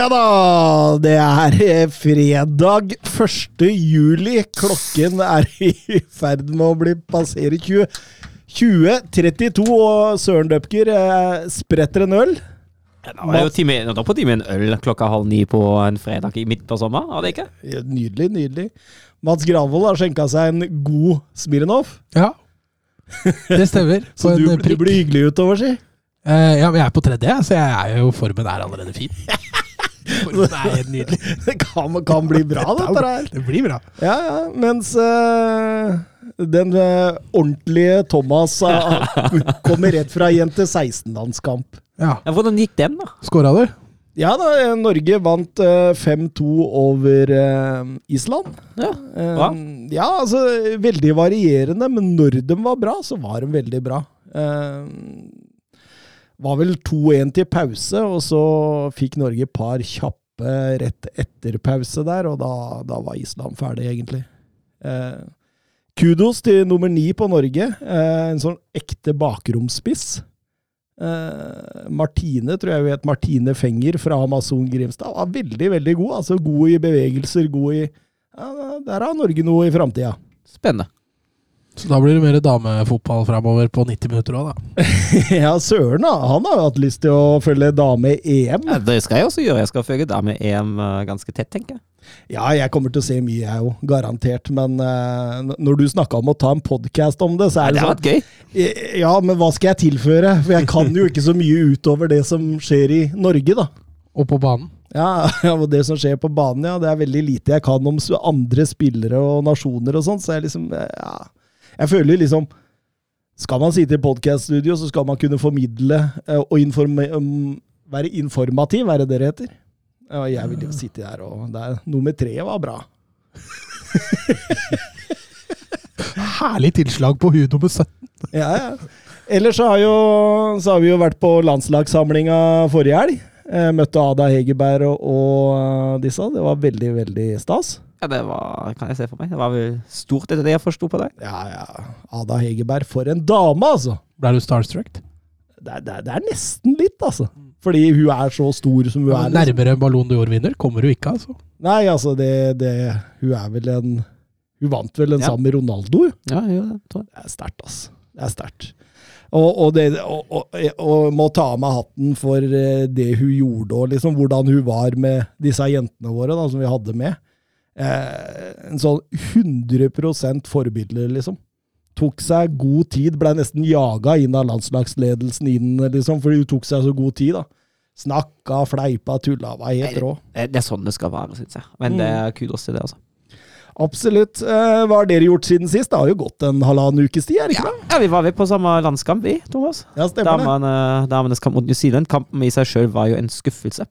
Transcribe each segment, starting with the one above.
Ja da! Det er fredag 1. juli. Klokken er i ferd med å bli passere 20. 20.32, og Søren Døpker eh, spretter en øl. Nå er jo time, på time en øl klokka halv ni på en fredag i midt på sommer, var det ikke? Ja, Nydelig, nydelig. Mats Gravold har skjenka seg en god Smirnov, Ja, det stemmer. Så du, du blir hyggelig utover, si. Uh, ja, men jeg er på tredje, så jeg er jo formen er allerede fin. Er nydelig. Det kan, kan bli bra, dette her. Det blir bra. Ja, ja. Mens uh, den uh, ordentlige Thomas uh, kommer rett fra jente 16-landskamp. Ja. Ja, hvordan gikk den, da? Skåra du? Ja da, Norge vant eh, 5-2 over Island. Ja, ja, altså veldig varierende, men når de var bra, så var de veldig bra. Eh, var vel 2-1 til pause, og så fikk Norge et par kjappe rett etter pause der, og da, da var Island ferdig, egentlig. Eh, kudos til nummer ni på Norge. Eh, en sånn ekte bakromsspiss. Eh, Martine, tror jeg vet, Martine Fenger fra Amazon Grimstad, var veldig, veldig god. Altså god i bevegelser, god i ja, Der har Norge noe i framtida. Spennende. Så da blir det mer damefotball framover på 90 minutter òg, da. ja, søren, da. Han har jo hatt lyst til å følge dame-EM. Ja, det skal jeg også gjøre. Jeg skal følge da med EM eh, ganske tett, tenker jeg. Ja, jeg kommer til å se mye, jeg òg. Garantert. Men uh, når du snakka om å ta en podkast om det, så er Det det har sånn gøy. Ja, men hva skal jeg tilføre? For jeg kan jo ikke så mye utover det som skjer i Norge, da. Og på banen. Ja, ja, og det som skjer på banen, ja, det er veldig lite jeg kan om andre spillere og nasjoner og sånt, så jeg liksom eh, Ja. Jeg føler liksom Skal man sitte i podkaststudio, så skal man kunne formidle eh, og informe, um, være informativ, er det det det heter? Ja, jeg ville jo sitte der, og der, nummer tre var bra. Herlig tilslag på hud nummer 17. Ja, ja. Ellers så har, jo, så har vi jo vært på landslagssamlinga forrige helg. Eh, møtte Ada Hegerberg og, og eh, disse. Det var veldig, veldig stas. Ja, det var, kan jeg se for meg. Det var vel stort etter det jeg forsto på deg. Ja, ja. Ada Hegerberg, for en dame, altså! Ble du starstruck? Det er, det er, det er nesten litt, altså. Fordi hun er så stor som hun Ja, er. Liksom. nærmere Ballon d'Or-vinner kommer du ikke, altså. Nei, altså, det, det Hun er vel en Hun vant vel den Ja. samme med Ronaldo? Ja, jo, det, tror jeg. Det er sterkt, altså. Det er sterkt. Og, og, det, og, og, og må ta av meg hatten for eh, det hun gjorde, og liksom hvordan hun var med disse jentene våre da, som vi hadde med. Eh, en sånn 100% forbilde, liksom. Tok seg god tid, blei nesten jaga inn av landslagsledelsen inn, liksom, fordi hun tok seg så god tid. da. Snakka, fleipa, tulla, var helt rå. Det er sånn det skal være, syns jeg. Men det er kudos til det, altså. Absolutt. Eh, hva har dere gjort siden sist? Det har jo gått en halvannen ukes tid, er det ikke det? Ja, vi var vel på samme landskamp, vi, Thomas. Ja, stemmer det. Damenes kamp mot New Zealand. Kampen i seg sjøl var jo en skuffelse.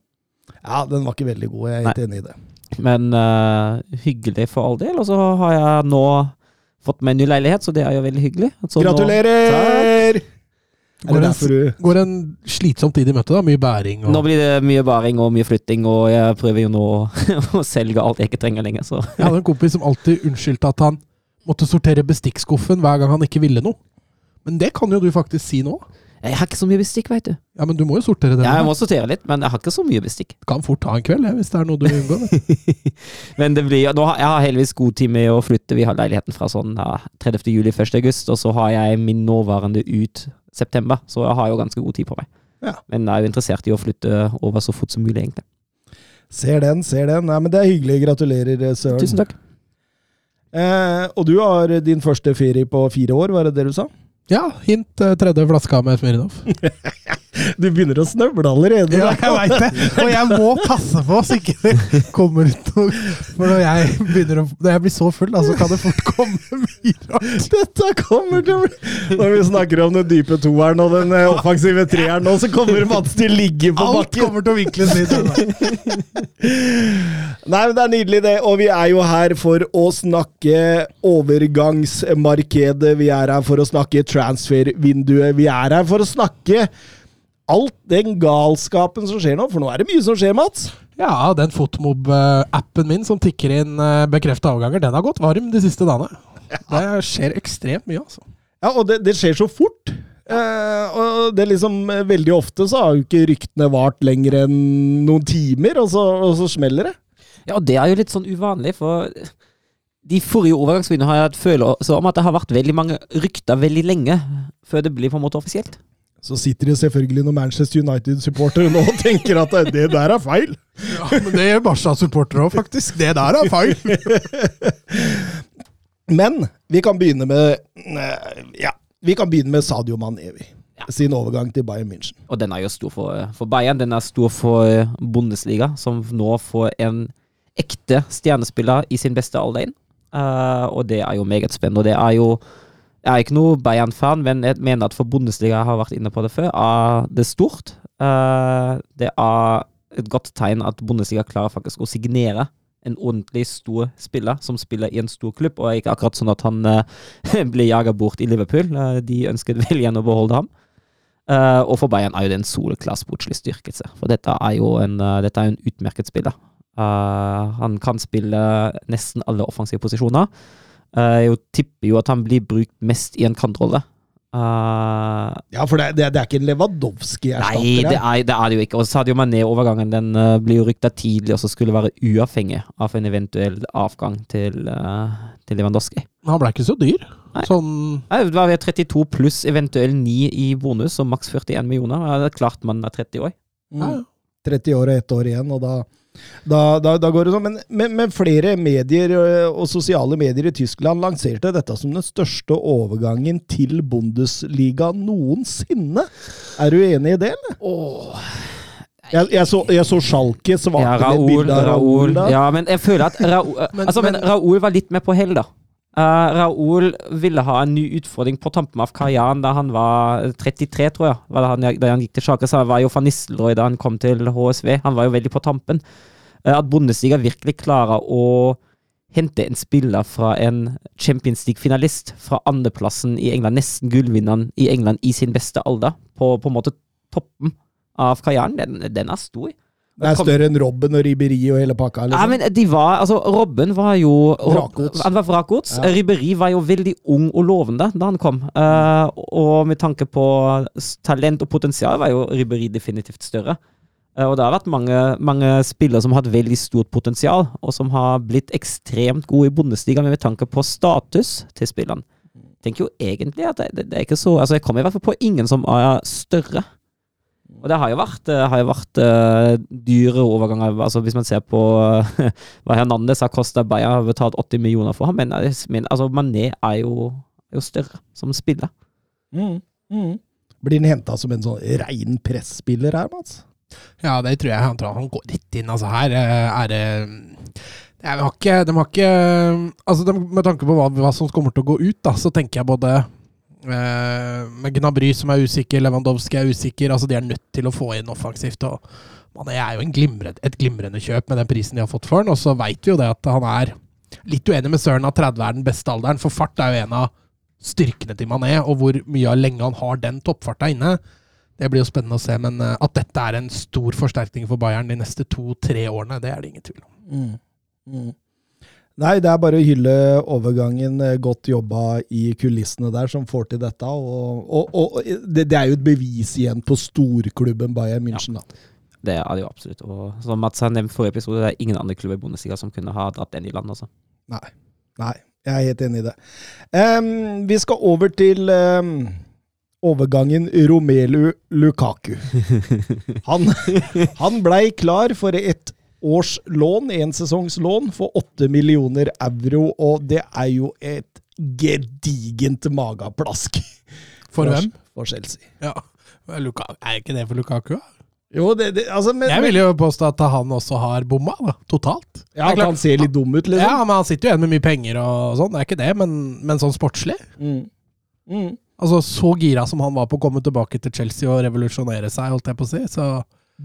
Ja, den var ikke veldig god, jeg er helt enig i det. Men uh, hyggelig for all del. Og så har jeg nå fått meg en ny leilighet, så det er jo veldig hyggelig. Så Gratulerer! Nå, Går det en, du går en slitsom tid i møte, da. Mye bæring og Nå blir det mye bæring og mye flytting, og jeg prøver jo nå å selge alt jeg ikke trenger lenger, så Jeg hadde en kompis som alltid unnskyldte at han måtte sortere bestikkskuffen hver gang han ikke ville noe. Men det kan jo du faktisk si nå. Jeg har ikke så mye bestikk, veit du. Ja, men du må jo sortere det. Ja, jeg må sortere litt, men jeg har ikke så mye bestikk. Kan fort ta en kveld, hvis det er noe du unngår. unngå. Men det blir, nå har, jeg har heldigvis god tid med å flytte. Vi har leiligheten fra sånn ja, 30. juli 1. august, og så har jeg min nåværende ut september, så jeg har jo ganske god tid på meg. Ja. Men jeg er jo interessert i å flytte over så fort som mulig, egentlig. Ser den, ser den. Nei, men det er hyggelig. Gratulerer, Søren. Tusen takk. Eh, og du har din første ferie på fire år, var det det du sa? Ja, hint eh, tredje flaska med Smirnov. Du begynner å snøvle allerede. Ja, jeg veit det. Og jeg må passe på så ikke det kommer ut noe For når jeg begynner å Når jeg blir så full, da, så kan det fort komme mye rart. Dette kommer til å bli Når vi snakker om den dype toeren og den eh, offensive treeren nå, så kommer Mats til å ligge på Alt bakken. kommer til å vinkles litt. Nei, men Det er nydelig, det. Og vi er jo her for å snakke overgangsmarkedet. Vi er her for å snakke transfervinduet. Vi er her for å snakke alt den galskapen som skjer nå. For nå er det mye som skjer, Mats. Ja, den Fotmob-appen min som tikker inn bekrefta avganger, den har gått varm de siste dagene. Det skjer ekstremt mye, altså. Ja, Og det, det skjer så fort. Eh, og det er liksom eh, Veldig ofte så har jo ikke ryktene vart lenger enn noen timer, og så, og så smeller det. Ja, og det er jo litt sånn uvanlig, for de forrige overgangsvinduene har jeg hatt følelse om at det har vært veldig mange rykter veldig lenge før det blir på en måte offisielt. Så sitter det selvfølgelig noen Manchester United-supportere nå og tenker at det der er feil. Ja, Men det gjør Barca-supportere òg, faktisk. Det der er feil. Men vi kan begynne med eh, Ja, vi kan begynne med Sadio Manevi. Ja. Sin overgang til Bayern München. Og den er jo stor for, for Bayern. Den er stor for Bundesliga, som nå får en ekte stjernespiller i sin beste alder inn. Uh, og det er jo meget spennende. Og det er jo Jeg er ikke noe Bayern-fan, men jeg mener at for Bundesliga, har vært inne på det før, er det stort. Eh, det er et godt tegn at Bundesliga klarer faktisk å signere en ordentlig stor spiller som spiller i en stor klubb, og ikke akkurat sånn at han blir ble jaga bort i Liverpool. Eh, de ønsket vel igjen å beholde ham. Uh, og for Bayern er jo det en soleklar sportslig styrkelse. For dette er jo en, uh, dette er en utmerket spiller. Uh, han kan spille nesten alle offensive posisjoner. Eh, jeg tipper jo at han blir brukt mest i en kantrolle. Uh, Ja, for det, det, det er ikke en Lewandowski-erstatter Nei, det er, det er det jo ikke. Og Sadio Mané-overgangen den uh, blir jo rykta tidlig, og så skulle være uavhengig av en eventuell avgang til, uh, til Lewandowski. Men han ble ikke så dyr. Nei. Sånn Nei, Det var ved 32 pluss eventuell 9 i bonus, og maks 41 millioner. Det er klart man er 30 år. Mm. 30 år og ett år igjen, og da, da, da, da går det sånn. Men, men, men flere medier og sosiale medier i Tyskland lanserte dette som den største overgangen til Bundesliga noensinne. Er du enig i det, eller? Jeg, jeg, så, jeg så Schalke svarte Ja, et bilde av Raoul. Raoul. Ja, men jeg føler at Raoul, Men- altså, men- Raoul var litt med på hell, da. Uh, Raoul ville ha en ny utfordring på tampen av karrieren da han var 33, tror jeg. Det han, da han gikk til Sjaker så var jo van Nistelrooy da han kom til HSV. Han var jo veldig på tampen. Uh, at Bundesliga virkelig klarer å hente en spiller fra en Champions League-finalist fra andreplassen i England, nesten gullvinneren i England i sin beste alder, på på en måte toppen av karrieren, den, den er stor. Det er større enn Robben og Riberi og hele pakka. Ja, Liksom. men de var, altså Robben var jo Vrakgods. Han var vrakgods. Ja. Ribéry var jo veldig ung og lovende da han kom. Uh, og med tanke på talent og potensial var jo Ribéry definitivt større. Uh, og det har vært mange, mange spillere som har hatt veldig stort potensial, og som har blitt ekstremt gode i Bundesliga, med tanke på status til spillerne. tenker jo egentlig at det, det, det er ikke så Altså, jeg kommer i hvert fall på ingen som er større. Og det har jo vært, eh, har jo vært uh, dyre overganger. Altså Hvis man ser på uh, hva Hernandez har kosta Bayern, har betalt 80 millioner for ham. Men, eh, men altså, Mané er jo, er jo større som spiller. Mm, mm. Blir han henta som en sånn rein presspiller her, Mats? Ja, det tror jeg. Han tror han går rett inn. Altså, her eh, er det de har ikke, de har ikke Altså, de, Med tanke på hva, hva som kommer til å gå ut, da, så tenker jeg både eh, med Gnabry som er usikker, Lewandowski er usikker. altså De er nødt til å få inn offensivt. og Mané er jo en glimre, et glimrende kjøp med den prisen de har fått for han. Og så veit vi jo det at han er litt uenig med Søren at 30 er den beste alderen, for fart er jo en av styrkene til Mané, og hvor mye av lenge han har den toppfarta inne. Det blir jo spennende å se, men eh, at dette er en stor forsterkning for Bayern de neste to-tre årene, det er det ingen tvil om. Mm. Mm. Nei, det er bare å hylle overgangen. eh, Godt jobba i kulissene der, som får til dette. Og, og, og det, det er jo et bevis igjen på storklubben Bayern München. Da. Det er det jo absolutt. Og som Mats har nevnt forrige episode, det er ingen andre klubber i Bundesliga som kunne ha dratt den i land. Altså. Nei. Nei, jeg er helt enig i det. Um, vi skal over til um overgangen Romelu Lukaku. Han, han blei klar for et års lån, en sesongs lån, for 8 millioner euro, og det er jo et gedigent mageplask. For hvem? For Chelsea. Ja. Luka, er ikke det for Lukaku? Jo, det, det altså, men, Jeg vil jo påstå at han også har bomma, da. Totalt. ja, At klart- han ser litt dum ut, liksom. Ja, men Han sitter jo igjen med mye penger og sånn, det er ikke det, men, men sånn sportslig Mm. Mm. Altså, Så gira som han var på å komme tilbake til Chelsea og revolusjonere seg, holdt jeg på å si. Så,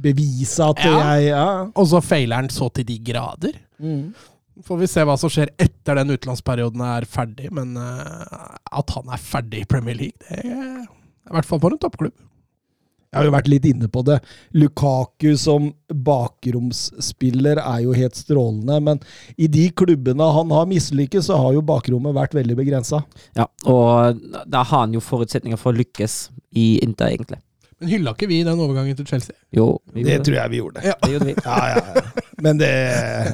Bevise at Ja. jeg Ja. og så feiler han så til de grader. Mm. Får vi se hva som skjer etter den utenlandsperioden er ferdig, men uh, at han er ferdig i Premier League, det er i hvert fall for en toppklubb. Jeg har jo vært litt inne på det. Lukaku som bakromsspiller er jo helt strålende, men i de klubbene han har mislykkes, så har jo bakrommet vært veldig begrensa. Ja, og da har han jo forutsetninger for å lykkes i Inter, egentlig. Men hylla ikke vi den overgangen til Chelsea? Jo, vi Det tror jeg vi gjorde. Ja. Det gjorde vi. Ja, ja, ja. Men det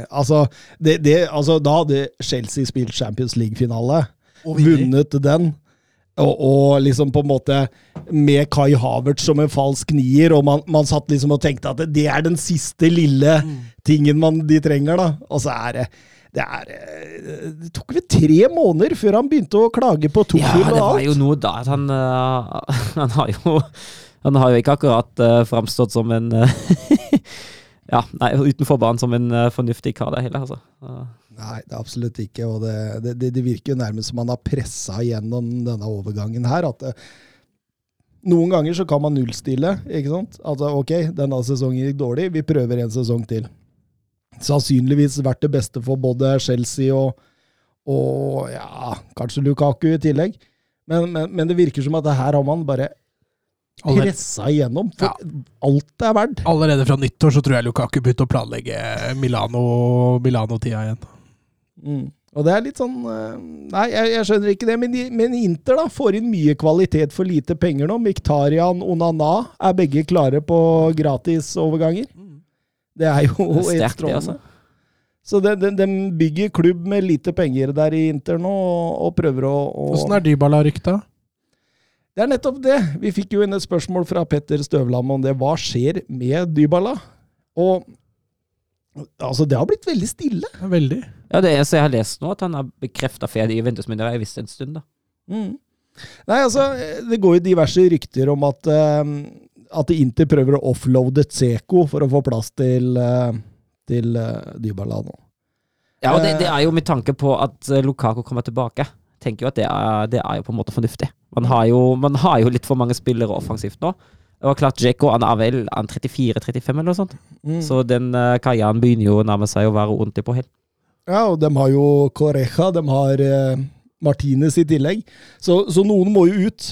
Altså, det, det, altså da hadde Chelsea spilt Champions League-finale, Og vunnet den, og, og liksom på en måte med Kai Havertz som en falsk nier, og man, man satt liksom og tenkte at det er den siste lille tingen man, de trenger, da. Og så er det det, er, det tok vel tre måneder før han begynte å klage på Ja, Tuchel det var jo noe da at han uh, Han har jo Han har jo ikke akkurat uh, framstått som en øh, Ja, nei, utenfor banen som en øh, fornuftig kar, det hele, altså. Nei, det er absolutt ikke. Og det, det, det virker jo nærmest som han har pressa gjennom denne overgangen her. At noen ganger så kan man nullstille. ikke sant? Altså, ok, denne sesongen gikk dårlig, vi prøver en sesong til. Sannsynligvis vært det beste for både Chelsea og, og ja, kanskje Lukaku i tillegg. Men, men, men det virker som at her har man bare pressa igjennom. For alt det er verdt. allerede fra nyttår så tror jeg Lukaku begynte å planlegge Milano- Milano-tida igjen. Mm. Og det er litt sånn eh, Nei, jeg, jeg skjønner ikke det. Men, de, men Inter da får inn mye kvalitet for lite penger nå. Miktarian og Onana er begge klare på gratisoverganger. Det er jo det er sterkt, det, altså. Så de, de, de bygger klubb med lite penger der i Inter nå, og, og prøver å Åssen er Dybala-rykta? Det er nettopp det. Vi fikk jo inn et spørsmål fra Petter Støvland om det. Hva skjer med Dybala? Og altså, det har blitt veldig stille. Veldig. Ja, det eneste jeg har lest nå, at han har bekrefta ferdig i Juventus, men det har jeg visst en stund, da. Mm. Nei, altså, det går jo diverse rykter om at, uh, at Inter prøver å offloade Tseko for å få plass til, uh, til uh, Dybala nå. Ja, og det, det er jo med tanke på at Lukako Lukaku kommer tilbake. Tenker jo at det er, det er jo på en måte fornuftig. Man har, jo, man har jo litt for mange spillere offensivt nå. Det var klart, Djeko han er vel 34-35 eller noe sånt. Mm. Så den uh, karrieren begynner jo å nærme seg å være ordentlig på hell. Ja, og de har jo Correja, de har uh, Martinez i tillegg. Så, så noen må jo ut.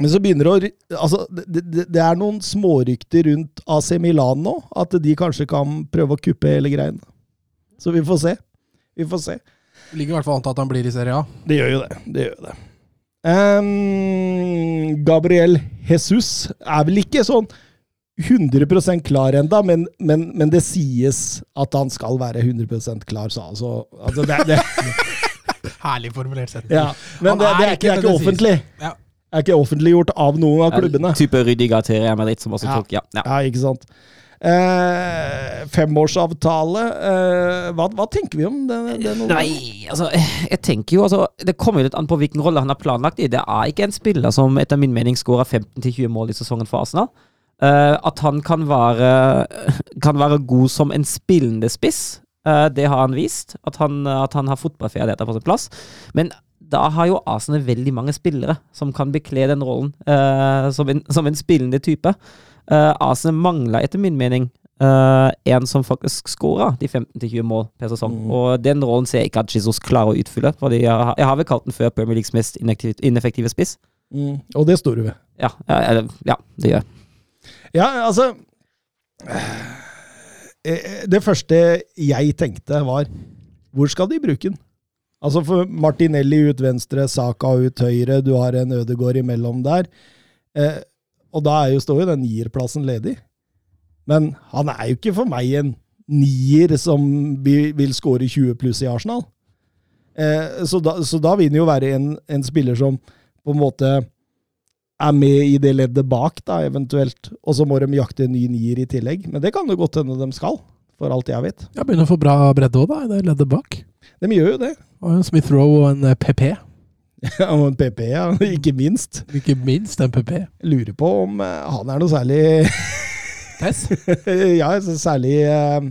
Men så begynner det å Altså, det, det, det er noen smårykter rundt AC Milan nå, at de kanskje kan prøve å kuppe hele greien. Så vi får se. Vi får se. Ligger i hvert fall an til at han blir i Serie A. Det gjør jo det. Det gjør det. Um, Gabriel Jesus er vel ikke sånn 100% klar enda, men, men, men det sies at han skal være 100% klar, så altså, altså det, det, Herlig formulert sett. ja. Men det, er det er ikke, det er ikke, offentlig. Ja. Det er ikke offentliggjort av noen av klubbene. Type Rydiger til Real Madrid, som også Ja. tok Ja. ja. Ja, ikke sant. Eh, femårsavtale. Eh, hva, hva tenker vi om den? den Nei, altså, jeg tenker jo altså Det kommer jo litt an på hvilken rolle han har planlagt i. Det er ikke en spiller som etter min mening skårer 15-20 mål i sesongen for Arsenal. Eh, at han kan være, kan være god som en spillende spiss, eh, det har han vist. At han, at han har fotballferdigheter på sin plass. Men da har jo Arsenal veldig mange spillere som kan bekle den rollen eh, som, en, som en spillende type. Uh, Arsenal mangler etter min mening uh, en som faktisk skåra de 15-20 mål per sesong. Mm. Og den rollen ser jeg ikke at Jesus klarer å utfylle. Fordi jeg, har- jeg har vel kalt den før Premier Leagues mest ineffektive spiss. Mm, og det står du ved. Ja, uh, ja det gjør jeg. Ja, altså eh, Det første jeg tenkte, var hvor skal de bruke den? Altså for Martinelli ut venstre, Saka ut høyre, du har en Ødegård imellom der. Eh, og da er jo, står jo den nierplassen ledig. Men han er jo ikke for meg en nier som vil, skåre 20 pluss i Arsenal. Eh, så, da, så da vil han jo være en, en spiller som på en måte er med i det leddet bak, da, eventuelt. Og så må de jakte en ny nier i tillegg. Men det kan det godt hende de skal, for alt jeg vet. Ja, Begynner å få bra bredde òg, da, i det leddet bak. De gjør jo det. Og en Smith Roe og en PP. Og en PP, ja. Ikke minst. Ikke minst en PP. Lurer på om eh, han er noe særlig Tess. Ja, så særlig eh,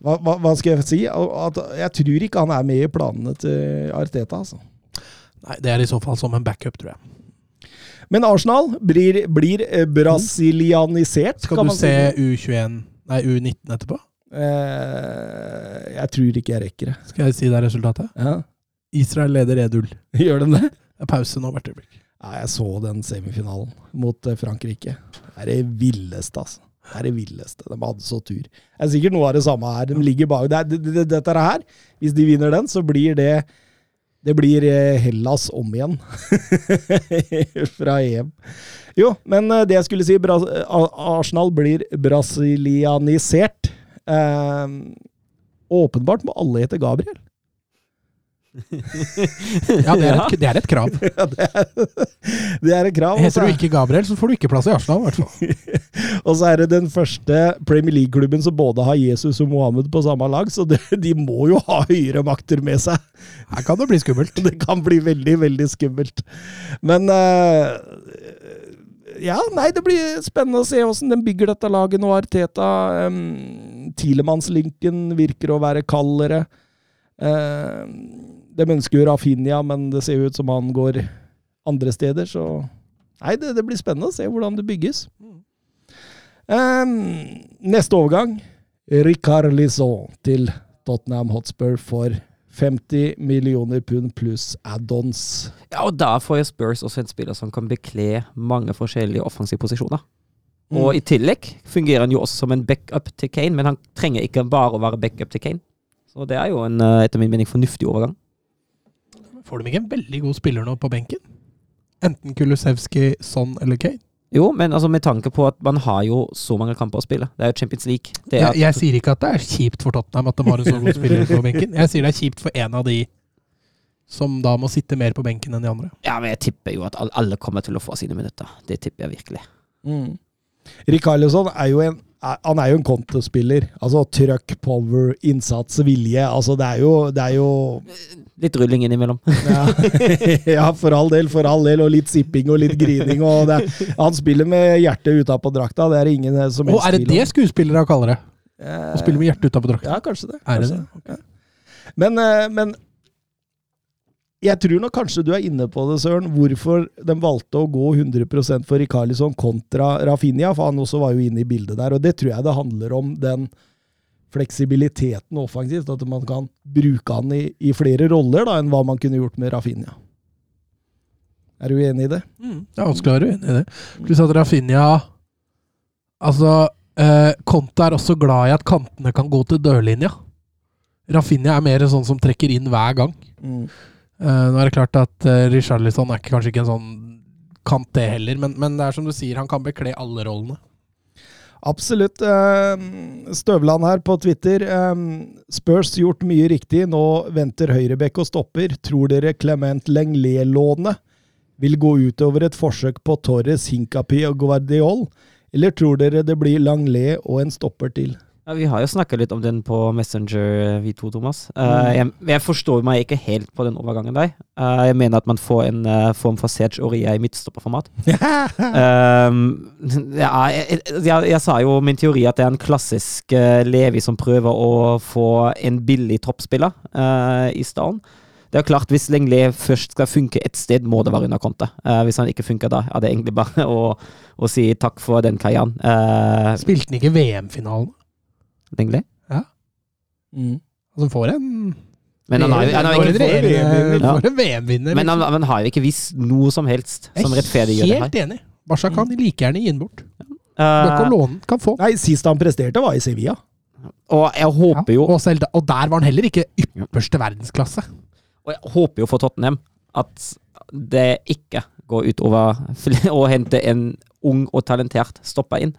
hva, hva, hva skal jeg si? At jeg tror ikke han er med i planene til Arteta. Altså. Nei, det er i så fall som en backup, tror jeg. Men Arsenal blir, blir eh, brasilianisert, Skal du se si. U21 Nei, U19 etterpå? Eh, jeg tror ikke jeg rekker det. Skal jeg si deg resultatet? Ja. Israel leder 1-0. Gjør den det? Det er pause nå hvert øyeblikk. Ja, jeg så den semifinalen mot eh, Frankrike. Det er det villeste, altså. Det er det villeste. De hadde så tur. Det er sikkert noe av det samme her. De ligger bak. Det det, det, dette her, hvis de vinner den, så blir det det blir eh, Hellas om igjen fra EM. Jo, men eh, det jeg skulle si, Bra Arsenal blir brasilianisert. Eh, åpenbart må alle hete Gabriel. Ja, det er et, det er et krav. Ja, det, er, det er et krav. Heter du er- ikke Gabriel, så får du ikke plass i Arsenal, i hvert fall. Og så er det den første Premier League-klubben som både har Jesus og Mohammed på samme lag, så det, de må jo ha høyere makter med seg. Her kan det bli skummelt. Det kan bli veldig, veldig skummelt. Men uh, Ja, nei, det blir spennende å se åssen den bygger dette laget nå, Arteta. Um, Tilemannslinken virker å være kaldere. Uh, de ønsker jo Rafinha, men det ser jo ut som han går andre steder, så Nei, det, det blir spennende å se hvordan det bygges. Um, neste overgang. Ricard Lisson til Tottenham Hotspur for 50 millioner pund pluss add-ons. Ja, og da får Spurs også en spiller som kan bekle mange forskjellige offensive posisjoner. Mm. Og i tillegg fungerer han jo også som en backup til Kane, men han trenger ikke bare å være backup til Kane. Så det er jo en, eh, etter min mening, fornuftig overgang. Får de ikke en veldig god spiller nå på benken? Enten Kulusevski, Son eller Kane? Jo, men altså med tanke på at man har jo så mange kamper å spille. Det er jo Champions League. Det er, Jeg, jeg sier ikke at det er kjipt for Tottenham at de har en så god spiller på benken. Jeg sier det er kjipt for en av de som da må sitte mer på benken enn de andre. ja, men jeg tipper jo at alle kommer til å få sine minutter. Det tipper jeg virkelig. Mm. Rikarlison er jo en han er jo en kontospiller. Altså trøkk, power, innsats, vilje. Altså det er jo, det er jo Litt rulling innimellom. ja. ja, for all del, for all del. Og litt sipping og litt grining. Og det, han spiller med hjertet utapå drakta. Det er ingen som Og helst er det det skuespillere kaller det? Eh, Å spille med hjertet utapå drakta? Ja, kanskje det. Er det det? Okay. Men, eh, men jeg tror nok kanskje du er inne på det, Søren, hvorfor de valgte å gå 100% for Rikarlison kontra Rafinha, for han også var jo inne i bildet der. Og det tror jeg det handler om den fleksibiliteten offensivt, at man kan bruke han i, i flere roller da, enn hva man kunne gjort med Rafinha. Er du enig i det? Mm. Ja, vanskelig å være uenig i det. Pluss at Rafinha Altså, eh, Conte er også glad i at kantene kan gå til dørlinja. Rafinha er mer sånn som trekker inn hver gang. Mm. Eh, nå er det klart at uh, Richarlison er kanskje ikke en sånn kant, det heller, men, men det er som du sier, han kan bekle alle rollene. Absolutt. Eh, Støvland her på Twitter. Spurs gjort mye riktig. Nå venter høyrebekk og stopper. Tror dere Clement Lenglet-lånet vil gå utover et forsøk på Torres, Hinkapi og Guardiol? Eller tror dere det blir Langlet og en stopper til? Ja, vi har jo snakka litt om den på Messenger, vi to, Thomas. Eh, jeg, jeg forstår meg ikke helt på den overgangen der. Eh, jeg mener at man får en eh, form for Serge Oria i midtstopperformat. Um, ja, jeg, jeg, jeg sa jo min teori at det er en klassisk eh, Levi som prøver å få en billig toppspiller eh, i stallen. Det er klart, Hvis Lenglet først skal funke et sted, må det være under konta. Uh, hvis han ikke funker da, er det egentlig bare å, å si takk for den karrieren. Uh, Spilte han ikke VM-finalen? Lenglet? Mm. Altså, han får en Men han har, han har ikke VM-vinner. Ja. Får en VM-vinner. Men han, han har ikke visst noe som helst som rettferdiggjør det her. Helt enig. Barca kan like gjerne gi den bort. Eh, Bør låne kan få. Nei, sist han presterte, var i Sevilla. og jeg håper jo Ja, og, selv, og der var han heller ikke ypperste verdensklasse. Og jeg håper jo for Tottenham at det ikke går utover å hente en ung og talentert stopper inn.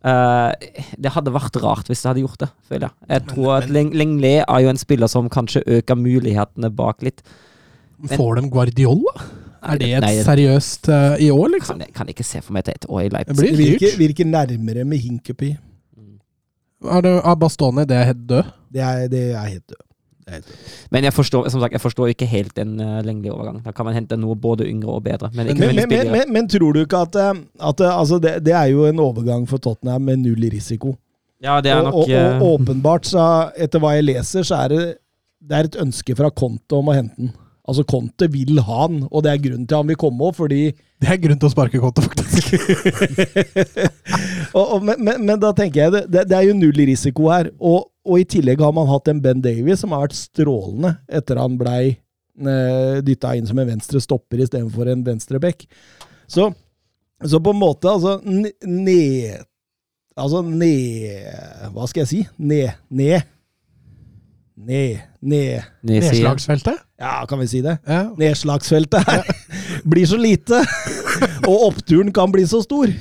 Eh, det hadde vært rart hvis det hadde gjort det, føler jeg. Jeg tror at Leng Lenglet er jo en spiller som kanskje øker mulighetene bak litt. Men- Får de Guardiola? Er det et Nei, seriøst uh, i år, liksom? Kan, jeg kan ikke se for meg til et år i Leipzig. Virker, virker nærmere med Hinkepy. Er det, er Bastoni det er helt død? Det er, det er helt død. Men jeg forstår, som sagt, jeg forstår ikke helt den uh, lengdelige overgangen. Da kan man hente noe både yngre og bedre. Men ikke Men, men, men, men, men tror du ikke at, eh, at eh, altså det, det er jo en overgang for Tottenham med null risiko? Ja, det er og, nok og, og eh, åpenbart, så etter hva jeg leser, så er det, det er et ønske fra Konto om å hente den. Altså Conte vil ha han, og det er grunnen til han vil komme òg, fordi Det er grunn til å sparke Conte, faktisk. og, og, men, men, men da tenker jeg det, det, det er jo null risiko her. Og, og i tillegg har man hatt en Ben Davies som har vært strålende etter han blei eh, dytta inn som en venstre stopper istedenfor en venstre back. Så, så på en måte, altså Ned Altså ned Hva skal jeg si? Ned. Ned. Ned. Ned. Nedslagsfeltet? Ja, kan vi si det? Ja. Nedslagsfeltet her blir så lite, og oppturen kan bli så stor.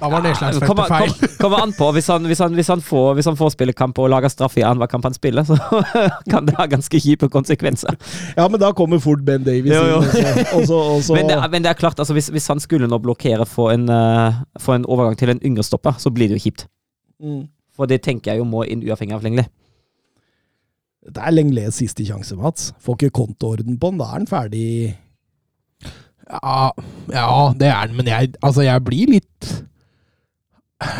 Da var nedslagsfeltet Kommer, feil. kom, kommer an på. Hvis han, hvis, han, hvis, han får, hvis han får spille kamp og lager straff i annenhver kamp han spiller, så kan det ha ganske kjipe konsekvenser. Ja, men da kommer fort Ben Davies Jo, jo. inn. Også, også. Men det, men det er klart, altså, hvis, hvis han skulle nå blokkere for en, eh, for en overgang til en yngre stopper, så blir det jo kjipt. Mm. For det tenker jeg jo må inn uavhengig av Lengli. Det er Lengles siste sjanse, Mats. Får ikke kontoorden på den, da er han ferdig. Ja, ja, det er den, men jeg, altså, jeg blir litt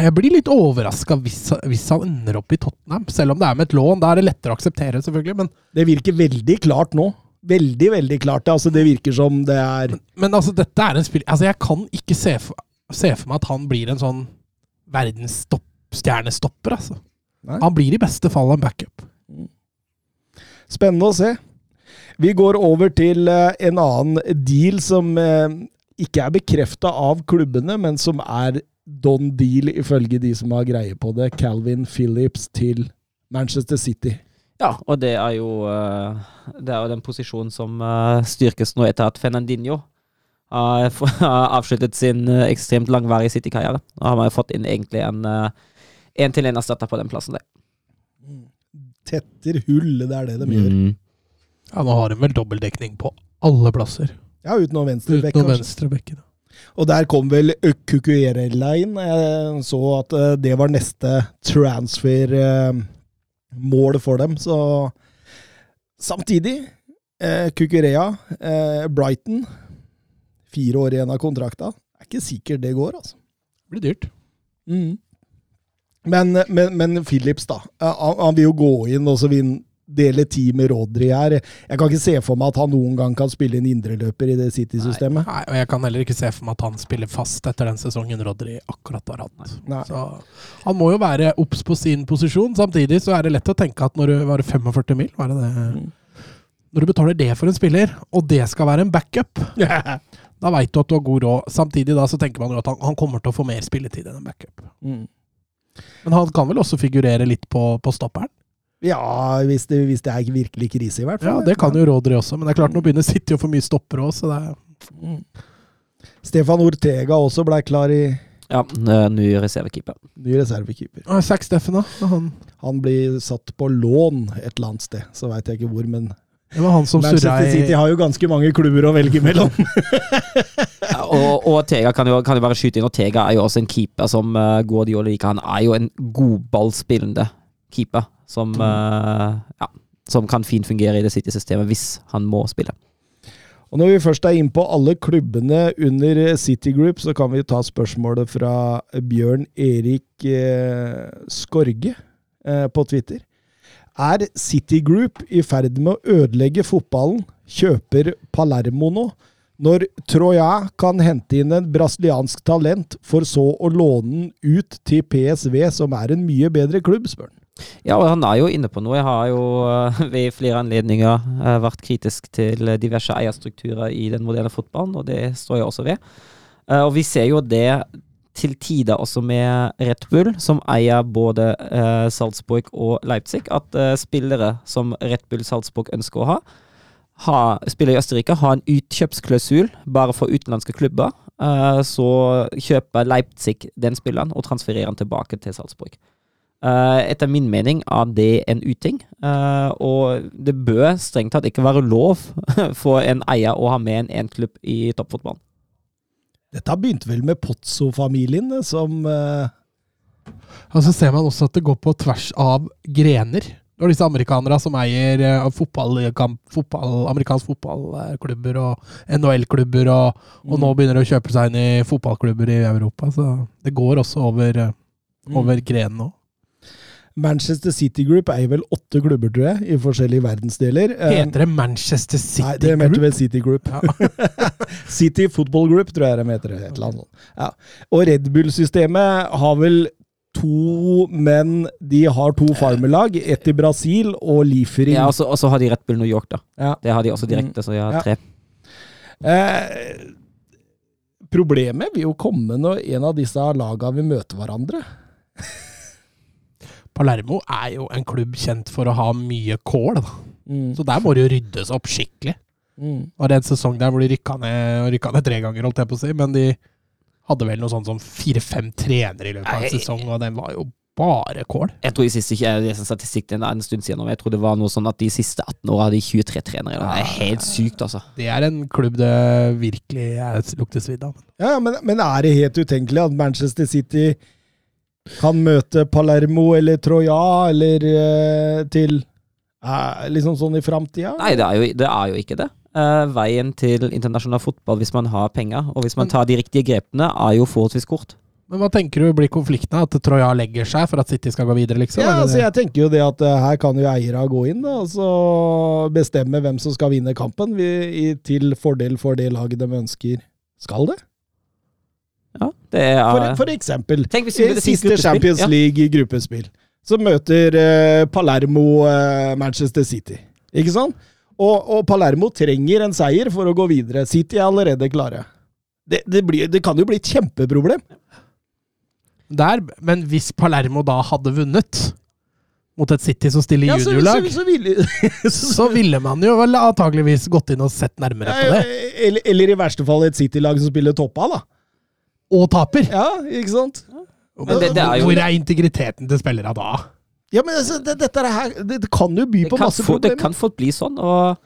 Jeg blir litt overraska hvis, hvis han ender opp i Tottenham, selv om det er med et lån. Da er det lettere å akseptere, selvfølgelig, men, Det virker veldig klart nå. Veldig, veldig klart. Altså, det virker som det er men altså, dette er en spill Altså, jeg kan ikke se for, se for meg at han blir en sånn verdensstjernestopper, altså. Nei. Han blir i beste fall en backup. Spennende å se. Vi går over til eh, en annen deal som eh, ikke er bekrefta av klubbene, men som er don deal ifølge de som har greie på det. Calvin Phillips til Manchester City. Ja, og det er jo, eh, det er jo den posisjonen som styrkes nå etter at Fernandinho har avsluttet sin ekstremt langvarige City-karriere. Da har man jo fått inn egentlig en én-til-én-erstatter på den plassen der. Tetter hull, det er det de gjør. Mm. Ja, nå har de vel dobbeltdekning på alle plasser. Ja, utenom venstre Uten Utenom kanskje. venstrebekken. Og der kom vel Kukuerella inn. Jeg så at eh, det var neste transfer-mål for dem. Så samtidig, eh, Kukurea, eh, Brighton, fire år igjen av kontrakta. Det er ikke sikkert det går, altså. Det blir dyrt. Mm. Men, men, men Phillips, da. Eh, Han, vil jo gå inn og så vil dele tid med Rodri her. Jeg kan ikke se for meg at han noen gang kan spille en indreløper i det City-systemet. Nei, og jeg kan heller ikke se for meg at han spiller fast etter den sesongen Rodri akkurat har hatt. Nei. Så han må jo være obs på sin posisjon. Samtidig så er det lett å tenke at når du var 45 mil, var det det? Mm. Når du betaler det for en spiller, og det skal være en backup, da veit du at du har god råd. Samtidig da så tenker man jo at han, han kommer til å få mer spilletid enn en backup. Mm. Men han kan vel også figurere litt på, på stopperen? Ja, hvis det, hvis det er virkelig krise, i hvert fall. Ja, det kan jo Rodri også, men det er klart nå begynner City å få mye stoppere òg, så det er Mm. Stefan Ortega også ble klar i Ja, eh, ny reservekeeper. ny reservekeeper. Zack Steffen, da. Han, Han blir satt på lån et eller annet sted, så veit jeg ikke hvor, men det var han som Manchester surrei. City har jo ganske mange klubber å velge mellom. Ja, og, og Tega kan jo, kan jo bare skyte inn, og Tega er jo også en keeper som uh, Guardiola liker. Han er jo en godballspillende keeper som, uh, ja, som kan fint fungere i det City-systemet hvis han må spille. Og når vi først er inne på alle klubbene under City Group, så kan vi ta spørsmålet fra Bjørn Erik eh, Skorge på Twitter. Er City Group i ferd med å ødelegge fotballen? Kjøper Palermo nå? Når Troya kan hente inn en brasiliansk talent, for så å låne den ut til PSV, som er en mye bedre klubb, spør han. Ja, og han er jo inne på noe. Jeg har jo eh, ved flere anledninger eh, vært kritisk til diverse eierstrukturer i den moderne fotballen, og det står jeg også ved. Eh, og vi ser jo det til tider også med Red Bull, som eier både eh, Salzburg og Leipzig, at eh, spillere som Red Bull Salzburg ønsker å ha, ha spiller i Østerrike, har en utkjøpsklausul bare for utenlandske klubber. Eh, så kjøper Leipzig den spilleren og transfererer den tilbake til Salzburg. Eh, etter min mening er det en uting, eh, og det bør strengt tatt ikke være lov for en eier å ha med en én klubb i toppfotballen. Dette begynte vel med Pozzo-familien, som uh... Og så ser man også at det går på tvers av grener. Det er disse amerikanere som eier eh, fotballkamp, fotball, amerikansk fotballklubber og NHL-klubber, og, og Mm. nå begynner de å kjøpe seg inn i fotballklubber i Europa. Så det går også over, eh, Mm. over grenen nå. Manchester City Group er vel åtte klubber, tror jeg, i forskjellige verdensdeler. Eh, Heter det Manchester City Nei, det heter Group? vel City Group. Ja. City Football Group, tror jeg de heter. Et eller annet. Ja. Og Red Bull-systemet har vel to menn De har to farmerlag. Ett i Brasil og Liefering. Ja, og så- og så har de Red Bull New York, da. Ja. Det har de også direkte, så de har Ja. tre. Eh, problemet vil jo komme når en av disse laga vil møte hverandre. Palermo er jo en klubb kjent for å ha mye kål, da. Mm. så der må det jo ryddes opp skikkelig. Mm. Det er en sesong der hvor de rykka ned, rykka ned tre ganger, holdt jeg på å si, men de hadde vel noe sånt som fire-fem trenere i løpet av en sesong, og den var jo bare kål. Jeg tror de siste ikke jeg statistikk er en stund siden, men jeg tror det var noe sånn at de siste 18 åra hadde de 23 trenere. Det er helt sykt, altså. Det er en klubb det virkelig er, lukter svidd av. Ja, men, men er det helt utenkelig at Manchester City kan møte Palermo eller Troya eller eh, til eh, Liksom sånn i framtida? Nei, det er jo, det er jo ikke det. Eh, veien til internasjonal fotball hvis man har penger, og hvis man tar de riktige grepene, er jo forholdsvis kort. Men hva tenker du blir konflikten? At Troja legger seg for at City skal gå videre, liksom? Ja, altså jeg tenker jo det at eh, her kan jo eierne gå inn da, og så bestemme hvem som skal vinne kampen, vi, i, til fordel for det laget de ønsker. Skal det? Ja, det er For, for eksempel, Tenk hvis vi i siste Champions. League i gruppespill, så møter eh, Palermo eh, Manchester City. Ikke sant? Og, og Palermo trenger en seier for å gå videre. City er allerede klare. Det, det, blir, det kan jo bli et kjempeproblem. Der, men hvis Palermo da hadde vunnet mot et City som stiller Ja, så, så, juniorlag, så ville, så ville man jo antageligvis gått inn og sett nærmere på det. eller, eller i verste fall et City-lag som spiller toppa, da. Og taper! Ja, ikke sant? Men det- det er jo- Hvor er integriteten til spillere da? Ja, men altså, det, dette er her, det, det kan jo by Det på masse masse problemer. det kan fort bli sånn, og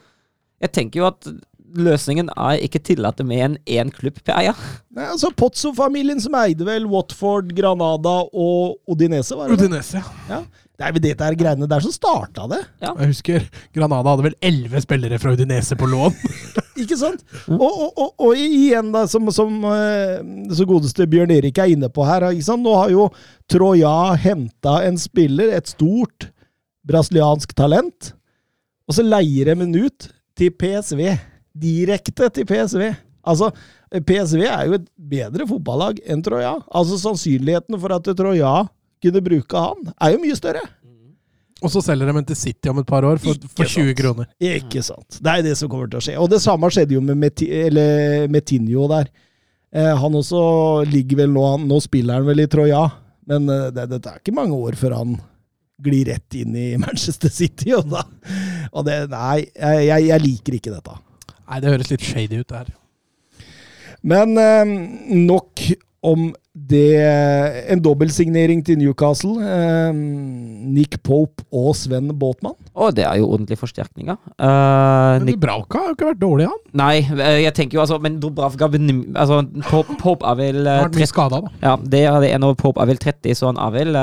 jeg tenker jo at løsningen er ikke tillate med en én klubb per eier. Nei, altså Pozzo-familien som eide vel Watford, Granada og Odinese, var det Odinese, ja. Ja. Det er vel dette her greiene der som starta det. Jeg husker Granada hadde vel elleve spillere fra Udinese på lån. Ikke sant? Og, og, og, og igjen, da, som, som eh, så godeste Bjørn Erik er inne på her, ikke sant? nå har jo Troja henta en spiller, et stort brasiliansk talent, og så leier de den ut til PSV. Direkte til PSV. Altså, PSV er jo et bedre fotballag enn Troja. Altså, sannsynligheten for at Troja kunne bruke han, er jo mye større. Og så selger de en til City om et par år for, for 20 sant. kroner. Ikke sant. Det er det som kommer til å skje. Og det samme skjedde jo med Meti, Metinho der. Eh, han også ligger vel nå Nå spiller han vel i Troja, men eh, det, det er ikke mange år før han glir rett inn i Manchester City. Og, da, og det Nei, jeg, jeg, jeg liker ikke dette. Nei, det høres litt shady ut, det her. Men eh, nok om det. En dobbeltsignering til Newcastle. Eh, Nick Pope og Sven Båtmann. Og det er jo ordentlige forsterkninger. Eh, Men Dubravka har jo ikke vært dårlig, han. nei, eh, jeg tenker jo altså Men Dubravka altså, Pope, Pope er vel eh, Han har vært mye 30 skada, da. Ja, det er det ene, og Pope er vel 30, så han er vel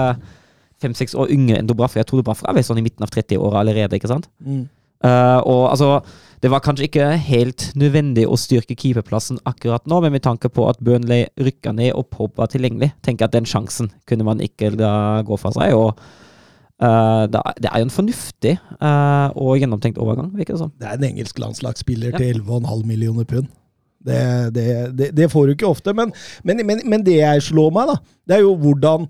fem-seks år yngre enn Dubravka. Jeg tror Dubravka er vel sånn i midten av 30-åra allerede, ikke sant? Eh, og altså, det var kanskje ikke helt nødvendig å styrke keeperplassen akkurat nå, men med tanke på at Burnley rykka ned og Pope var tilgjengelig, tenker jeg at den sjansen kunne man ikke da gå fra seg. og uh, det er- er jo en fornuftig uh, og gjennomtenkt overgang, virker det som. Det er en engelsk landslagsspiller Ja. til 11,5 millioner pund. Det, det, det, det får du ikke ofte. Men, men, men, men det jeg slår meg, da, det er jo hvordan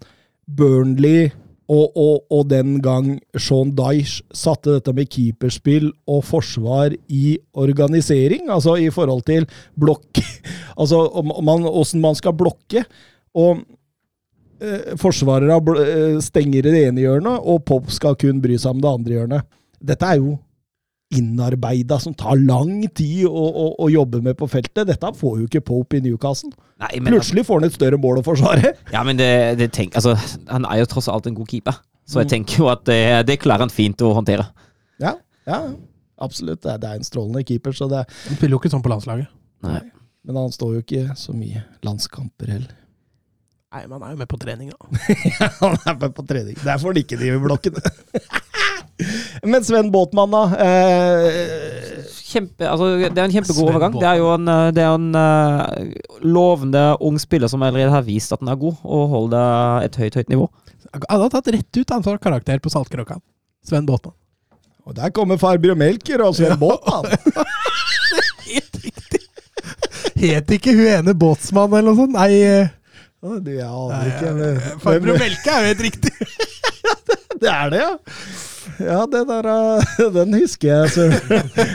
Burnley og, og, og den gang Sean Dyche satte dette med keeperspill og forsvar i organisering, altså i forhold til blokk Altså man, åssen man skal blokke. Og eh, forsvarere eh, stenger i det ene hjørnet, og Pop skal kun bry seg om det andre hjørnet. Dette er jo innarbeida, som tar lang tid å, å, å jobbe med på feltet. Dette får jo ikke Pope i Newcastle. Nei, men, Plutselig får han et større mål å forsvare. ja, men det, det tenk, altså, han er jo tross alt en god keeper, så jeg Mm. tenker jo at det, det klarer han fint å håndtere. Ja, ja absolutt. Det er, det er en strålende keeper, så det, Han spiller jo ikke sånn på landslaget. Nei. men han står jo ikke så mye landskamper heller. Nei, men han er jo med på trening, da. ja, han er med på trening. Derfor liker han ikke de blokkene. Men Sven Båtmann, da? Eh, Kjempe, altså, det er en kjempegod Sven overgang. Det er jo en, eh, det er en uh, lovende ung spiller som allerede har vist at den er god, og holder et høyt, høyt nivå. Han har tatt rett ut antall karakter på Saltkråkan. Sven Båtmann. og der kommer Farbror Melker og Sven Båtmann. Helt riktig! Het ikke hun ene båtsmann eller noe sånt? Nei, eh, Du, jeg aner ikke. Farbror Melke er jo helt riktig. Det er det, ja. Ja, det der, eh, den husker jeg. Så.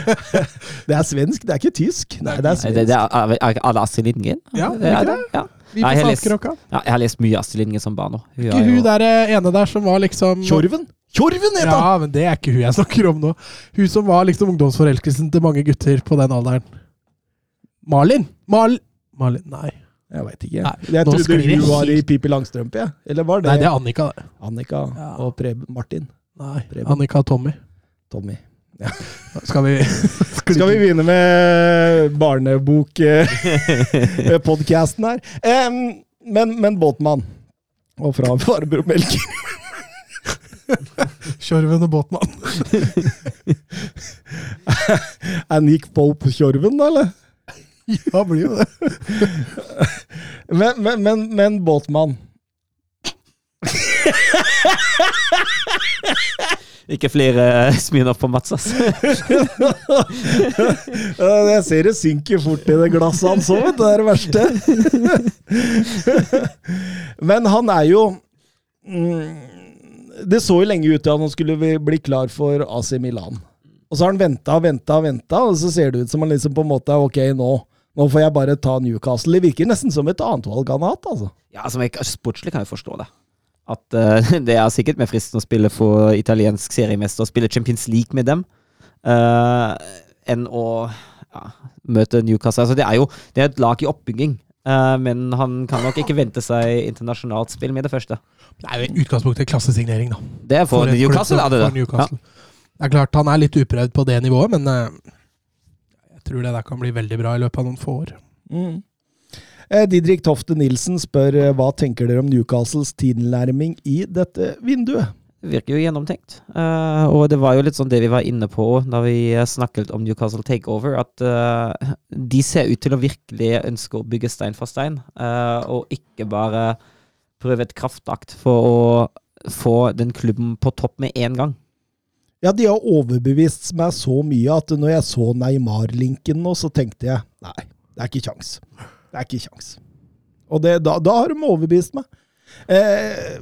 Det er svensk, det er ikke tysk. Nei, det er svensk. Det, det er, er, er det Astrid Lindgren? Ja, det er det. Ja. Vi på jeg har lest- ja, jeg har lest mye Astrid Lindgren som barn Ikke hun der eh, ene der som var liksom Tjorven! Tjorven het han! Ja, men det er ikke hun jeg snakker om nå. Hun som var liksom ungdomsforelskelsen til mange gutter på den alderen. Malin? Mal Malin? Nei. Jeg veit ikke. Nei, jeg trodde hun var i Pippi Langstrømpe, ja. Eller var det, Nei, det er Annika. Annika Ja. og Preben Martin? Nei, Preben. Annika Tommy. Tommy. Skal vi Skal vi begynne med barnebok-podkasten her? Um, men, men Båtmann. Og fra Farbror Melker. Tjorven og Båtmann. Er Nick Pope Tjorven, da, eller? Ja, blir jo det. Men, men, men, men Båtmann. Ikke flere opp på Mats, ass. Jeg ser det synker fort i det glasset hans òg, vet du. Det er det verste. Men han er jo mm, Det så jo lenge ut til at han skulle bli klar for AC Milan. Og så har han venta og venta og venta, og så ser det ut som han liksom på en måte Ok, nå, nå får jeg bare ta Newcastle. Det virker nesten som et annet valg han har hatt, altså. Ja, altså, Sportslig kan jeg forstå det. At uh, det er sikkert mer fristende å spille for italiensk seriemester og spille Champions League med dem, uh, enn å ja, møte Newcastle. Altså, det er jo det er et lag i oppbygging, Uh, men han kan nok ikke vente seg internasjonalt spill med det første. Det er jo i utgangspunktet klassesignering, da. Det er for, for Newcastle, er det for Newcastle. Ja. Det er klart han er litt uprøvd på det nivået, men jeg tror det der kan bli veldig bra i løpet av noen få år. Mm. Eh, Didrik Tofte Nilsen spør eh, hva tenker dere om Newcastles tilnærming i dette vinduet? Det virker jo gjennomtenkt. Uh, og det var jo litt sånn det vi var inne på da vi snakket om Newcastle Takeover, at uh, de ser ut til å virkelig ønske å bygge stein for stein, uh, og ikke bare prøve et kraftakt for å få den klubben på topp med en gang. Ja, de har overbevist meg så mye at når jeg så Neymar-linken nå, så tenkte jeg nei, det er ikke kjangs. Det er ikke kjangs. Og det, da, da har de overbevist meg. Eh,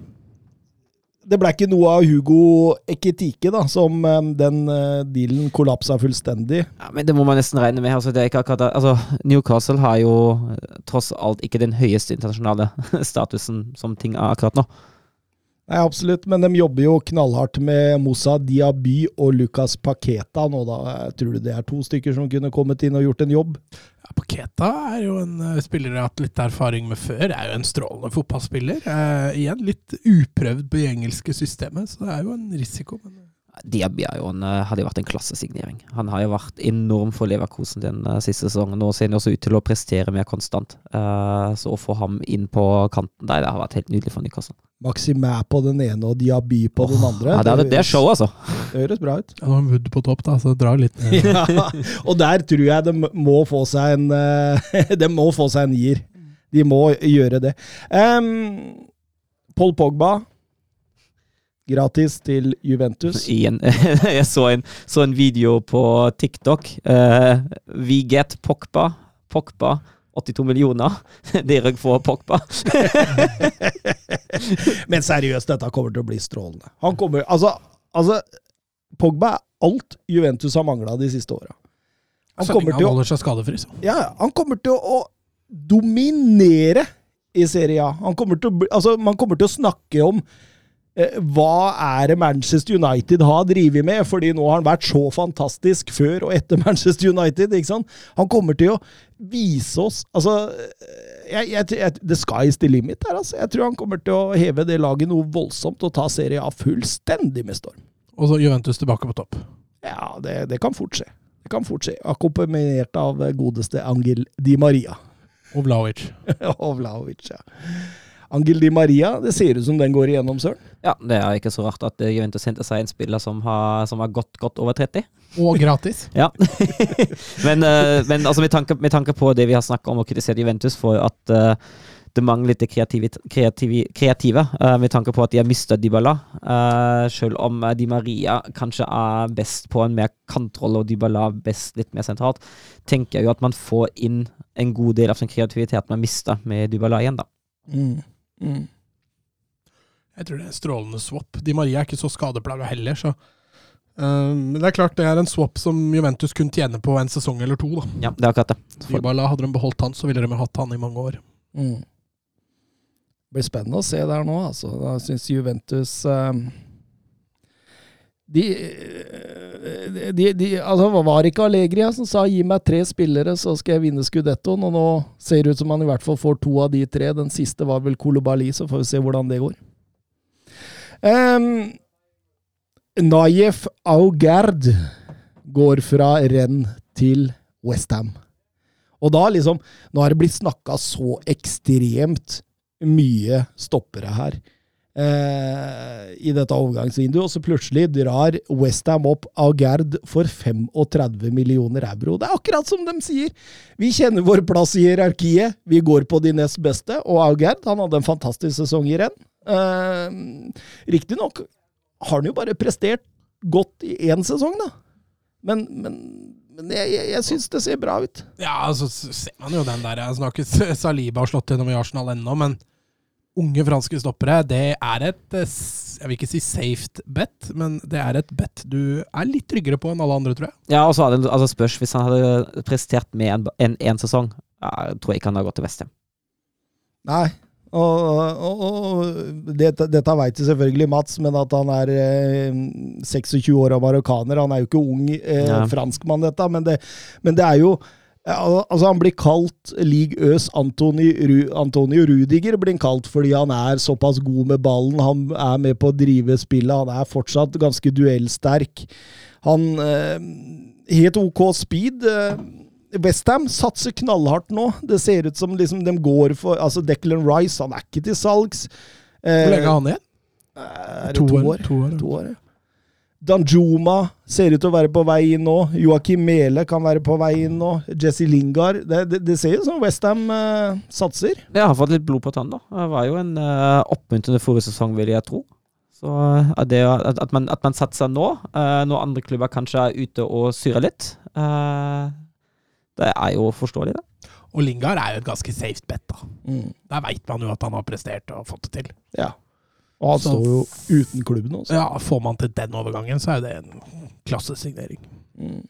det ble ikke noe av Hugo Ekitike, da, som eh, den eh, dealen kollapsa fullstendig. Ja, men det må man nesten regne med. Altså, akkurat, altså, Newcastle har jo eh, tross alt ikke den høyeste internasjonale statusen som ting er akkurat nå. Nei, absolutt, men de jobber jo knallhardt med Moussa Diaby og Lucas Paqueta nå, da. Tror du det er to stykker som kunne kommet inn og gjort en jobb? Ja, Paqueta er jo en uh, spiller jeg har hatt litt erfaring med før. Er jo en strålende fotballspiller. Uh, igjen litt uprøvd på det engelske systemet, så det er jo en risiko. Men eh, Diaby er jo en, eh, hadde jo vært en klassesignering. Han har jo vært enorm for Leverkosen den eh, siste sesongen. Nå ser han også ut til å prestere mer konstant. Eh, så å få ham inn på kanten der, det har vært helt nydelig for Newcastle. Maximæ på den ene og Diaby på den andre. Ja, det, er, det er show, altså. Det høres bra ut. ja, har Wood på topp, da, så det drar litt ned. ja, og der tror jeg de må få seg en Det De må få seg en gir. De må gjøre det. Um, Paul Pogba, gratis til Juventus. Igjen. Jeg så en, så en video på TikTok. Uh, We get Pogba. Pogba. 82 millioner. Dere får Pogba. Men seriøst, dette kommer til å bli strålende. Han kommer Altså, altså Pogba er alt Juventus har mangla de siste åra. Han, Så lenge kommer han holder seg skadefri, så. ja, han kommer til å dominere i Serie A. Han kommer til å, altså, man kommer til å snakke om eh, hva er det Manchester United har drevet med, fordi nå har han vært så fantastisk før og etter Manchester United. ikke sant? Han kommer til å vise oss altså, jeg, jeg, jeg, The sky is the limit her. altså. Jeg tror han kommer til å heve det laget noe voldsomt og ta Serie A fullstendig med storm. Og så Juventus tilbake på topp. Ja, det, det kan fort skje. Det kan fort skje. Akkompagnert av godeste Angel Di Maria. Og Vlaovic. og Vlahovic, ja. Angel Di Maria, det ser ut som den går igjennom, Søren. Ja, det er ikke så rart at eh, Juventus henter seg en spiller som har, som har gått godt over 30. Og gratis. Ja. men eh, men altså, med, tanke, med tanke på det vi har snakka om og kritisert Juventus for at uh, det mangler litt kreativi, kreativi, kreative, uh, med tanke på at de har mista Dybala. Uh, selv om Di Maria kanskje er best på en mer kantrolle og Dybala best litt mer sentralt, tenker jeg jo at man får inn en god del av den kreativiteten man mista med Dybala igjen, da. Mm. Mm. Jeg tror det er en strålende swap. Di Maria er ikke så skadeplaga heller, så um, Men det er klart det er en swap som Juventus kunne tjene på en sesong eller to. da. Ja, det er akkurat det. For, Dybala, hadde de beholdt han, så ville de hatt han i mange år. Mm. Det blir spennende å se der nå, altså. Da syns Juventus eh, de, eh, de, de, altså Var ikke Allegria som sa 'gi meg tre spillere, så skal jeg vinne skudettoen'? Og nå ser det ut som han i hvert fall får to av de tre. Den siste var vel Kolobali, så får vi se hvordan det går. Um, Nayef Augerd går fra renn til Westham. Og da liksom Nå har det blitt snakka så ekstremt mye stoppere her eh, i dette overgangsvinduet, og så plutselig drar Westham opp Augerd for 35 millioner euro. Det er akkurat som de sier! Vi kjenner vår plass i hierarkiet, vi går på de nest beste, og Augerd han hadde en fantastisk sesong i renn. Eh, Riktignok har han jo bare prestert godt i én sesong, da. Men, men, men jeg, jeg, jeg syns det ser bra ut. Ja, altså s- ser man jo den der. Jeg snakker Saliba har slått gjennom i Arsenal ennå, men unge franske stoppere, det er et eh, Jeg vil ikke si safe bet, men det er et bet du er litt tryggere på enn alle andre, tror jeg. ja, og så hadde altså spørs hvis han hadde prestert med en, en, en sesong. Jeg tror jeg ikke han hadde gått til Westham. Nei. Og, og, og dette, dette veit jo selvfølgelig Mats, men at han er eh, 26 år og marokkaner Han er jo ikke ung eh, Ja. franskmann, dette, men det, men det er jo ja, Altså, han blir kalt League Øs Antoni, Ru, Antonio Rudiger, blir han kalt fordi han er såpass god med ballen. Han er med på å drive spillet. Han er fortsatt ganske duellsterk. Han eh, Helt OK speed. Eh, Westham satser knallhardt nå. Det ser ut som liksom de går for Altså, Declan Rice han er ikke til salgs. Eh, Hvor lenge er han igjen? Eh, to, to, år? To år. To år, ja. Danjuma ser ut til å være på vei inn nå. Joakim Mele kan være på vei inn nå. Jesse Lingard. Det, det, det ser ut som Westham eh, satser. Jeg har fått litt blod på tann, da. Det var jo en uh, oppmuntrende forrige sesong, vil jeg tro. Så uh, det, at, at, man, at man satser nå, eh, når andre klubber kanskje er ute og syrer litt, eh, det er jo forståelig, det. Og Lingard er jo et ganske safe bet, da. Mm. Der veit man jo at han har prestert og fått det til. Ja. Og han står jo uten klubben også. Ja, Får man til den overgangen, så er det en klassesignering. Mm.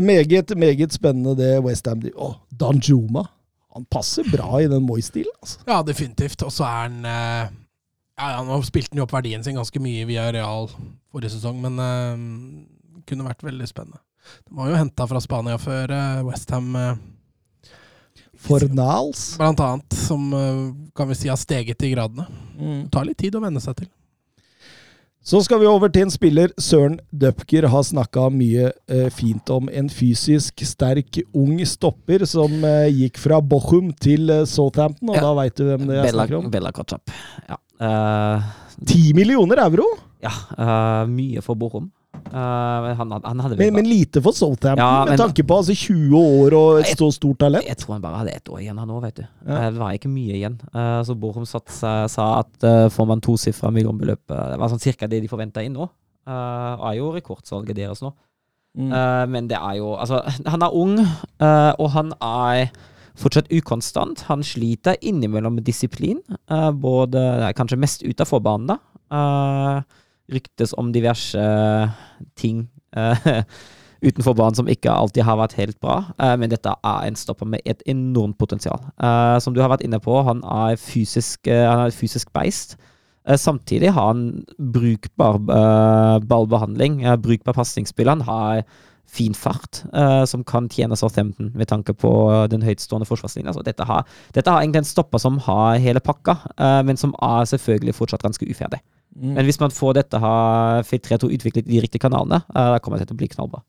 Meget, meget spennende det Westham driver. Å, Danjuma! Han passer bra i den Moi-stilen, altså. Ja, definitivt. Og så er han eh, Ja, ja, nå spilte han jo opp verdien sin ganske mye via Real forrige sesong, men eh, kunne vært veldig spennende. De var jo henta fra Spania før uh, Westham, uh, Fornals. blant annet, som eh, kan vi si har steget i gradene. Mm. Det tar litt tid å venne seg til. Så skal vi over til en spiller Søren Dupker har snakka mye eh, fint om. En fysisk sterk, ung stopper som eh, gikk fra Bochum til eh, Southampton, og Ja. da veit du hvem det er Bella, snakker om. Bella Kotchap. Ja. Ti uh, millioner euro! ja uh, mye for Borum. Eh, han, han Men, men lite for Southampton, Ja, med tanke på altså 20 år og et så stort talent. Jeg tror han bare hadde ett år igjen han vet du. Ja. Eh, Det var ikke mye igjen. Uh, Så Borum sa sa at uh, får man tosifra millionbeløp Det var sånn cirka det de forventa inn nå. Eh, er jo rekordsalget deres nå. Mm. Men det er jo Altså, han er ung, og han er fortsatt ukonstant. Han sliter innimellom med disiplin. Både Kanskje mest utafor banen, da. Eh, Ryktes om diverse eh, ting eh, utenfor banen som ikke alltid har vært helt bra. Eh, men dette er en stopper med et enormt potensial. Som du har vært inne på, han er fysisk, han er et fysisk beist. Samtidig har han brukbar eh, ballbehandling, eh, brukbar pasningsspill. Han har fin fart, som kan tjene Southampton med tanke på den høytstående forsvarslinja. Så dette dette har egentlig en stopper som har hele pakka, men som er selvfølgelig fortsatt ganske uferdig. Mm. Men hvis man får dette ha filtrert og utviklet i de riktige kanalene, eh, da kommer det til å bli knallbra.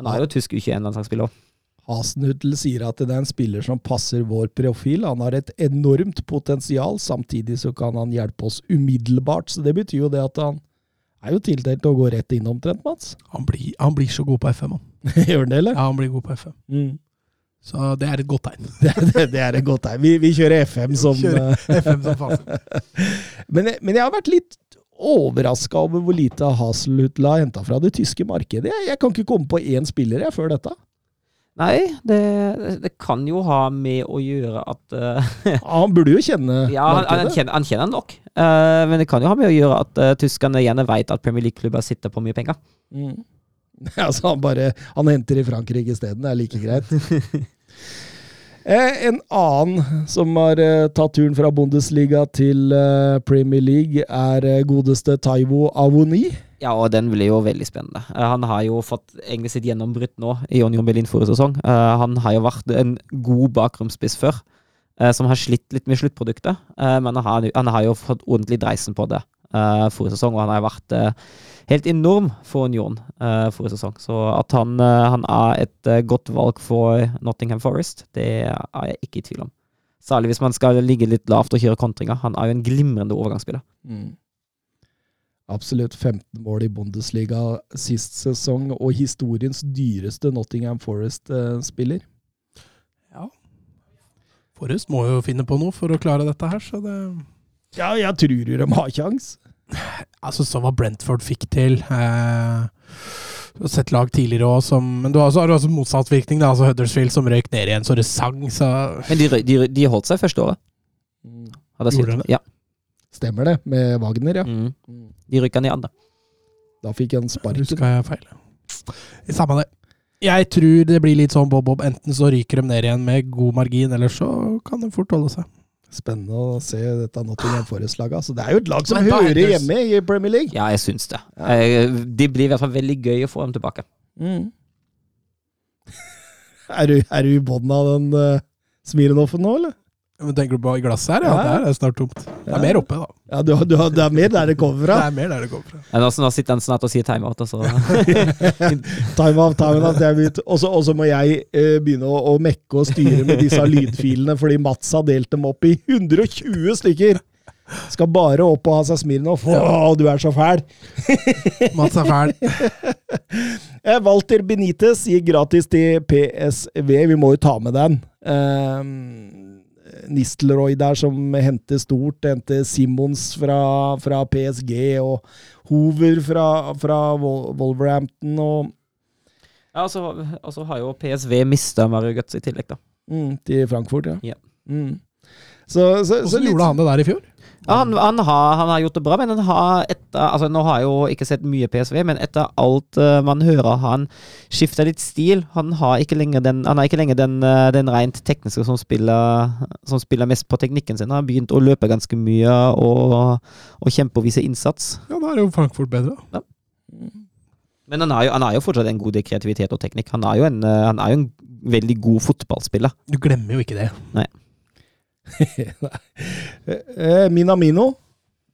Han er jo tysk U21-landslagsspiller òg. Hasenhutl sier at det er en spiller som passer vår profil. Han har et enormt potensial, samtidig så kan han hjelpe oss umiddelbart. Så det betyr jo det at han er jo tildelt å gå rett inn omtrent, Mats. Han blir, han blir så god på FM, han. Gjør han det, eller? Ja, han blir god på FM. Mm. Så det er et godt tegn. Det, det, det er et godt tegn. Vi, vi kjører FM som Kjører eh, FM som fasit. men, men jeg har vært litt overraska over hvor lite Haselhutla har henta fra det tyske markedet. Jeg, jeg kan ikke komme på én spiller jeg før dette. Nei, det, det kan jo ha med å gjøre at eh, Han burde jo kjenne Ja, han, han, kjenner, han kjenner nok. uh, men det kan jo ha med å gjøre at uh, tyskerne gjerne vet at Premier League-klubber sitter på mye penger. Mm. Altså, han bare Han henter i Frankrike isteden. Det er like greit. Eh, En annen som har eh, tatt turen fra Bundesliga til eh, Premier League, er godeste Taivo Avoni. Ja, og den blir jo veldig spennende. Han har jo fått egentlig sitt gjennombrudd nå i Union Berlin forrige sesong. Han har jo vært en god bakromspiss før, som har slitt litt med sluttproduktet. Men han har, jo fått ordentlig dreisen på det forrige sesong, og han har vært eh, helt enorm for Union uh, forrige sesong. Så at han, eh, han er et eh, godt valg for Nottingham Forest, det er jeg ikke i tvil om. Særlig hvis man skal ligge litt lavt og kjøre kontringer. Han er jo en glimrende overgangsspiller. Absolutt 15 mål i Bundesliga sist sesong, og historiens dyreste Nottingham Forest-spiller. Ja. Forrest må jo finne på noe for å klare dette her, så det Ja, jeg tror jo de har kjangs. Altså, så hva Brentford fikk til. Eh, du har sett lag tidligere òg som Men du har også, har også motsatt virkning, da. Altså Huddersfield som røyk ned igjen så det sang, så Men de, de, de holdt seg første året. Hadde Gjorde de det? Ja. Stemmer det, med Wagner, ja. Mm. De rykka ned andre. Da fikk han sparken. Huska jeg feil? Samme det. Jeg tror det blir litt sånn bob-bob. Enten så ryker de ned igjen med god margin, eller så kan de fort holde seg. Spennende å se dette Nottingham Forest-laget. Altså, det er jo et lag som hører hjemme i Premier League. Ja, jeg syns det. Ja. Det blir i hvert fall veldig gøy å få dem tilbake. Mm. Er, du, er du i bånn av den uh, Smirnoffen nå, eller? Men tenker du på i glasset her? Ja, Ja. det er snart tomt. Det Ja. er mer oppe, da. Ja, du, har- du, det er mer der det kommer fra? Det er mer der det kommer fra. Ja, Nå, nå sitter han snart og sier timeout, og så Time out, time out. jeg vet. Og så må jeg eh, begynne å, å mekke og styre med disse lydfilene, fordi Mats har delt dem opp i 120 stykker. Skal bare opp og ha seg Smirnov. Å, du er så fæl! Mats er fæl. Eh, Walter Benitez gir gratis til PSV. Vi må jo ta med den. Eh, Nistelrooy der som henter stort. Henter Simmons fra, fra PSG og Hoover fra, fra Wolverhampton. Og, Ja, og så og har jo PSV mista Mario Guts i tillegg, da. mm, til Frankfurt, ja. Ja. Mm. Så, så, så Hvordan litt- gjorde han det der i fjor? Ja, han, han, har, han har gjort det bra, men han har etter altså Nå har jeg jo ikke sett mye PSV, men etter alt uh, man hører, han skifter litt stil. Han har ikke lenger den, han er ikke lenger den, uh, den rent tekniske som spiller, som spiller mest på teknikken sin. Han har begynt å løpe ganske mye og, og kjempe og vise innsats. Ja, da er jo Frankfurt bedre. Ja. Men han har, jo, han har jo fortsatt en god kreativitet og teknikk. Han er jo en, eh, han er jo en veldig god fotballspiller. Du glemmer jo ikke det. Nei. Minamino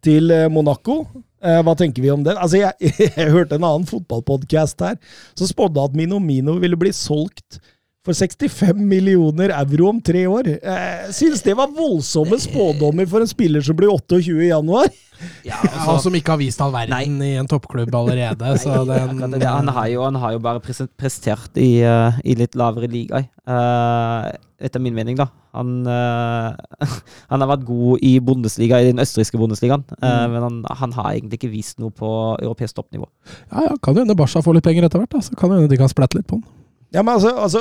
til Monaco. Eh, Hva tenker vi om det? Altså, jeg, jeg hørte en annen fotballpodkast her som spådde at Minomino ville bli solgt for 65 millioner euro om tre år. Jeg synes det var voldsomme spådommer for en spiller som blir 28 i januar. Ja, Han som ikke har vist all verden i en toppklubb allerede. Så den, det. han, har jo, han har jo bare prestert i, uh, i litt lavere ligaer. uh, etter min mening, da. Han, uh, han har vært god i Bundesliga, i den østerrikske Bundesligaen, mm. men han, han har egentlig ikke vist noe på europeisk toppnivå. Ja, ja, Kan jo hende Barca får litt penger etter hvert. da, Så kan jo hende de kan splette litt på den. Ja, men altså, altså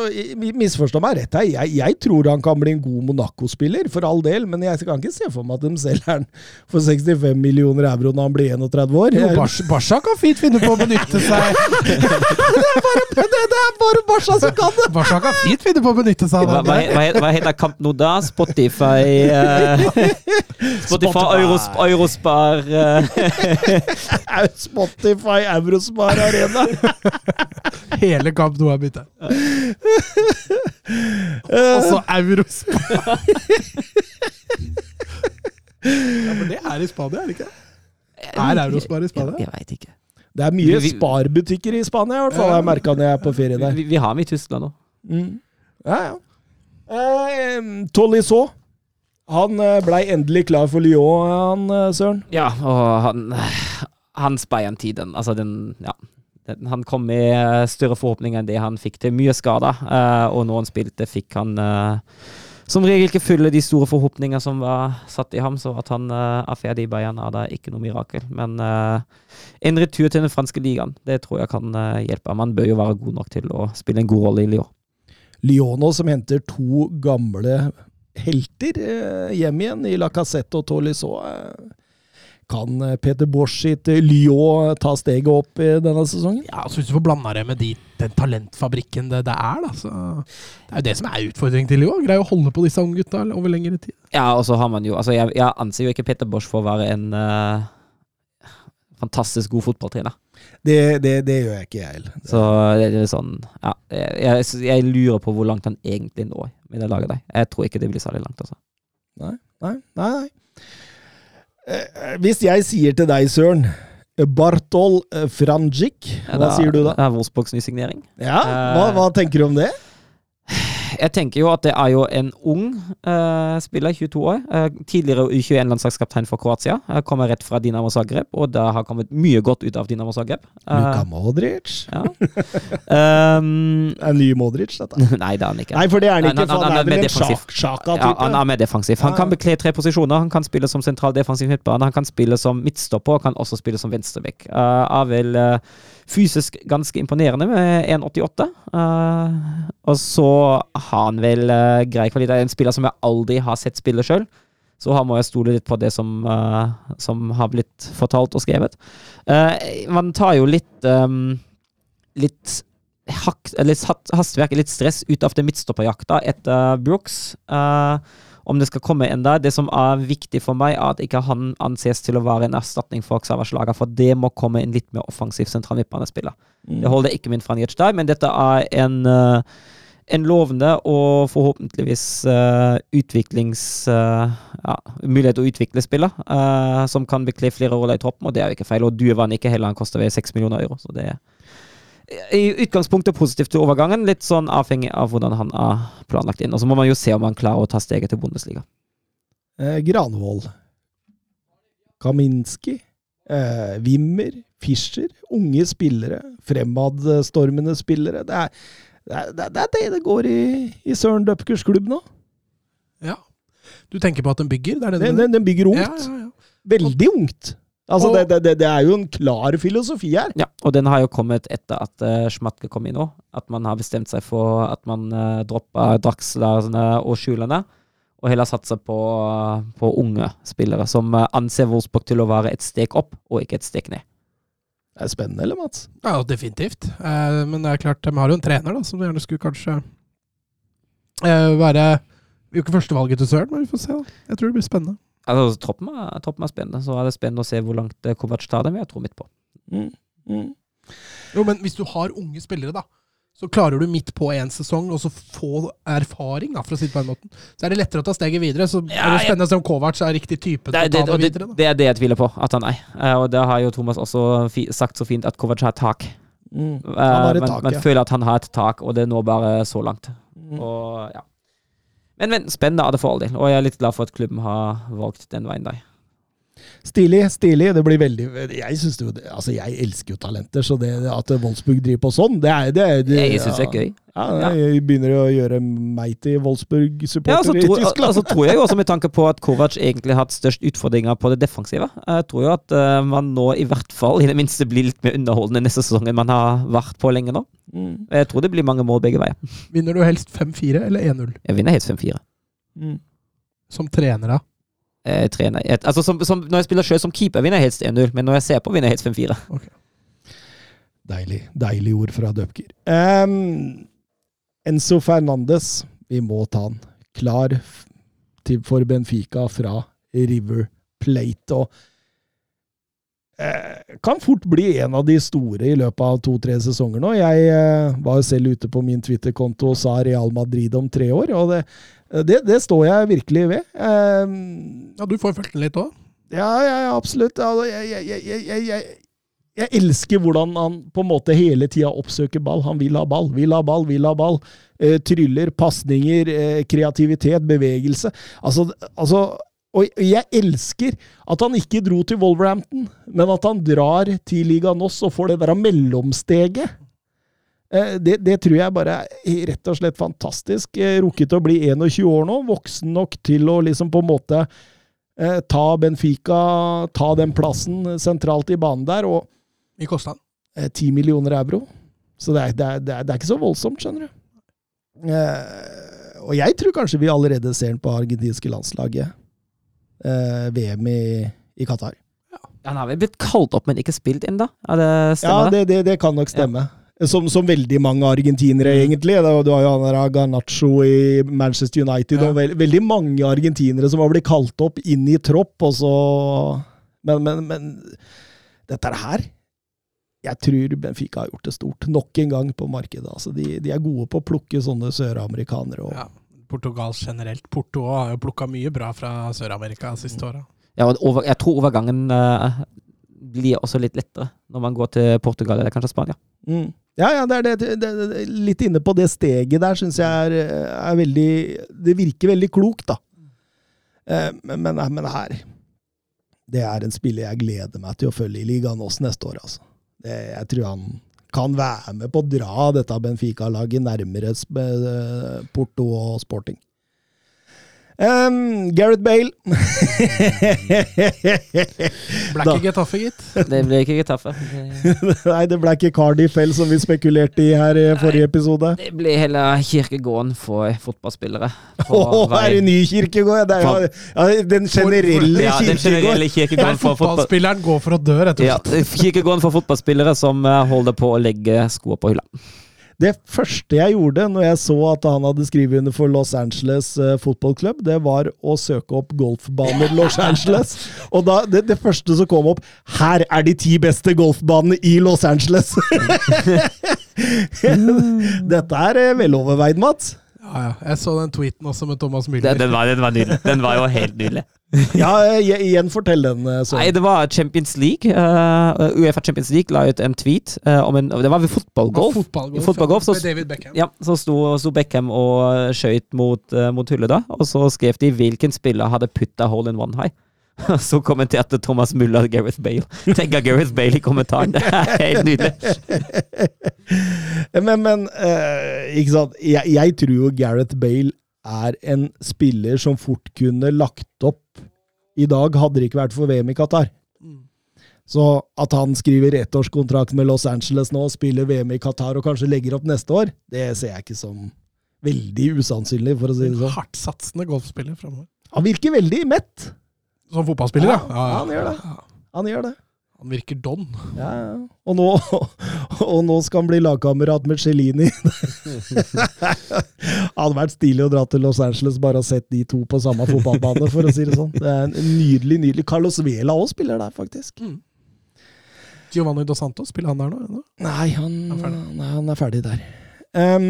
Misforstå meg rett her. Jeg, jeg tror han kan bli en god Monaco-spiller, for all del, men jeg kan ikke se for meg at de selger han for 65 millioner euro når han blir 31 år. Jo, Barca, Barca kan fint finne på å benytte seg det, det er bare Barca som kan det! Barca kan fint finne på å benytte seg av det. hva, hva heter Camp nå da? Spotify uh, Spotify Eurosp, Eurospar uh. Spotify Eurospar Arena. Hele Camp nå er bytte. Og så Eurospar. ja, men det er i Spania, er det ikke? Er Eurospar i Spania? Jeg, jeg veit ikke. Det er mye Vi- sparbutikker i Spania, i hvert fall. Jeg merka når jeg er på ferie der. Vi, vi har dem i Tyskland nå. Mm. Ja, ja. Eh, Tolisso. Han eh, blei endelig klar for Lyon, han eh, Søren. Ja, og han Hans Bayern-tiden, altså den Ja. Han kom med større forhåpninger enn det han fikk til. Mye skader, eh, og når han spilte, fikk han eh, som regel ikke fylle de store forhåpninger som var satt i ham. Så at han uh, er ferdig i Bayern, er da ikke noe mirakel. Men uh, en retur til den franske ligaen, det tror jeg kan uh, hjelpe ham. Han bør jo være god nok til å spille en god rolle i Lyon. Lyon som henter to gamle helter eh, hjem igjen i Lacassette og Tolisso. Eh, kan eh, Peter Bosch sitt eh, Lyon ta steget opp i denne sesongen? Ja, altså Hvis du får blanda det med de, den talentfabrikken det, det er, da, så Det er jo det som er utfordringen til Lyon. Greie å holde på disse unge gutta over lengre tid. Ja, og så har man jo Altså, jeg, jeg anser jo ikke Peter Bosch for å være en uh, fantastisk god fotballtrener. Det, det, det gjør jeg ikke, jeg heller. Så det er sånn Ja, jeg, jeg, jeg lurer på hvor langt han egentlig når med det laget der. Jeg tror ikke det blir særlig langt, altså. Nei, nei, nei. nei. Eh, hvis jeg sier til deg, Søren Bartol Frangic, hva er- sier du da? Det er Wolfsburgs ny. Ja, hva, hva tenker du om det? Jeg tenker jo at det er jo en ung uh, spiller, 22 år. Uh, tidligere U21-landslagskaptein for Kroatia. Uh, kommer rett fra Dinamo Zagreb, og det har kommet mye godt ut av Dinamo Zagreb. Luka Modric? ja. um, En ny Modric, dette? nei, det er han ikke. Nei, for det er han ikke. han- For han han er er vel en sjaka Ja, han er mer defensiv. Han kan bekle tre posisjoner. Han kan spille som sentral defensiv midtbane, han kan spille som midtstopper og kan også spille som venstrebekk. Uh, er vel uh, fysisk ganske imponerende med 1,88. Uh, og så har han vel uh, grei kvalitet. En spiller som jeg aldri har sett spille sjøl. Så må jeg stole litt på det som, uh, som har blitt fortalt og skrevet. Man tar jo litt um, litt hak, eller hastverk, litt stress ut av det midtstopperjakta etter Brooks. Uh, om det skal komme enda. Det som er viktig for meg, er at ikke han anses til å være en erstatning for Xavas Lager, for det må komme en litt mer offensiv sentral midtbanespiller. Mm. Det holder ikke min Franjic der, men dette er en, uh, en lovende og forhåpentligvis uh, utviklings... Uh, ja, mulighet til å utvikle spiller, uh, som kan bekle flere roller i troppen, og det er jo ikke feil. Og Duevan ikke heller, han koster vel 6 millioner euro, så det er i utgangspunktet positivt til overgangen, litt sånn avhengig av hvordan han er planlagt inn. Og så må man jo se om han klarer å ta steget til Bundesliga. Eh, Granvoll. Kaminski. Eh, Wimmer. Fischer. Unge spillere. Fremadstormende spillere. Det er det, er, det, er det det går i, i Søren Dupkers klubb nå. Ja. Du tenker på at den bygger? Det er det Den, den, den bygger ungt. Ja, ja, ja. Veldig ungt. Altså, Og- det, det, det, er jo en klar filosofi her. Ja, og den har jo kommet etter at uh, Schmatke kom inn òg. At man har bestemt seg for at man uh, dropper Draxlerne og Skjulerne, og heller satser på, på unge spillere som uh, anser Wolfsburg til å være et steg opp, og ikke et steg ned. Det er spennende, eller, Mats? Ja, definitivt. Eh, men det er klart, de har jo en trener da, som gjerne skulle kanskje eh, være jo ikke førstevalget til Søren, men vi får se. da. Jeg tror det blir spennende. Altså, troppen er, troppen er spennende, så er det spennende å se hvor langt uh, Kovac tar det, men jeg tror midt på. Mm. Mm. Jo, men hvis du har unge spillere, da, så klarer du midt på en sesong og så få erfaring, da, for å si det på den måten. Så er det lettere å ta steget videre. Så Ja, er det spennende å se om Kovac er riktig type Det, det, det det, videre. Det er det jeg tviler på, at han er. Eh, og det har jo Thomas også sagt så fint, at Kovac har et tak. Mm. Eh, Han har et man, tak, ja. føler at han har et tak, og det når bare så langt. Mm. Og, ja. Men, men spennende er det for all del, og jeg er litt glad for at klubben har valgt den veien der. Stilig, stilig. Det blir veldig Jeg synes det Altså, jeg elsker jo talenter, så det at Wolfsburg driver på sånn, det er det, det Jeg syns det er gøy. Ja, jeg begynner å gjøre meg til Wolfsburg-supporter Ja, altså, i Tyskland. altså, tror jeg også med tanke på at Kovac egentlig har hatt størst utfordringer på det defensive. Jeg tror jo at uh, man nå i hvert fall i det minste blir litt mer underholdende neste sesong enn man har vært på lenge nå. Mm. Jeg tror det blir mange mål begge veier. Vinner du helst 5-4 eller 1-0? Jeg vinner helst 5-4. Mm. Som trener, da? Jeg trener jeg, altså, som, som, Når jeg spiller sjøl som keeper, vinner jeg helst 1-0, men når jeg ser på, vinner jeg helst 5-4. Deilig. Deilig ord fra Dupker. Um, Enzo Fernandes, vi må ta han. Klar til, for Benfica fra River Plate. Og eh, kan fort bli en av de store i løpet av to-tre sesonger nå. Jeg eh, var jo selv ute på min Twitter-konto og sa Real Madrid om tre år, og det, det, det står jeg virkelig ved. Em, Ja, du får fulgt den litt òg. ja, ja, absolutt. Altså, jeg, jeg, jeg, jeg elsker hvordan han på en måte hele tida oppsøker ball. Han vil ha ball, vil ha ball, vil ha ball. Eh, tryller, pasninger, eh, kreativitet, bevegelse. Altså, altså Og jeg elsker at han ikke dro til Wolverhampton, men at han drar til Liga Noss og får det der mellomsteget. Eh, det, det tror jeg bare er rett og slett fantastisk. Eh, Rukket å bli 21 år nå, voksen nok til å liksom på en måte eh, ta Benfica, ta den plassen sentralt i banen der. og Mye kosta han. eh, 10 millioner euro. Så det er, det, er, det, er, det er ikke så voldsomt, skjønner du. Eh, og jeg tror kanskje vi allerede ser den på argentinske landslaget. Eh, VM i, i Qatar. Han har vel blitt kalt opp, men ikke spilt ennå? Ja, det Ja, det? det, det, det kan nok stemme. Som, som veldig mange argentinere, egentlig. Du har jo han der Garnaccio i Manchester United, Ja. og veld, veldig mange argentinere som har blitt kalt opp inn i tropp, og så Men, men, men dette her Jeg tror Benfica har gjort det stort. Nok en gang på markedet. Altså, de, de er gode på å plukke sånne søramerikanere. Og, Ja. Portugal generelt. Porto har jo plukka mye bra fra Sør-Amerika de siste åra. Ja, og jeg tror overgangen eh, blir også litt lettere når man går til Portugal eller kanskje Spania. Mm. Ja, ja, det er det, det, det, litt inne på det steget der, syns jeg er, er veldig Det virker veldig klokt, da. Eh, men, men, men her Det er en spiller jeg gleder meg til å følge i ligaen også neste år, altså. Det, jeg tror han kan være med på å dra dette Benfica-laget nærmere eh, Porto og Sporting. Um, Gareth Bale Ble ikke Getafe, gitt. Det ble ikke Getafe. Nei, det ble ikke Cardiff Fell, som vi spekulerte i her i forrige episode. det ble heller kirkegården for fotballspillere. Åh, oh, er det ny kirkegård? Det er ja, den generelle ja, den generelle kirkegården for fotballspilleren går for å dø, rett og Ja, kirkegården for fotballspillere som eh, holder på å legge skoa på hylla. Det første jeg gjorde når jeg så at han hadde skrevet under for Los Angeles uh, Football Club, det var å søke opp golfbaner Los Angeles. Og da, det, det første som kom opp Her er de ti beste golfbanene i Los Angeles! Dette er uh, veloverveid, Mats. Ja, ja. Jeg så den tweeten også med Thomas Müller. den, var, den var nydelig. Den var jo helt nydelig. Ja, igjen fortell den. Så. Nei, det var Champions League. Uh, Uefa Champions League la ut en tweet uh, om en Det var ved fotballgolf. Fotballgolf, I fotballgolf så, med David Beckham. ja, så sto, sto Beckham og skøyt mot, uh, mot hullet, da. Og så skrev de hvilken spiller hadde putta hole in one high. Så kommenterte Thomas Muller Gareth Bale. Tenk av Gareth Bale i kommentaren. Det er helt nydelig. Men, men uh, ikke sant? Jeg, jeg tror jo Gareth Bale er en spiller som fort kunne lagt opp i dag, hadde det ikke vært for VM i Qatar. Så at han skriver ettårskontrakt med Los Angeles nå, spiller VM i Qatar og kanskje legger opp neste år, det ser jeg ikke som veldig usannsynlig, for å si det sånn. Hardtsatsende golfspiller framover. Han virker veldig mett. Som fotballspiller, ja. Ja, han gjør det. Han gjør det. Han virker don. Ja, ja. Og nå, og nå skal han bli lagkamerat med Cellini. hadde vært stilig å dra til Los Angeles bare og sett de to på samme fotballbane, for å si det sånn. Det er en nydelig, nydelig Carlos Vela òg spiller der, faktisk. Giovanni Dos Santos, spiller han der nå? Nei, han, Han er ferdig. nei, han er ferdig der. Em,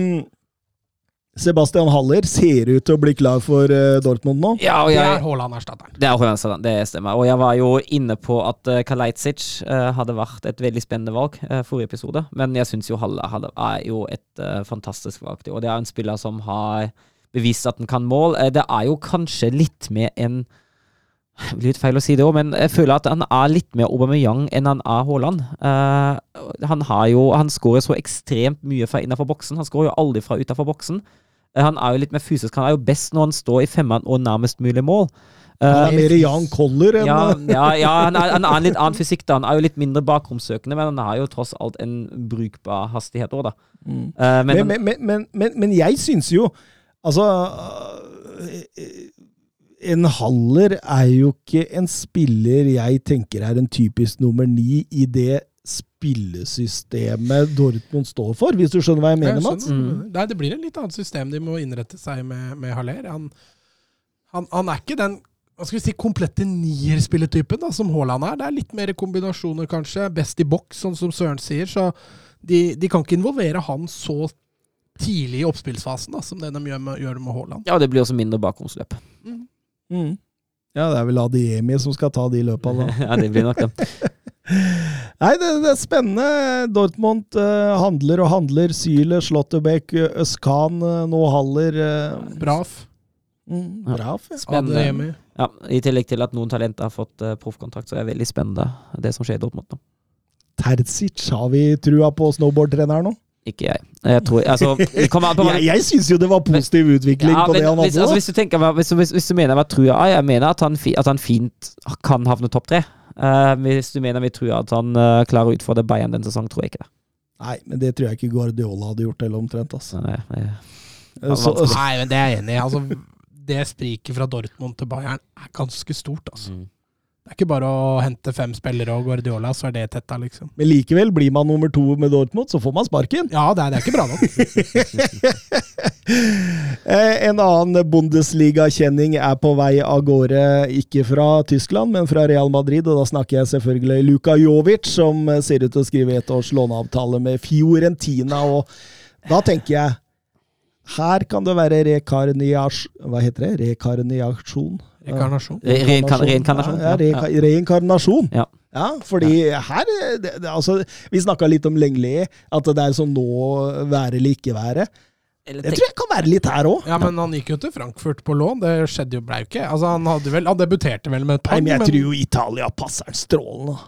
Sebastian Haller ser ut til å bli klar for eh, Dortmund nå. Ja, og Det er Haaland-erstatteren. Det er Hollandstad, det stemmer. Og jeg var jo inne på at uh, Kalajdzic eh, hadde vært et veldig spennende valg forrige episode, men jeg syns jo Haller hadde, er jo et eh, fantastisk valg. Og det er en spiller som har bevist at han kan mål. Eh, det er jo kanskje litt mer en det blir litt feil å si det òg, men jeg føler at han er litt mer Aubameyang enn han er Haaland. Uh, han har jo Han skårer så ekstremt mye fra innenfor boksen. Han skårer jo aldri fra utenfor boksen. Uh, han er jo litt mer fysisk. Han er jo best når han står i femmeren og nærmest mulig mål. Uh, Han er mer Jan Koller enn ja, ja, ja han, er, han er en litt annen fysikk. da Han er jo litt mindre bakromsøkende, men han har jo tross alt en brukbar hastighet òg, da. Mm. Men, Men, men, men, jeg syns jo Altså En Haller er jo ikke en spiller jeg tenker er en typisk nummer ni i det spillesystemet Dortmund står for, hvis du skjønner hva jeg mener, Mats? Mm. Nei, det blir et litt annet system de må innrette seg med, med Haller. Han, han, han er ikke den hva skal vi si, komplette nierspilletypen da, som Haaland er. Det er litt mer kombinasjoner, kanskje. Best i boks, sånn som Søren sier. Så de, de kan ikke involvere han så tidlig i oppspillsfasen da, som det de gjør med, gjør med Haaland. ja, det blir også mindre bakomsløp. Mm. Ja, det er vel Adiemi som skal ta de løpa, da. ja, det blir nok det. Nei, det, det er spennende. Dortmund eh, handler og handler. Syle, Slotterbeck, Øskan, eh, nå Haller. eh, Brav. mm, bra. ja. Spennende. Ja, I tillegg til at noen talenter har fått uh, proffkontrakt, så er det veldig spennende det som skjer i Dortmund nå. Terzic, har vi trua på snowboardtreneren nå? Ikke jeg. Jeg tror Altså, Jeg, jeg syns jo det var positiv utvikling Ja, på men det han hvis, altså, hvis, du tenker, hvis, hvis, hvis du mener hva tror jeg Jeg mener at han, at han fint kan havne topp tre. Uh, hvis du mener vi tror at han uh, klarer å utfordre Bayern den sesongen, tror jeg ikke det. Nei, men det tror jeg ikke Guardiola hadde gjort heller omtrent. Altså. Nei, det- Eh, Så. Nei, men det er jeg enig i. Altså, det spriket fra Dortmund til Bayern er ganske stort. Altså. Mm. Det er ikke bare å hente fem spillere og Guardiola, så er det tetta, liksom. men likevel, blir man nummer to med Dortmund, så får man sparken. Ja, det er, det er ikke bra nok. Eh, En annen Bundesliga-kjenning er på vei av gårde, ikke fra Tyskland, men fra Real Madrid. Og da snakker jeg selvfølgelig Luka Jovic, som ser ut til å skrive et års låneavtale med Fiorentina. Og da tenker jeg her kan det være rekarniasjon Hva heter det? Rekarniasjon? Rekarnasjon. Reinkarnasjon, Ja, ja. reinkarnasjon. Ja. Ja, fordi her eh, det, det, altså, Vi snakka litt om Lengli, at det er sånn nå være eller ikke være. Eller Det tror jeg kan være litt her òg. Ja, men han gikk jo til Frankfurt på lån. Det skjedde jo, blei jo ikke. Altså, han, vel, han debuterte vel med et Nei, men jeg tror jo Italia passer strålende.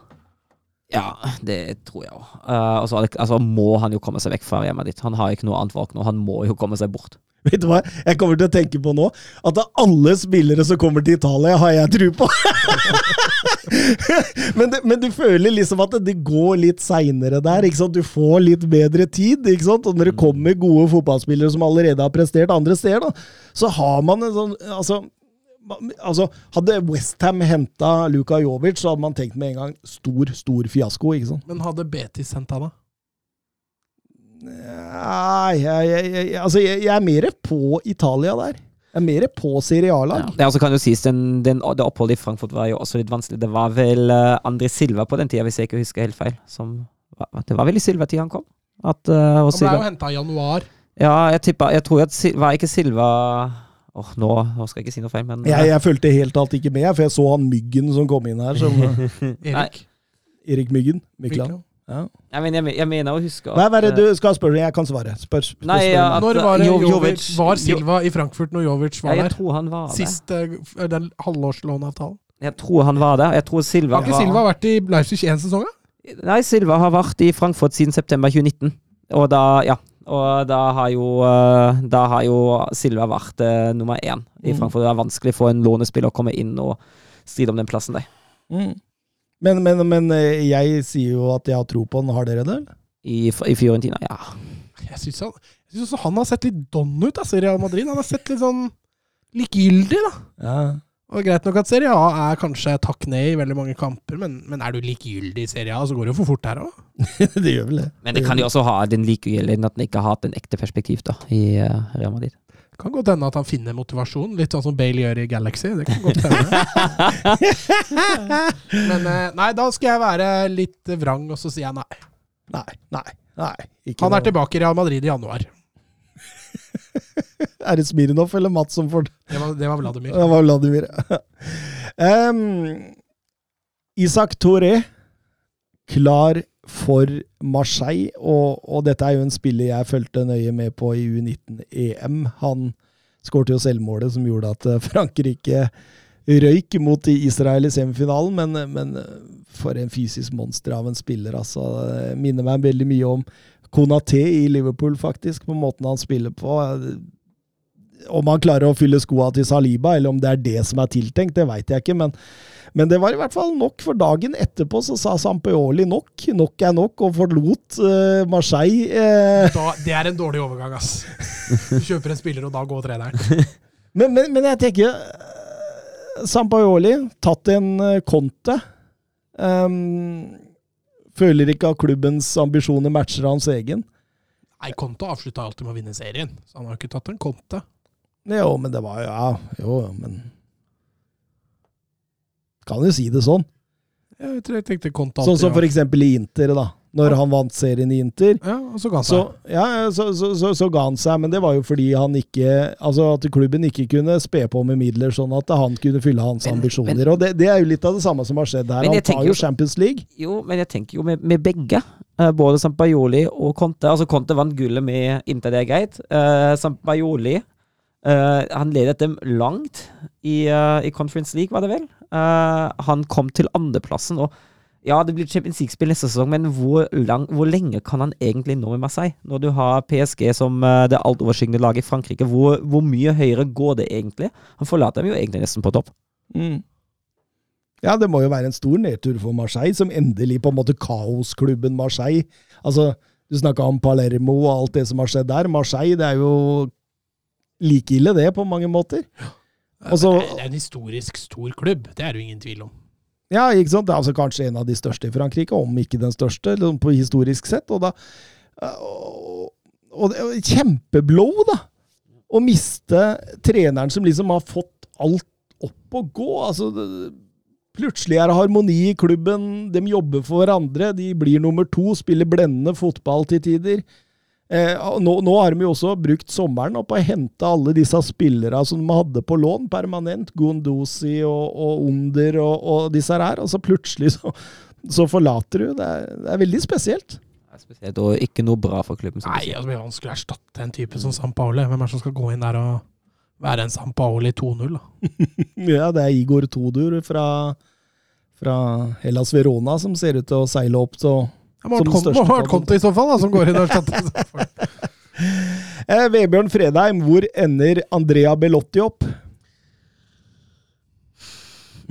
Ja, det tror jeg òg. altså, altså, må han jo komme seg vekk fra hjemmet ditt. Han har ikke noe annet valg nå. Han må jo komme seg bort. Vet du hva jeg kommer til å tenke på nå? At alle spillere som kommer til Italia, har jeg tru på. men, det, men du føler liksom at det går litt seinere der. ikke sant? Du får litt bedre tid. ikke sant? Og når det kommer gode fotballspillere som allerede har prestert andre steder, da, så har man en sånn altså, altså, Hadde Westham henta Luka Jovic, så hadde man tenkt med en gang stor, stor fiasko. ikke sant? Men hadde Betis henta da? Nei, jeg, jeg, jeg, altså, jeg, jeg er mer på Italia der. Jeg er mer på serialag. Ja. Det også kan jo sies, den, den, Det oppholdet i Frankfurt var jo også litt vanskelig. Det var vel uh, André Silva på den tida, hvis jeg ikke husker helt feil. Som, det var vel i Silva-tida han kom? At, uh, Han ble jo henta i januar. ja, jeg tippa Jeg tror at Var ikke Silva Åh, nå, nå skal jeg ikke si noe feil, men Jeg, jeg fulgte helt alt ikke med, for jeg så han Myggen som kom inn her. Som Erik. Erik Myggen. Mykland. Ja. jeg, mener, jeg, jeg mener å huske Hva er det eh, du skal spørre? Jeg kan svare. Spør, spør, Nei, ja, at- Når var det Jo- Jovic, Jovic- Var Jo- Silva i Frankfurt når Jovic ja, var jeg der? tror han var der. Sist eh, den halvårslåneavtalen. Jeg tror han var der. Jeg tror Silva Har ikke Silva vært i Leipzig én sesong, da? Nei, Silva har vært i Frankfurt siden september 2019. Og da, ja. Og da har jo, eh, da har jo Silva vært eh, nummer én i Mm. Frankfurt. Det er vanskelig for en lånespiller å komme inn og stride om den plassen der. Mm. Men, men, men eh, jeg sier jo at jeg har tro på han. Har dere det? I, I Fiorentina, ja. Jeg syns han, han har sett litt don ut, altså, i Real Madrid. Han har sett litt sånn likegyldig, da. Ja. Og Greit nok at Serie A er kanskje takk ned i veldig mange kamper, men, men er du likegyldig i Serie A, så går det jo for fort her òg. det gjør vel det. Men det kan jo også ha den likegyldigheten at den ikke har hatt en ekte perspektiv da, i uh, Real Madrid. Det Kan godt hende at han finner motivasjon, litt sånn som Bale gjør i Galaxy. Det kan godt hende. Men eh, nei, da skal jeg være litt vrang, og så sier jeg nei. Nei, nei. nei ikke Han er noe. tilbake i Real Madrid i januar. Er det Smirnov eller Mats som får Det var, det var Vladimir. Det var Vladimir. um, Isak Toré, klar for Marseille. Og, og dette er jo en spiller jeg fulgte nøye med på i U19-EM. Han skårte jo selvmålet som gjorde at eh, Frankrike røyk mot Israel i semifinalen, men, men for en fysisk monster av en spiller, altså. Det Minner meg veldig mye om Konaté i Liverpool, faktisk, på måten han spiller på. Om han klarer å fylle skoa til Saliba, eller om det er det som er tiltenkt, det veit jeg ikke. Men, men det var i hvert fall nok, for dagen etterpå så sa Sampioli nok. Nok er nok, og forlot uh, Marseille. Uh. Da, det er en dårlig overgang, ass. Du kjøper en spiller, og da går treneren. Men, men, men jeg tenker uh, Sampaoli, tatt en Conte. Um, føler ikke at klubbens ambisjoner matcher hans egen. Nei, Conte avslutta alltid med å vinne serien, så han har ikke tatt en Conte. Jo, men det var Ja, jo, men Kan jo si det sånn. Jeg, tror jeg tenkte Conte Sånn som for eksempel i Inter, da. Når han vant serien i Inter. Ja, og så ga han Så, seg. ja, så, så, så, så ga han seg, men det var jo fordi han ikke Altså at klubben ikke kunne spe på med midler, sånn at han kunne fylle hans Men- ambisjoner. men- og det, det er jo litt av det samme som har skjedd her. Han tar jo Champions League. Jo, men jeg tenker jo med, med begge. Eh, både Sampajoli og Conte. Altså Conte vant gullet med Inter, det er greit. Uh, Sampajoli Uh, Han ledet dem langt i, uh, i Conference League, var det vel. Uh, han kom til andreplassen. og ja, det blir Champions League-spill neste sesong, men hvor, lang, hvor lenge kan han egentlig nå med Marseille? Når du har PSG som eh, det altoverskyggende laget i Frankrike, hvor, hvor mye høyere går det egentlig? Han forlater dem jo egentlig nesten på topp. Mm. Ja, det må jo være en stor nedtur for Marseille, som endelig på en måte kaosklubben Marseille. Altså, du snakka om Palermo og alt det som har skjedd der. Marseille, det er jo like ille, det, på mange måter. Og så- det er en historisk stor klubb, det er det jo ingen tvil om. Ja, ikke sant? Det er altså kanskje en av de største i Frankrike, om ikke den største, liksom på historisk sett. Og da og, og og Kjempeblow, da! Å miste treneren som liksom har fått alt opp å gå. Altså, det, plutselig er det harmoni i klubben, de jobber for hverandre, de blir nummer to, spiller blendende fotball til tider. Eh, nå, nå har de jo også brukt sommeren på å hente alle disse spillerne som de hadde på lån permanent. Gundosi og, og Under og, og disse her. Og så plutselig så, så forlater du. Det er, det er veldig spesielt. Det er Spesielt, og ikke noe bra for klubben. Nei, altså, det blir vanskelig å erstatte en type som San Paoli. Hvem er det som skal gå inn der og være en San Paoli 2-0, da? Ja, det er Igor Todur fra, fra Hellas Verona som ser ut til å seile opp til Det må Som ha vært den Kon- største må ha vært Conte i så fall, da, som går inn og erstatter. eh, Vebjørn Fredheim, hvor ender Andrea Belotti opp?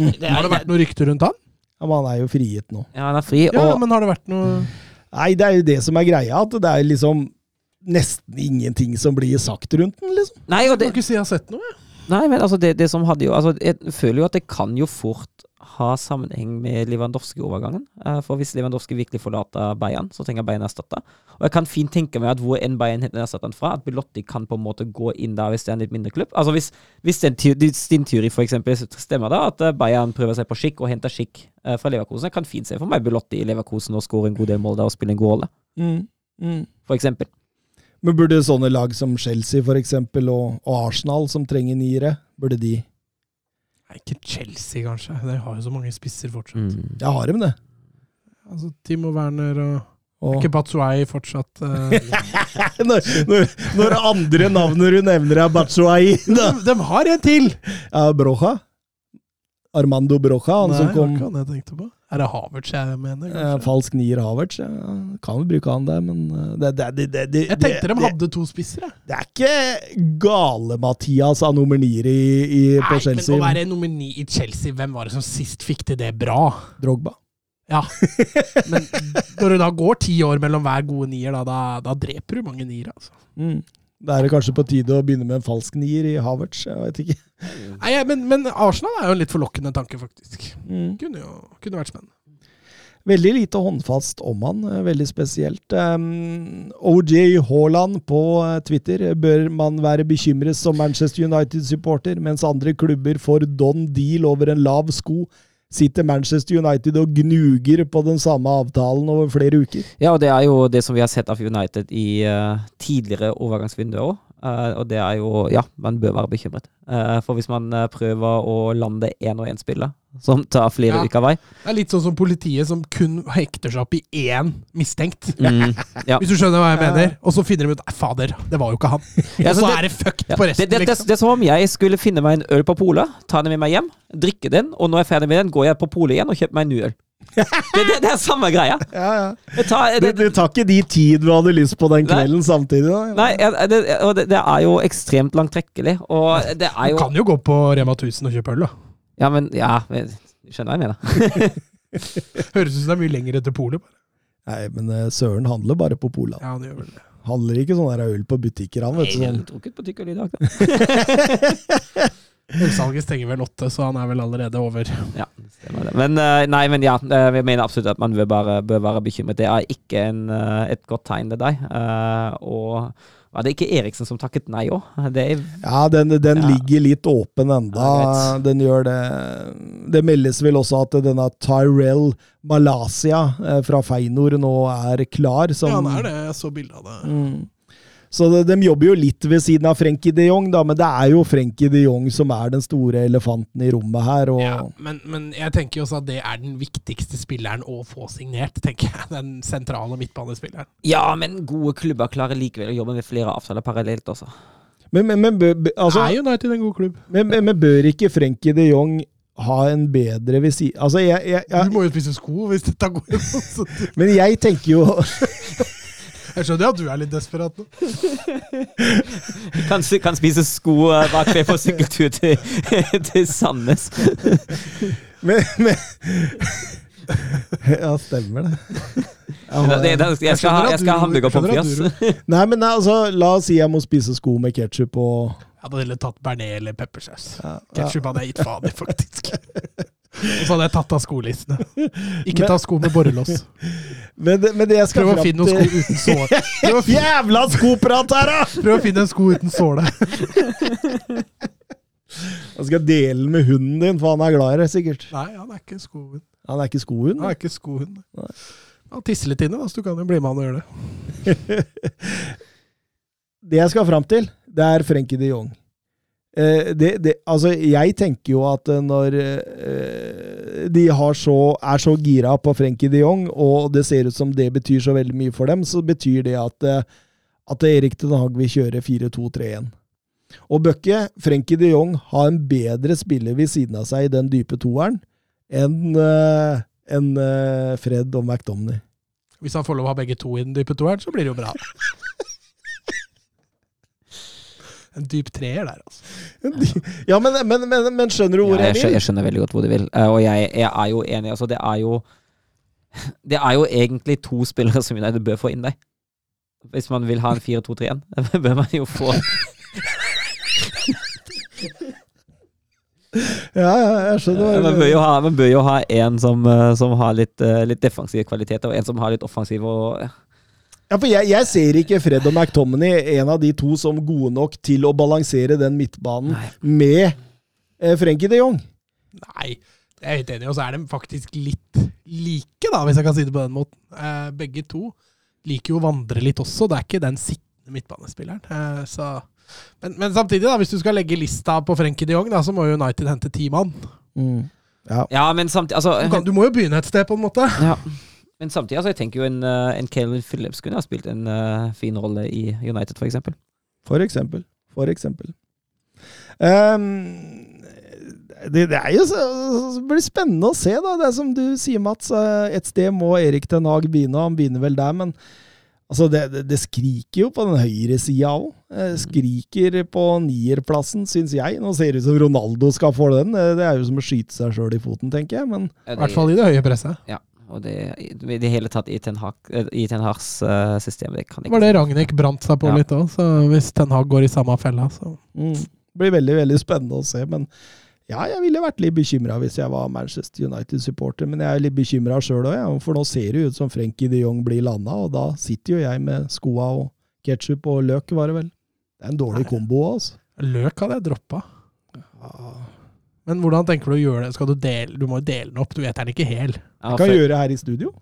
Har det vært noe rykte rundt han? Ja, men han er jo frigitt nå. Ja, han er fri, Ja, og men har det vært noe Nei, det er jo det som er greia, at det er liksom nesten ingenting som blir sagt rundt den, liksom. Nei, og Jeg det, kan ikke si jeg har sett noe. jeg. Nei, men altså det, det som hadde jo altså Jeg føler jo at det kan jo fort ha sammenheng med Lewandowski-overgangen. Eh, For hvis Lewandowski virkelig forlater Bayern, så trenger Bayern erstatte. Og jeg kan fint tenke meg at hvor enn Bayern henter erstatteren fra, at Belotti kan på en måte gå inn der hvis det er en litt mindre klubb. Altså Hvis, hvis den din teori for eksempel stemmer, da, at eh, Bayern prøver seg på skikk og henter skikk eh, fra Leverkosen, jeg kan fint se for meg Belotti i Leverkosen og skåre en god del mål der og spille en god rolle, for eksempel. Men burde sånne lag som Chelsea for eksempel, og, og Arsenal, som trenger niere, burde de Nei, ikke Chelsea, kanskje. De har jo så mange spisser fortsatt. Mm. Ja, har de det? Altså, Timo Werner og Og, Ikke Batsuai fortsatt uh... når, når, når andre navnet du nevner er Batshuayi de, de har en til! Ja, Brocha? Armando Brocha, han Nei, som det var hva ikke han jeg tenkte på. Er det Havertz jeg mener? eh, falsk nier Havertz. Ja, kan vel bruke han der, men eh, det, det, det, jeg tenkte de hadde to spisser, jeg. Det er ikke gale-Mathias av nummer nier i, i, på Nei, men å være nummer ni i Chelsea, hvem var det som sist fikk til det bra? Drogba. Ja. Men når det da går ti år mellom hver gode nier, da, da, da dreper du mange nier, altså. Mm. Da er det kanskje på tide å begynne med en falsk nier i Havertz. Jeg vet ikke. Nei, men, men Arsenal er jo en litt forlokkende tanke, faktisk. Mm. Kunne jo kunne vært spennende. Veldig lite håndfast om han, eh, veldig spesielt. Um, OJ Haaland på eh, Twitter bør man være bekymret som Manchester United-supporter, mens andre klubber får don deal over en lav sko. Sitter Manchester United og gnuger på den samme avtalen over flere uker. Ja, og det er jo det som vi har sett av United i uh, tidligere overgangsvinduer òg. Og det er jo Ja, man bør være bekymret. Eh, for hvis man eh, prøver å lande én og én spiller, som tar flere Ja. uker vei Det er litt sånn som politiet som kun hekter seg opp i én mistenkt. mm, ja. Hvis du skjønner hva jeg mener. Og så finner de ut Nei, fader, det var jo ikke han. Ja, Og så det- er det fucked Ja, på det, resten, det, det, liksom. det er som om jeg skulle finne meg en øl på polet, ta den med meg hjem, drikke den, og når jeg er ferdig med den, går jeg på polet igjen og kjøper meg en ny øl. Det, det, det er samme greia. Jeg tar, Det, du, du, tar ikke de tid du hadde lyst på den Nei. kvelden samtidig. Da. nei, jeg- det, og det, det er jo ekstremt langtrekkelig, og det er Du kan jo gå på Rema 1000 og kjøpe øl, da. Ja, men Ja, skjønner jeg mener. Høres ut som det er mye lenger etter polet. Nei, men eh, Søren handler bare på Pola. Ja, det gjør vel det. Handler ikke sånn der øl på butikker, han. vet du. Jeg Sånn. har drukket på tykkøl i dag, da. Ølsalget stenger vel åtte, så han er vel allerede over. Ja, stemmer det. Men eh, nei, men ja, eh, jeg mener absolutt at man bør, bare, bør være bekymret. Det er ikke en, eh, et godt tegn, det der. Eh, og var det ikke Eriksen som takket nei òg? Er Ja, den, den Ja. ligger litt åpen enda. Ja, den gjør det. Det meldes vel også at denne Tyrell Malaysia fra Feinor nå er klar. Som, Ja, han er det. Jeg så bilde av det. Mm. Så de, de jobber jo litt ved siden av Frenkie de Jong, da, men det er jo Frenkie de Jong som er den store elefanten i rommet her. Og, Ja, men, men jeg tenker jo også at det er den viktigste spilleren å få signert, tenker jeg. Den sentrale midtbanespilleren. Ja, men gode klubber klarer likevel å jobbe med flere avtaler parallelt også. Men, men, men, bø- bø- altså, er United en god klubb? men, men, men bør ikke Frenkie de Jong ha en bedre ved siden Altså, jeg, jeg, Du må jo spise sko hvis dette går men jeg tenker jo Jeg skjønner at du er litt desperat nå. Kan, kan spise sko bak meg på sykkeltur til, til Sandnes. Men, men Ja, stemmer det. Jeg har- Det, det, jeg skal ha, jeg skal ha hamburger på Skjønner Nei, men Nei, altså, la oss si jeg må spise sko med ketsjup og Jeg hadde heller tatt bearnés eller peppersaus. ja, ja. Ketchup hadde jeg gitt faen i, faktisk. Og så hadde jeg tatt av skolissene. Ikke ta sko med borrelås. Men, men det jeg skal Prøv å finne noen sko uten såle. Finne, Jævla skoprat her, da! prøv å finne en sko uten såle. Han skal dele den med hunden din, for han er glad i det, sikkert. Nei, han er ikke skohund. Han er ikke skohund. Han er ikke skohund. Han tisser litt inne, da, så du kan jo bli med han og gjøre det. Det jeg skal fram til, det er Frenkie de Jong. Eh, det, det, altså, jeg tenker jo at eh, når eh, de har så, er så gira på Frenkie de Jong, og det ser ut som det betyr så veldig mye for dem, så betyr det at, at Erik Den Haag vil kjøre 4-2-3-1. Og Bøkke, Frenkie de Jong har en bedre spiller ved siden av seg i den dype toeren enn eh, Fred og McDomney. Hvis han får lov å ha begge to i den dype toeren, så blir det jo bra. En dyp treer der, altså. Ja, men, men, men, men skjønner du hvor Ja, jeg, jeg vil? jeg skjønner veldig godt hvor du vil, Eh, og jeg, jeg er jo enig. Altså, det er jo Det er jo egentlig to spillere som United bør få inn der. Hvis man vil ha en 4-2-3-1, bør man jo få Ja, ja, jeg skjønner. hva Man bør jo ha, man bør jo ha en som, eh, som har litt, eh, litt defensive kvaliteter, og en som har litt offensive. og Ja, for jeg, jeg ser ikke Fred og McTominay, en av de to, som gode nok til å balansere den midtbanen Nei. med eh, Frenkie de Jong. Nei, det er jeg helt enig i. Og så er de faktisk litt like, da, hvis jeg kan si det på den måten. Eh, begge to liker jo å vandre litt også. Det er ikke den sittende midtbanespilleren. Eh, så. men, men samtidig, da, hvis du skal legge lista på Frenkie de Jong, da, så må jo United hente ti mann. Ja. Ja, men samtidig altså, Du, kan, du må jo begynne et sted, på en måte. ja. Men samtidig, altså, jeg tenker jo en, eh, en Calvin Phillips kunne ha spilt en uh, fin rolle i United, for eksempel. For eksempel. For eksempel. Um, det, det er jo så, det blir spennende å se, da. Det er som du sier, Mats. eh, Et sted må Erik Ten Hag begynne, og han begynner vel der, men altså, det, det, det skriker jo på den høyre sida òg. Skriker på nierplassen, syns jeg. Nå ser det ut som Ronaldo skal få den. Det er jo som å skyte seg sjøl i foten, tenker jeg. Men I hvert fall i det høye presset. Ja, og det i det hele tatt i Ten, Hag, eh, i Ten Hags eh, system. Det kan ikke var det Ragnhild brant seg på Ja. litt òg, så hvis Ten Hag går i samme fella, så mm, det blir veldig, veldig spennende å se. Men ja, jeg ville vært litt bekymra hvis jeg var Manchester United-supporter. Men jeg er litt bekymra sjøl òg, for nå ser det ut som Frenkie de Jong blir landa, og da sitter jo jeg med skoa og ketsjup og løk, var det vel. Det er en dårlig Nei. kombo, altså. Løk hadde jeg droppa. Men hvordan tenker du å gjøre det? Skal du dele Du må jo dele den opp, du vet den ikke hel. Ja, Kan gjøre det her i studio.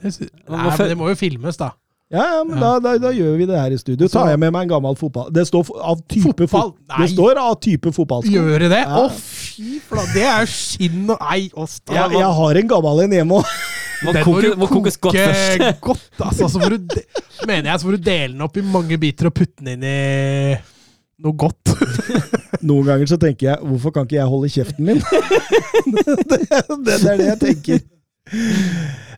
Det, sy- Nei, men det må jo filmes, da. Ja, ja, men Ja. Da, da, da gjør vi det her i studio. Så- Tar jeg med meg en gammel fotball... Det står av type Fotball? Nei. Det står av type fotballsko. Gjøre det? Å, Ja. fy flate! Det er jo skinn og ei oss. Jeg, jeg har en gammel en hjemme òg. Må, koke, må kokes godt først. godt, altså. Så får du, de, mener jeg, så får du dele den opp i mange biter og putte den inn i noe godt. Noen ganger så tenker jeg hvorfor kan ikke jeg holde kjeften min? det, det, er det jeg tenker.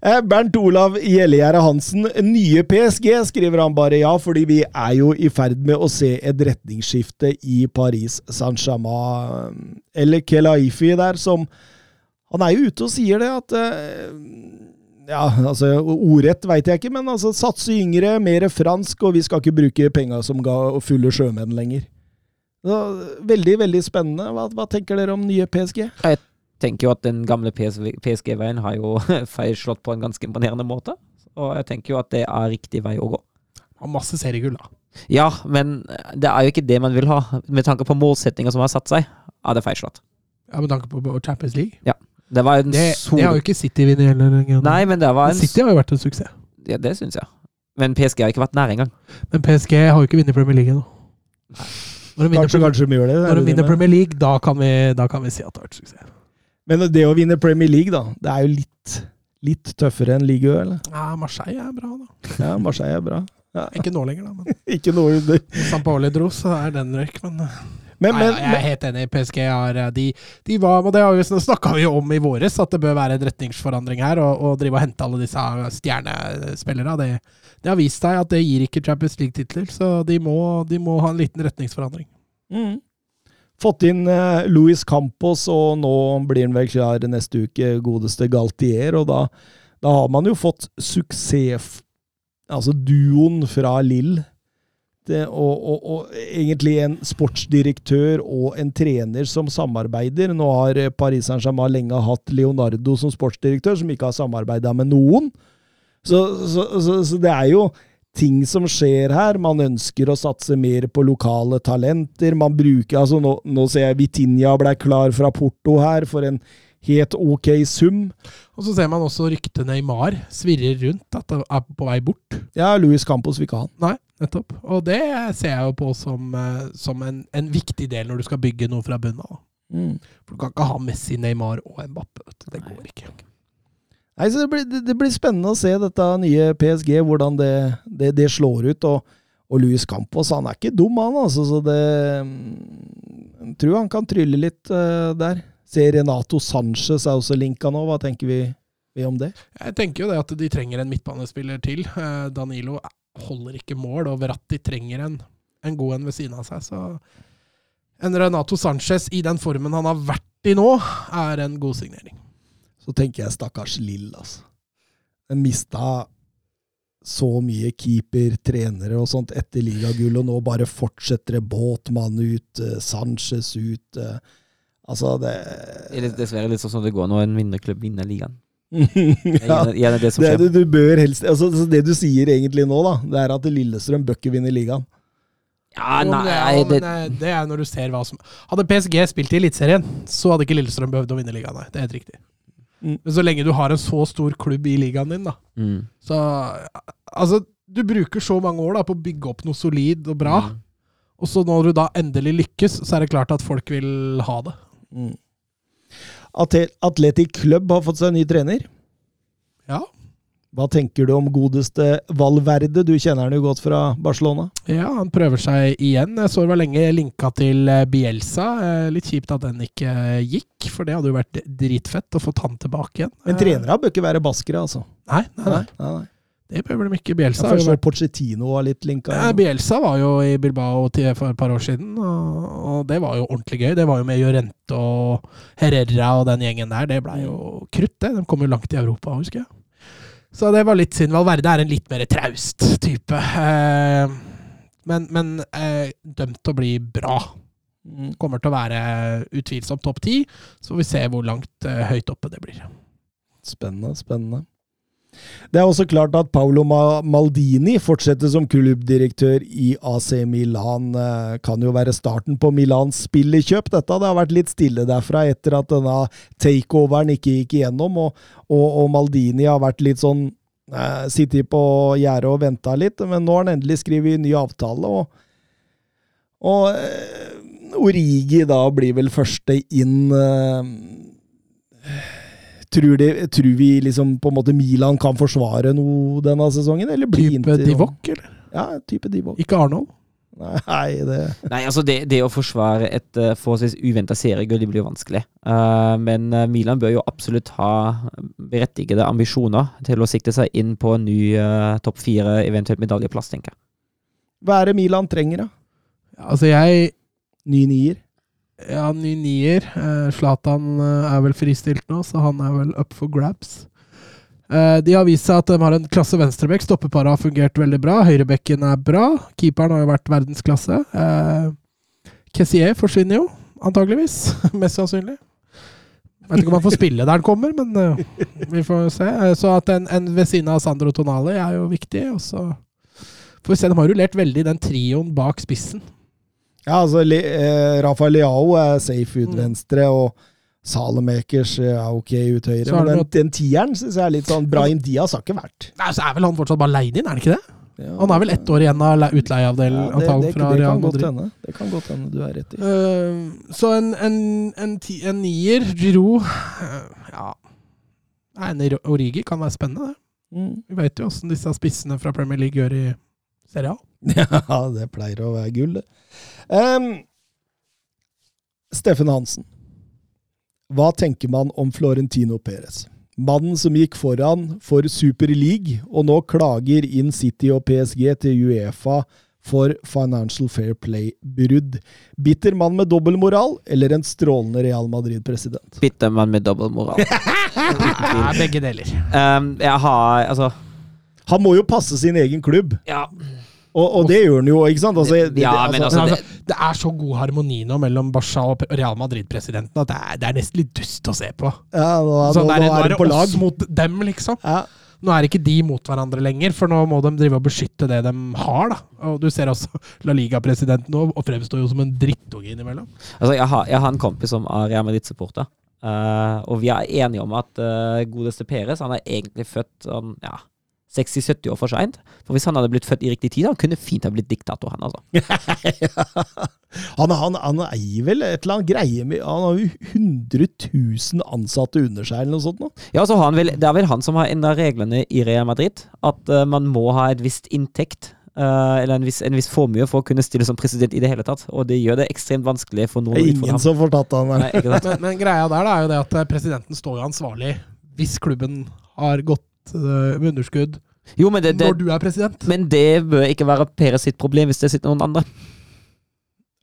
Eh, Bernt Olav Gjellegjerde Hansen, nye PSG, skriver han bare ja, fordi vi er jo i ferd med å se et retningsskifte i Paris Saint-Germain. Eller Kelaifi der, som Han er jo ute og sier det at eh, ja, altså Ordrett veit jeg ikke, men altså satse yngre, mer fransk, og vi skal ikke bruke penga som ga fulle sjømenn lenger. Veldig, veldig spennende. Hva, hva tenker dere om nye PSG? Jeg tenker jo at den gamle PSG-veien har jo feilslått på en ganske imponerende måte. Og jeg tenker jo at det er riktig vei å gå. Og masse seriegull, da. Ja, men det er jo ikke det man vil ha. Med tanke på målsettinga som har satt seg, er det feilslått. Ja, Med tanke på Champions League. Det var en Det, sol... det har jo ikke City vunnet heller. Nei, men det var en City har jo vært en suksess. Ja, det syns jeg. Men PSG har ikke vært nære engang. Men PSG har jo ikke vunnet Premier League ennå. Når de vinner, Kanskje, kanskje gjør det. det når de vinner. Premier League, da kan, vi, da kan vi si at det har vært suksess. Men det å vinne Premier League, da, det er jo litt, litt tøffere enn Ligue Ø, eller? Ja, Marseille er bra, da. Ja, Marseille er bra. Ja. Ikke nå lenger, da. Men Ikke nå under. Sampaoli dro, så er den røyk. Men, Men, nei, men, jeg er helt enig. PSG har de, de var, og Det har vi snakka om i våres, at det bør være en retningsforandring her. Og, og drive og hente alle disse stjernespillerne. Det, det har vist seg at det gir ikke Champions League-titler, så de må, de må ha en liten retningsforandring. Mm. Fått inn eh, Luis Campos, og nå blir han vel klar neste uke, godeste Galtier. Og da, da har man jo fått suksess Altså duoen fra Lill. Det, og, og, og egentlig en sportsdirektør og en trener som samarbeider. Nå har eh, Paris Saint-Germain lenge hatt Leonardo som sportsdirektør, som ikke har samarbeida med noen. Så, så, så, så det er jo ting som skjer her. Man ønsker å satse mer på lokale talenter. Man bruker altså Nå, nå ser jeg Vitinha ble klar fra Porto her for en helt ok sum. Og så ser man også ryktet Neymar svirrer rundt, at det er på vei bort. Ja, Louis Campos vil ikke ha han. Nei, nettopp. Og det ser jeg jo på som, eh, som en, en viktig del når du skal bygge noe fra bunnen av. For du kan ikke ha Messi, Neymar og Mbappe. Det går ikke. Nei, så det blir, det, blir spennende å se dette nye PSG, hvordan det, det, det slår ut. Og, og Louis Campos han er ikke dum, han. altså, så det mm, Jeg tror han kan trylle litt uh, der. Ser Renato Sanchez er også linka nå. Hva tenker vi, vi om det? Jeg tenker jo det at de trenger en midtbanespiller til. Eh, Danilo holder ikke mål, og de trenger en, en god en ved siden av seg. Så en Renato Sanchez i den formen han har vært i nå, er en god signering. Så tenker jeg stakkars Lill, altså. Den mista så mye keeper, trenere og sånt etter ligagull, og nå bare fortsetter det Båtmann ut, eh, Sanchez ut. eh, Altså, det Det er dessverre litt sånn som det går når en vinnerklubb vinner ligaen. Det ja, det som det, skjer. du, du bør helst altså, så Det du sier egentlig nå, da, det er at Lillestrøm bør ikke vinne ligaen. Ja, nei, det, eh, det er når du ser hva som Hadde PSG spilt i Eliteserien, så hadde ikke Lillestrøm behøvd å vinne ligaen. Nei, det er helt riktig. Mm. Men så lenge du har en så stor klubb i ligaen din, da, mm. så Altså, du bruker så mange år da på å bygge opp noe solid og bra, Mm. og så når du da endelig lykkes, så er det klart at folk vil ha det. Mm. Atletic Club har fått seg en ny trener. Ja. Hva tenker du om godeste Valverde? Du kjenner han jo godt fra Barcelona. Ja, han prøver seg igjen. Jeg så det var lenge linka til eh, Bielsa. Eh, Litt kjipt at den ikke eh, gikk, for det hadde jo vært dritfett å få han tilbake igjen. Men trenere bør ikke være baskere, altså. Nei, nei, nei, nei, nei. Det behøver de ikke. Bielsa ja, Pochettino var litt linka. Ja, Bielsa var jo i Bilbao til, for et par år siden, og, og det var jo ordentlig gøy. Det var jo med Jorente og Herrera og den gjengen der. Det blei jo krutt, det. De kom jo langt i Europa, husker jeg. Så det var litt synd. Valverde er en litt mer traust type. Eh, men men eh, dømt til å bli bra. Mm. Kommer til å være utvilsomt topp ti. Så får vi se hvor langt eh, høyt oppe det blir. Spennende, spennende. Det er også klart at Paolo Maldini fortsetter som klubbdirektør i AC Milan. Eh, Kan jo være starten på Milans spillekjøp, dette. Det har vært litt stille derfra etter at denne takeoveren ikke gikk igjennom, og, og, og Maldini har vært litt sånn eh, Sittet på gjerdet og venta litt, men nå har han endelig skrevet ny avtale, og, og eh, Origi da blir vel første inn. Eh, Tror, de, tror vi liksom på en måte Milan kan forsvare noe denne sesongen, eller Type Inter? Divock, eller? Ja, type Divock. Ikke Arnold. Nei, det Nei, altså det, det å forsvare et uh, forholdsvis uventa seriegull, blir jo vanskelig. Uh, men eh, Milan bør jo absolutt ha berettigede ambisjoner til å sikte seg inn på en ny uh, topp fire, eventuelt medaljeplass, tenker jeg. Hva er det Milan trenger, da? Altså, jeg Ny nier? Ja, ny nier. Slatan Zlatan eh, er vel fristilt nå, så han er vel up for grabs. Eh, de har vist seg at de har en klasse venstrebekk. Stoppeparet har fungert veldig bra. Høyrebekken er bra. Keeperen har jo vært verdensklasse. Eh, Kessier forsvinner jo, antageligvis. Mest sannsynlig. Jeg vet ikke om han får spille der han kommer, men eh, vi får se. Eh, Så at en, en ved siden av Sandro Tonali er jo viktig. Og så får vi se. De har rullert veldig den trioen bak spissen. Ja, altså eh, Rafael Leao er safe ut Mm. venstre, og Salemakers er ok ut høyre. Men den, den tieren syns jeg er litt sånn Brahim Diaz har ikke vært. Nei, Så er vel han fortsatt bare leid inn, er han ikke det? Ja, Han er vel ett år igjen av le- utleieavdelen ja, det, det, det, fra det kan godt hende. Det kan godt hende du er rett i. Uh, så en, en, en, ti, en nier, Giro uh, Ja. Nei, En Origi kan være spennende, det. Mm. Vi vet jo åssen disse spissene fra Premier League gjør i Serie A. Ja, det pleier å være gull, det. Um, Steffen Hansen. Hva tenker man om Florentino Perez? Mannen som gikk foran for Super League, og nå klager inn City og PSG til Uefa for Financial Fair Play-brudd. Bitter mann med dobbeltmoral, eller en strålende Real Madrid-president? Bitter mann med dobbeltmoral. Ja, begge deler. um, jeg har Altså, Han må jo passe sin egen klubb, ja. Og, og det gjør han jo, ikke sant? Altså, det, det, Ja, men altså, Men Altså, det, det er så god harmoni nå mellom Barca og Real Madrid-presidenten at det er, det er nesten litt dust å se på. ja, nå, Så nå, det er, nå nå er det på lag. oss mot dem, liksom. Ja. Nå er ikke de mot hverandre lenger, for nå må de drive og beskytte det de har. da. Og Du ser også La Liga-presidenten nå og fremstår jo som en drittunge innimellom. Altså, jeg har, jeg har en kompis som er Real Madrid-supporter. uh, og vi er enige om at uh, godeste Peres han er egentlig født sånn, ja, 60-70 år for seint. For hvis han hadde blitt født i riktig tid, han kunne fint ha blitt diktator, han altså. han, han, han eier vel et eller annet greie med Han har jo 100 000 ansatte under seg, eller noe sånt. Nå. Ja, så har han vel, Det er vel han som har endra reglene i Real Madrid. At uh, man må ha et visst inntekt. Uh, eller en viss, en viss formue for å kunne stille som president i det hele tatt. Og det gjør det ekstremt vanskelig for noen Det er ingen som får tatt han der. Nei. Men, men greia der da, er jo det at eh, presidenten står jo ansvarlig hvis klubben har gått med underskudd Jo, men det, det, når du er president. men det bør ikke være Per sitt problem hvis det sitter noen andre.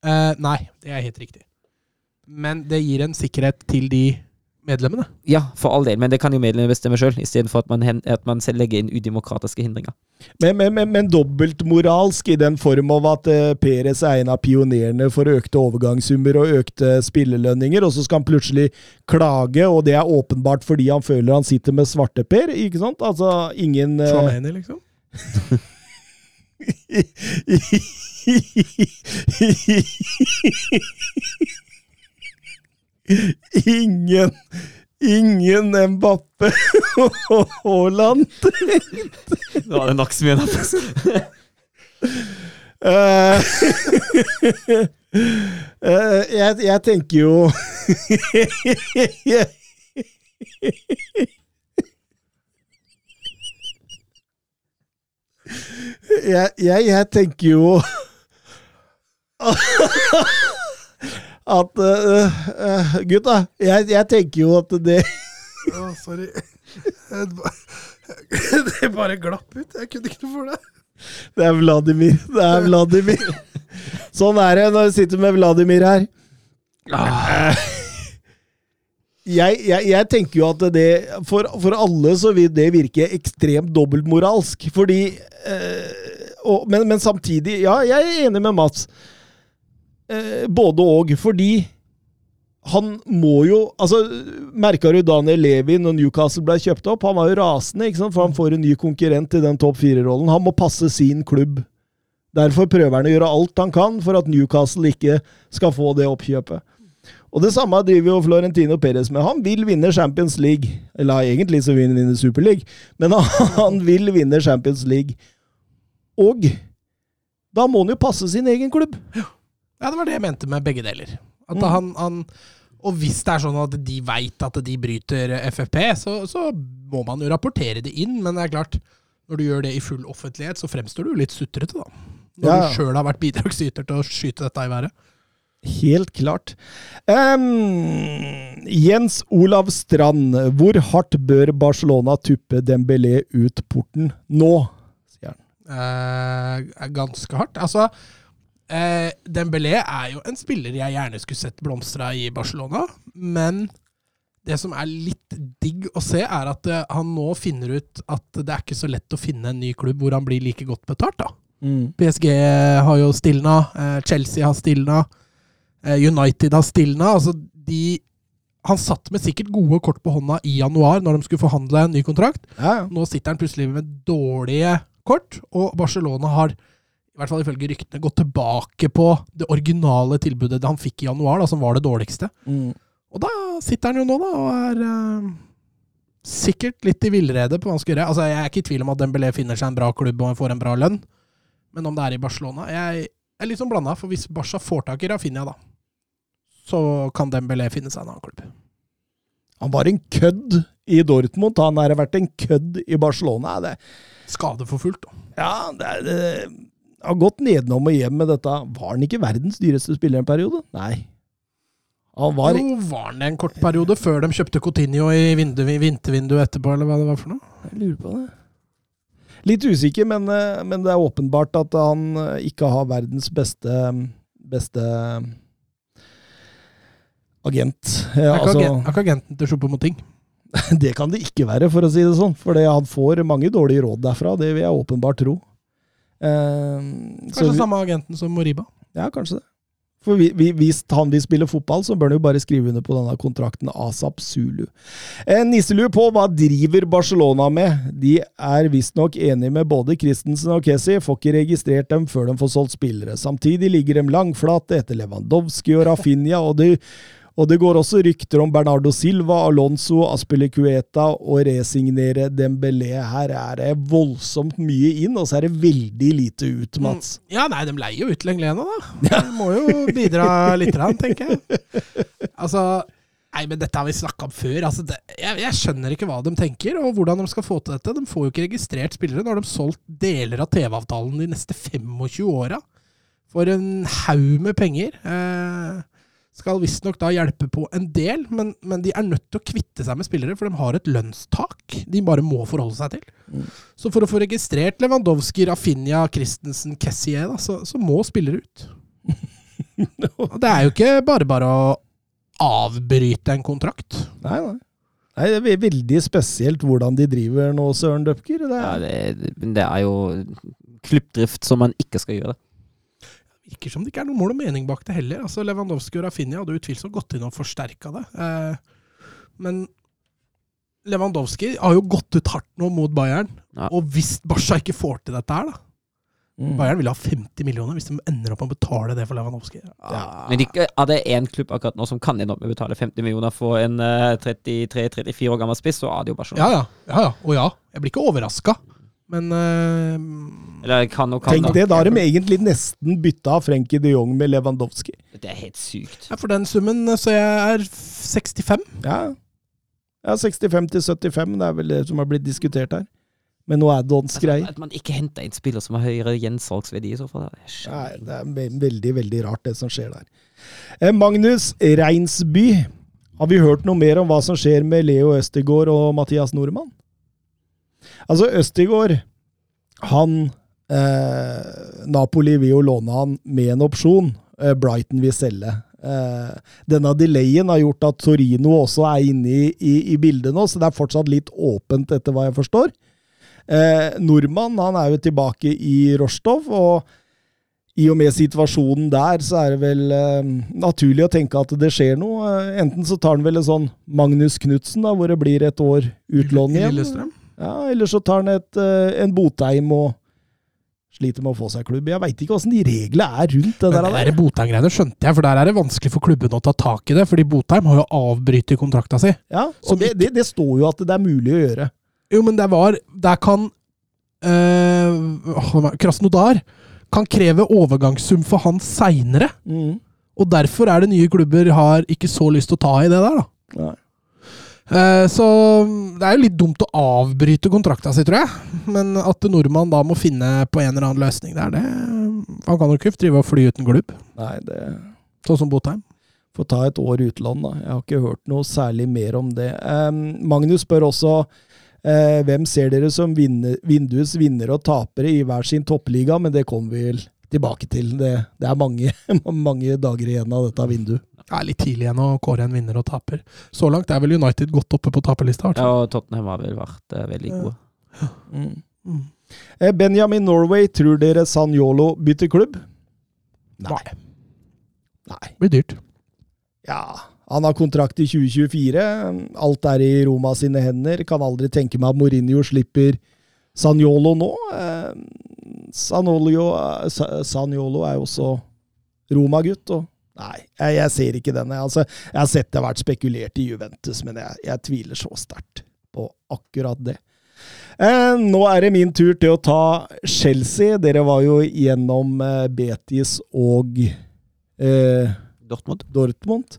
Eh, nei, det er helt riktig. Men det gir en sikkerhet til de medlemmene. Ja, for all del, men det kan jo medlemmene bestemme sjøl, istedenfor at man, hen- at man selv legger inn udemokratiske hindringer. Men, men, men, men dobbeltmoralsk i den form av at uh, Peres er en av pionerene for økte overgangssummer og økte spillelønninger, og så skal han plutselig klage, og det er åpenbart fordi han føler han sitter med svarteper, ikke sant? Altså ingen eh, Chouameni, liksom. Ingen Ingen Mbappe og Haaland. Nå er det nok så mye da. Jeg, jeg tenker jo jeg, jeg, jeg tenker jo at uh, uh, Gutta, jeg, jeg tenker jo at det Å, sorry. det bare glapp ut. Jeg kunne ikke noe for det. Det er Vladimir. Det er Vladimir. Sånn er det når du sitter med Vladimir her. Jeg, jeg, jeg tenker jo at det for, for alle så vil det virke ekstremt dobbeltmoralsk. Fordi eh, og, men, men samtidig Ja, jeg er enig med Mats. Eh, både og. Fordi han må jo altså Merka du Daniel Levi når Newcastle ble kjøpt opp? Han var jo rasende, ikke sant? for han får en ny konkurrent i den topp fire-rollen. Han må passe sin klubb. Derfor prøver han å gjøre alt han kan for at Newcastle ikke skal få det oppkjøpet. Og det samme driver jo Florentino Perez med. Han vil vinne Champions League. Eller egentlig så vil han vinne Super League, men han vil vinne Champions League. Og da må han jo passe sin egen klubb. Ja, det var det jeg mente med begge deler. At Mm. han, han Og hvis det er sånn at de veit at de bryter FFP, så, så må man jo rapportere det inn. Men det er klart, når du gjør det i full offentlighet, så fremstår du litt sutrete, da. Når Ja. du sjøl har vært bidragsyter til å skyte dette i været. Helt klart. Um, Jens Olav Strand, hvor hardt bør Barcelona tuppe Dembélé ut porten nå? sier han. Eh, ganske hardt. Altså, eh, Dembélé er jo en spiller jeg gjerne skulle sett blomstra i Barcelona, men det som er litt digg å se, er at eh, han nå finner ut at det er ikke så lett å finne en ny klubb hvor han blir like godt betalt, da. PSG har jo stilna, eh, Chelsea har stilna. eh, United har stilna. Altså, de Han satt med sikkert gode kort på hånda i januar når de skulle forhandle en ny kontrakt. Ja, ja. Nå sitter han plutselig med dårlige kort, og Barcelona har i hvert fall ifølge ryktene gått tilbake på det originale tilbudet han fikk i januar, da, som var det dårligste. Mm. Og da sitter han jo nå, da, og er eh, sikkert litt i villrede på hva han skal gjøre. Altså, jeg er ikke i tvil om at Dembélé finner seg en bra klubb og får en bra lønn, men om det er i Barcelona Jeg er litt sånn blanda, for hvis Barca får tak i Rafinha, da, så kan Dembélé finne seg en annen klubb. Han var en kødd i Dortmund. Han har vært en kødd i Barcelona. Det, Skadeforfulgt, da. ja, det, det har gått nedenom og hjem med dette. Var han ikke verdens dyreste spiller en periode? Nei. Han var Jo, var han det en kort periode før de kjøpte Coutinho i vindu, vintervinduet etterpå, eller hva det var for noe? Jeg lurer på det. Litt usikker, men, eh, men det er åpenbart at han eh, ikke har verdens beste, beste agent. Ja, Er ikke, Altså, agent, er ikke agenten til Choupo-Moting? det kan det ikke være, for å si det sånn. For han får mange dårlige råd derfra, det vil jeg åpenbart tro. Eh, Kanskje vi- samme agenten som Moriba? Ja, kanskje det. For vi, vi, hvis han vil spille fotball, så bør han jo bare skrive under på denne kontrakten ASAP Zulu. Eh, Nisselue på hva driver Barcelona med? De er visstnok enige med både Christensen og Kessie, får ikke registrert dem før de får solgt spillere. Samtidig ligger de langflate etter Lewandowski og Rafinha, og det, og det går også rykter om Bernardo Silva, Alonso, Aspilicueta og resignere Dembélé. Her er det voldsomt mye inn, og så er det veldig lite ut, Mats. Ja, nei, de leier jo ut Lenglena, da. De må jo bidra litt, tenker jeg. Altså Nei, men dette har vi snakka om før. Altså, det, jeg, jeg skjønner ikke hva de tenker, og hvordan de skal få til dette. De får jo ikke registrert spillere. Nå har de solgt deler av TV-avtalen de neste 25 åra for en haug med penger. Eh, skal visstnok da hjelpe på en del, men, men de er nødt til å kvitte seg med spillere, for de har et lønnstak de bare må forholde seg til. Så for å få registrert Lewandowski, Rafinha, Christensen, Kessier, da, så, så må spillere ut. no. det er jo ikke bare bare å avbryte en kontrakt. Nei, nei. Nei, Det er veldig spesielt hvordan de driver nå, Søren Døpker. Det Ja, er, det, det er jo klippdrift som man ikke skal gjøre. Virker som det ikke er noe mål og mening bak det heller. Altså Lewandowski og Rafinha hadde utvilsomt gått inn og forsterka det. Eh, men Lewandowski har jo gått ut hardt nå mot Bayern. Ja. Og hvis Barca ikke får til dette her, da Mm. Bayern vil ha 50 millioner hvis de ender opp med å betale det for Lewandowski. Ja. Men de, er det én klubb akkurat nå som kan ende opp med å betale 50 millioner for en eh, 33-34 år gammel spiss, så er det jo Barcelona. Ja, ja. ja, ja. Og ja, jeg blir ikke overraska. Men uh, Eller kan og kan Tenk det, da har de egentlig nesten bytta Frenkie de Jong med Lewandowski. Det er helt sykt. ja, for den summen så jeg er 65. Ja, ja 65 til 75, det er vel det som har blitt diskutert her. Men nå er det ånds greie at man ikke henter inn spiller som har høyere gjensalgsverdi i så fall. Nei, det er veldig, veldig rart, det som skjer der. Eh, Magnus Reinsby. Har vi hørt noe mer om hva som skjer med Leo Østegård og Mathias Nordmann? Altså, Østegård, han eh, Napoli vil jo låne han med en opsjon. Eh, Brighton vil selge. Eh, denne delayen har gjort at Torino også er inne i, i, i bildet nå, så det er fortsatt litt åpent, etter hva jeg forstår. Eh, Nordmann han er jo tilbake i Rostov, og i og med situasjonen der, så er det vel eh, naturlig å tenke at det skjer noe. Eh, enten så tar han vel en sånn Magnus Knutsen, da, hvor det blir et år utlån igjen. Ja, eller så tar han et, eh, en Botheim og sliter med å få seg klubb. Jeg veit ikke åssen de reglene er rundt det der. det Botheim-greiene skjønte jeg, for der er det vanskelig for klubben å ta tak i det. Fordi Botheim har jo avbrytet kontrakta si. Ja, Som og det, det, det står jo at det er mulig å gjøre. Jo, men det var Der kan øh, Krasnodar kan kreve overgangssum for han seinere. Mm. Og derfor er det nye klubber har ikke så lyst til å ta i det der, da. Nei. Eh, så det er jo litt dumt å avbryte kontrakta si, tror jeg. Men at nordmann da må finne på en eller annen løsning der, det Han kan jo ikke drive og fly uten klubb, Nei, det sånn som Botheim. får ta et år utenland, da. Jeg har ikke hørt noe særlig mer om det. Em, Magnus spør også eh, hvem ser dere som vinner, vinduets vinnere og tapere i hver sin toppliga, men det kommer vi vel tilbake til. Det, det er mange, mange dager igjen av dette vinduet. Det er litt tidlig igjen å kåre en vinner og taper. Så langt er vel United godt oppe på taperlista. i Ja, og Tottenham har vel vært uh, veldig gode. Mm. Mm. Benjamin Norway, tror dere Sanjolo bytter klubb? Nei. Nei. Blir dyrt. Ja, han har kontrakt i 2024. Alt er i Roma sine hender. Kan aldri tenke meg at Mourinho slipper Sanjolo nå. Eh, Sanolio, Saniolo er jo også Roma-gutt. og Nei, jeg, jeg ser ikke den. Altså, jeg har sett det har vært spekulert i Juventus, men jeg, jeg tviler så sterkt på akkurat det. Eh, nå er det min tur til å ta Chelsea. Dere var jo gjennom eh, Betis og eh, Dortmund. Dortmund.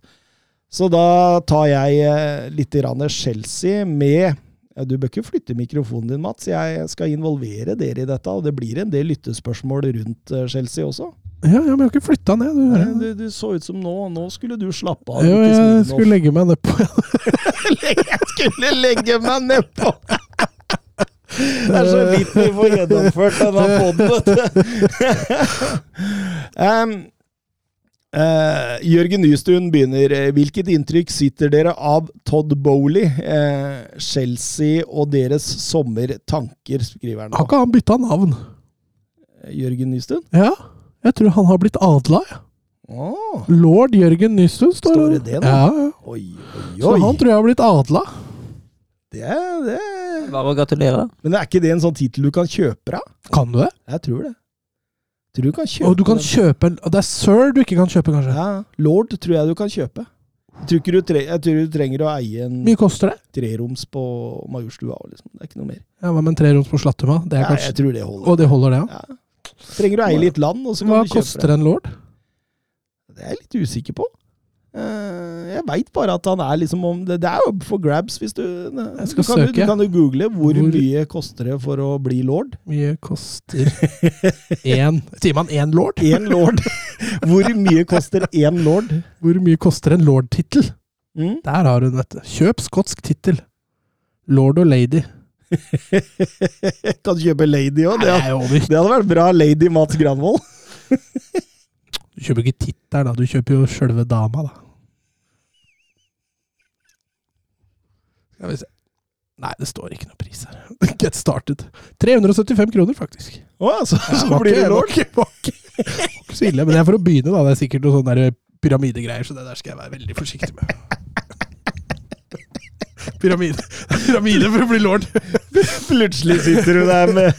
Så da tar jeg eh, litt Chelsea med Du bør ikke flytte mikrofonen din, Mats. Jeg skal involvere dere i dette, og det blir en del lyttespørsmål rundt eh, Chelsea også. Ja, ja, men jeg har ikke flytta ned. Nei, Du. Du, du så ut som nå. Nå skulle du slappe av. Ja, jeg skulle legge meg nedpå. Jeg skulle legge meg nedpå! Det er så vidt vi får gjennomført denne poden, vet du. um, eh, Jørgen Nystuen begynner. Eh, Hvilket inntrykk sitter dere av Todd Bowley, eh, Chelsea og deres sommertanker, skriver han. Har ikke han bytta navn? Jørgen Nystuen? Ja, jeg tror han har blitt adla. ja. Åh, Lord Jørgen Nystuen står Står det det? Ja, ja. oi, oi, Så han tror jeg har blitt adla. Det, er- det. Bare å gratulere. da. Men er ikke det en sånn tittel du kan kjøpe deg? Kan du det? Jeg tror det. Tror du kan kjøpe Og du kan den. kjøpe en Det er sir du ikke kan kjøpe, kanskje? Ja, Lord tror jeg du kan kjøpe. Jeg tror, du, tre, jeg tror du trenger å eie en Mye koster det? treroms på Majorstua. Liksom. Det er ikke noe mer. Ja, Hva med en treroms på Slattumma? Det er Ja, jeg tror det holder. Og det holder, det, ja? Ja. Trenger du å eie litt land, og så kan Hva du kjøpe koster en lord? Det er jeg litt usikker på. Eh, Jeg veit bare at han er liksom om Det, det er jo for grabs, hvis du Jeg skal du kan, søke. Du kan jo google hvor, Hvor- mye koster det for å bli lord. Mye koster én Sier man én lord? Én lord. Hvor mye koster én lord? Hvor mye koster en lord-tittel? Mm? Der har hun, dette. Kjøp skotsk tittel. Lord og lady. kan du kjøpe lady òg? Det, det hadde vært bra, lady Mats Granvold. Du kjøper ikke tittelen, da. Du kjøper jo sjølve dama, da. Skal vi se. Nei, det står ikke noe pris her. Get started. 375 kroner, faktisk. Å ja, så, så var blir det var ikke- var ikke- så ille. Men det er for å begynne, da. Det er sikkert noe sånn pyramidegreier, så det der skal jeg være veldig forsiktig med. Pyramide. Pyramide for å bli lord. Plutselig sitter du der med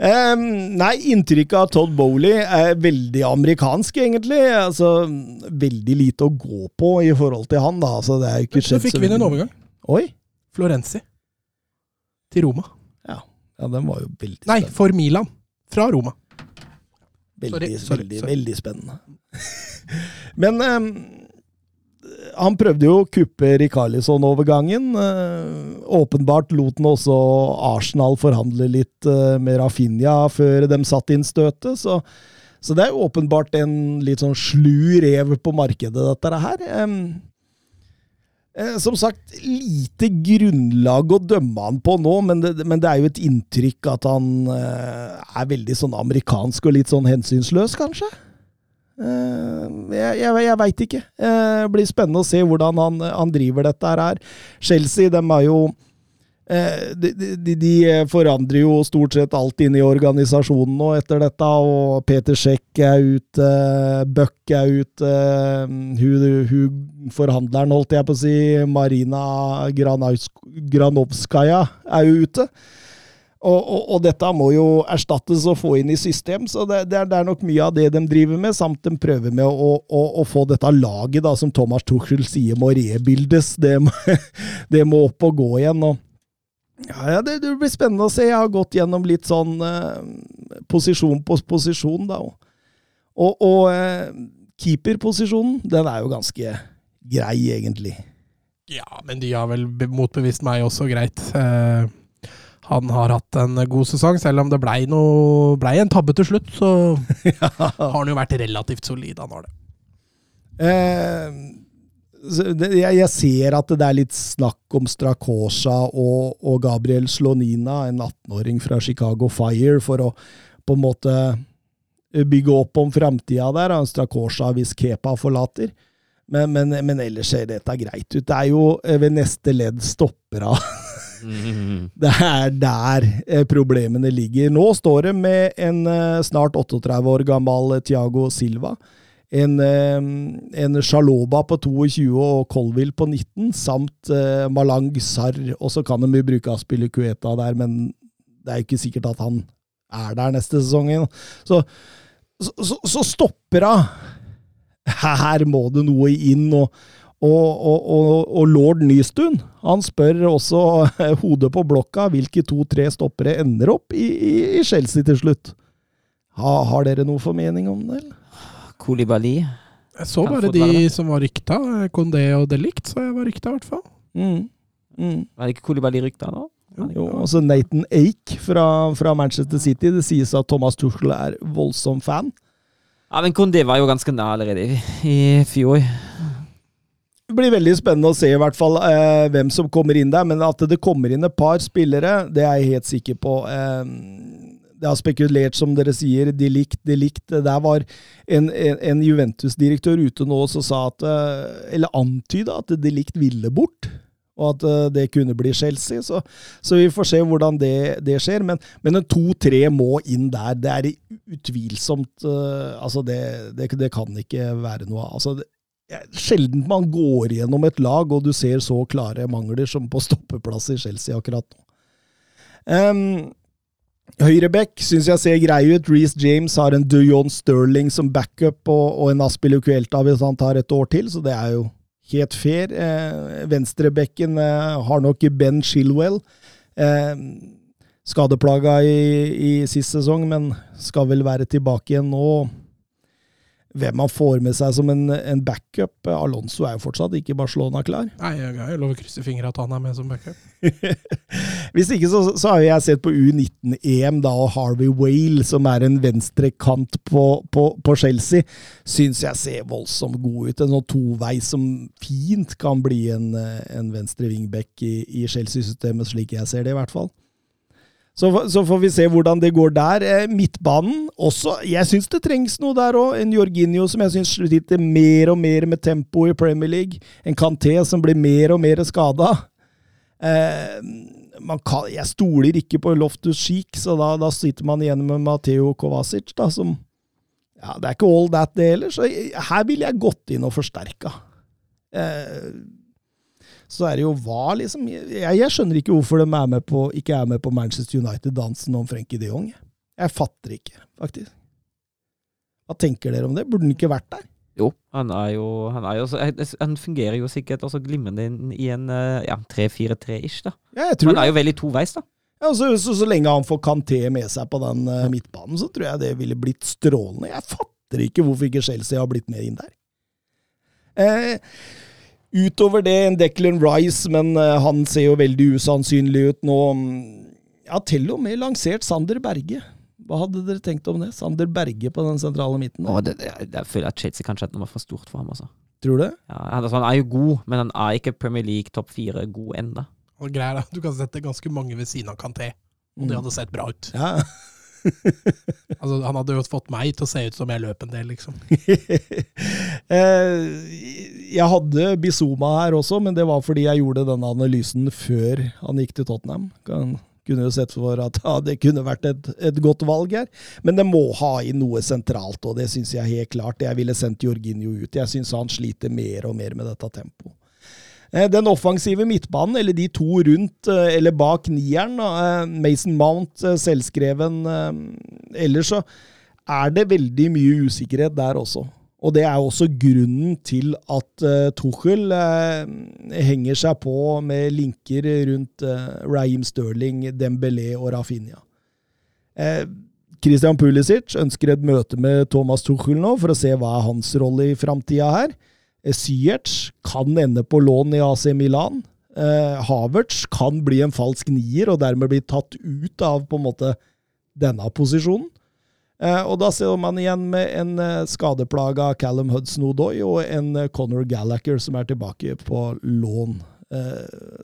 um, Nei, inntrykket av Todd Bowley er veldig amerikansk, egentlig. Altså, veldig lite å gå på i forhold til han, da. Altså, det er jo ikke Så fikk vi inn en overgang. Oi! Florenzi. Til Roma. Ja, den var jo veldig Nei, for Milan. Fra Roma. Veldig, sorry, sorry, veldig, sorry. veldig spennende. Men em, han prøvde jo å kuppe Rikarlison-overgangen. Eh, åpenbart lot han også Arsenal forhandle litt eh, med Rafinha før de satte inn støtet. Så, så det er jo åpenbart en litt sånn slu rev på markedet, dette her. Eh, som sagt, lite grunnlag å dømme han på nå, men det, men det er jo et inntrykk at han er veldig sånn amerikansk og litt sånn hensynsløs, kanskje? Eh, jeg jeg, jeg veit ikke. Eh, Det blir spennende å se hvordan han, han driver dette her. Chelsea, dem er jo eh, de, de, de forandrer jo stort sett alt inne i organisasjonen nå etter dette, og Peter Sjekk er ute, Buck er ute, hun, hun forhandleren, holdt jeg på å si, Marina Granovskaja er jo ute. Og, og, og dette må jo erstattes og få inn i system, så det, det, er, det er nok mye av det de driver med, samt de prøver med å, å, å få dette laget, da, som Thomas Tuchel sier, må rebildes. Det må, det må opp og gå igjen. Og, ja, det, det blir spennende å se. Jeg har gått gjennom litt sånn eh, posisjon på posisjon, da. Og, og eh, keeperposisjonen, den er jo ganske grei, egentlig. Ja, men de har vel motbevist meg også greit. Eh, han har hatt en god sesong, selv om det blei ble en tabbe til slutt, så har han jo vært relativt solid. Han har det. Eh, det, jeg, jeg ser at det er litt snakk om Strakosa og, og Gabriel Slonina, en 18-åring fra Chicago Fire, for å på en måte bygge opp om framtida der. Strakosha hvis Kepa forlater. Men, men, men ellers ser dette greit ut. Det er jo eh, ved neste ledd stopper Mm. Det er der eh, problemene ligger. Nå står det med en eh, snart 38 år gammel Tiago Silva. En, eh, en Shaloba på 22 og Colville på 19, samt Malang Sarr. Og så kan de jo bruke Aspille Cueta der, men det er jo ikke sikkert at han er der neste sesong. Så, så, så, så stopper hun. Her må det noe inn. og og, og, og, og lord Nystuen han spør også hodet på blokka hvilke to-tre stoppere ender opp i, i, i Chelsea til slutt. Ha, har dere noe formening om det? Kolibali. Koulibaly. Jeg så bare de som var rykta. Kondé og Delict, så jeg var rykta i hvert fall. Mm. Mm. Var det ikke Koulibaly rykta nå? Jo, også Nathan Ake fra, fra Manchester City. Det sies at Thomas Tuchel er voldsom fan. Ja, men Kondé var jo ganske nær allerede i, i fjor. Det blir veldig spennende å se i hvert fall eh, hvem som kommer inn der, men at det kommer inn et par spillere, det er jeg helt sikker på. Eh, det har spekulert, som dere sier, de likt, de likt. Der var en, en, en Juventus-direktør ute nå som sa at eh, Eller antyda at de likt ville bort. Og at eh, det kunne bli Chelsea. Så, så vi får se hvordan det, det skjer. Men, men en to-tre må inn der. Det er utvilsomt eh, Altså, det, det, det kan ikke være noe av. Altså, Sjelden man går gjennom et lag, og du ser så klare mangler som på stoppeplass i Chelsea akkurat nå. Um, Høyrebekk syns jeg ser grei ut. Reece James har en Dujon Sterling som backup, og, og en Aspilu Kuelta hvis han tar et år til, så det er jo helt fair. Eh, Venstrebekken eh, har nok Ben Shilwell. Eh, skadeplaga i, i sist sesong, men skal vel være tilbake igjen nå hvem han får med seg som en, en backup. Alonso er jo fortsatt ikke Barcelona-klar. Nei, jeg, har jo lov å krysse fingra at han er med som backup. Hvis ikke så, så har jeg sett på U19-EM da, og Harvey Whale, som er en venstrekant på, på, på Chelsea, syns jeg ser voldsomt god ut. En sånn toveis som fint kan bli en, en venstre wingback i, i Chelsea-systemet, slik jeg ser det i hvert fall. Så, så får vi se hvordan det går der. Eh, Midtbanen også. Jeg syns det trengs noe der òg. En Jorginho som jeg syns sliter mer og mer med tempo i Premier League. En Kanté som blir mer og mer skada. Eh, jeg stoler ikke på Loftus Cheek, så da, da sitter man igjen med Mateo Kovacic, da, som ja, Det er ikke all that, det heller. Så her ville jeg gått inn og forsterka. Eh, så er det jo hva, liksom Jeg, jeg skjønner ikke hvorfor de er med på, ikke er med på Manchester United-dansen om Frenkie de Jong. Jeg fatter ikke, faktisk. Hva tenker dere om det? Burde han ikke vært der? Jo, han er jo Han, er jo, han fungerer jo sikkert også glimrende i en eh, ja, 3-4-3-ish, da. Ja, jeg tror Han det. er jo veldig toveis, da. Ja, så, så, så lenge han får Kanté med seg på den uh, midtbanen, så tror jeg det ville blitt strålende. Jeg fatter ikke hvorfor ikke Chelsea har blitt med inn der. Eh, utover det, en Declan Rice, men eh, han ser jo veldig usannsynlig ut nå. Ja, til og med lansert Sander Berge. Hva hadde dere tenkt om det? Sander Berge på den sentrale midten? Åh, det, det, jeg føler at Chelsea kanskje er noe for stort for ham. Altså. Tror du det? Ja, han, altså, han er jo god, men han er ikke Premier League topp fire god enda. Og greier, da. Du kan sette ganske mange ved siden av Kanté, og det hadde sett bra ut. Ja. Altså, han hadde jo fått meg til å se ut som jeg løp en del, liksom. Eh, jeg hadde Bizuma her også, men det var fordi jeg gjorde denne analysen før han gikk til Tottenham. Kan, kunne jo sett for at ja, det kunne vært et, et godt valg her. Men det må ha inn noe sentralt, og det syns jeg helt klart. Jeg ville sendt Jorginho ut. Jeg syns han sliter mer og mer med dette tempoet. Eh, Den offensive midtbanen, eller de to rundt eh, eller bak nieren, eh, Mason Mount, selvskreven Ellers så er det veldig mye usikkerhet der også. Og det er også grunnen til at Tuchel henger seg på med linker rundt Raheem Sterling, Dembélé og Rafinha. Christian Pulisic ønsker et møte med Thomas Tuchel nå for å se hva er hans rolle i framtida her. Eh, Ziyech kan ende på lån i AC Milan. Eh, Havertz kan bli en falsk nier og dermed bli tatt ut av på en måte denne posisjonen. Eh, og da ser man igjen med en eh, skadeplaga Callum Hudson-Odoi og en eh, Conor Gallagher som er tilbake på lån. Eh,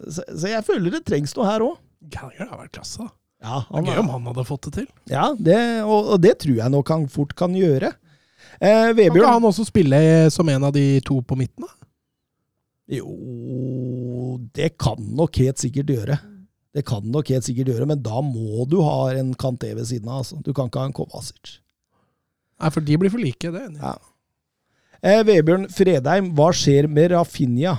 så, så jeg føler det trengs noe her òg. Gallagher har vært klasse, da. Ja, Det er gøy om han hadde fått det til. ja det, og, og det tror jeg nok han fort kan gjøre. Eh, Kan ikke han også spille som en av de to på midten, da? Jo, det kan nok helt sikkert gjøre. Det kan nok helt sikkert gjøre, men da må du ha en Kanté ved siden av. Altså. Du kan ikke ha en Kovacic. Nei, for de blir for like, det. Ja. Eh, Vebjørn Fredheim, hva skjer med Rafinha?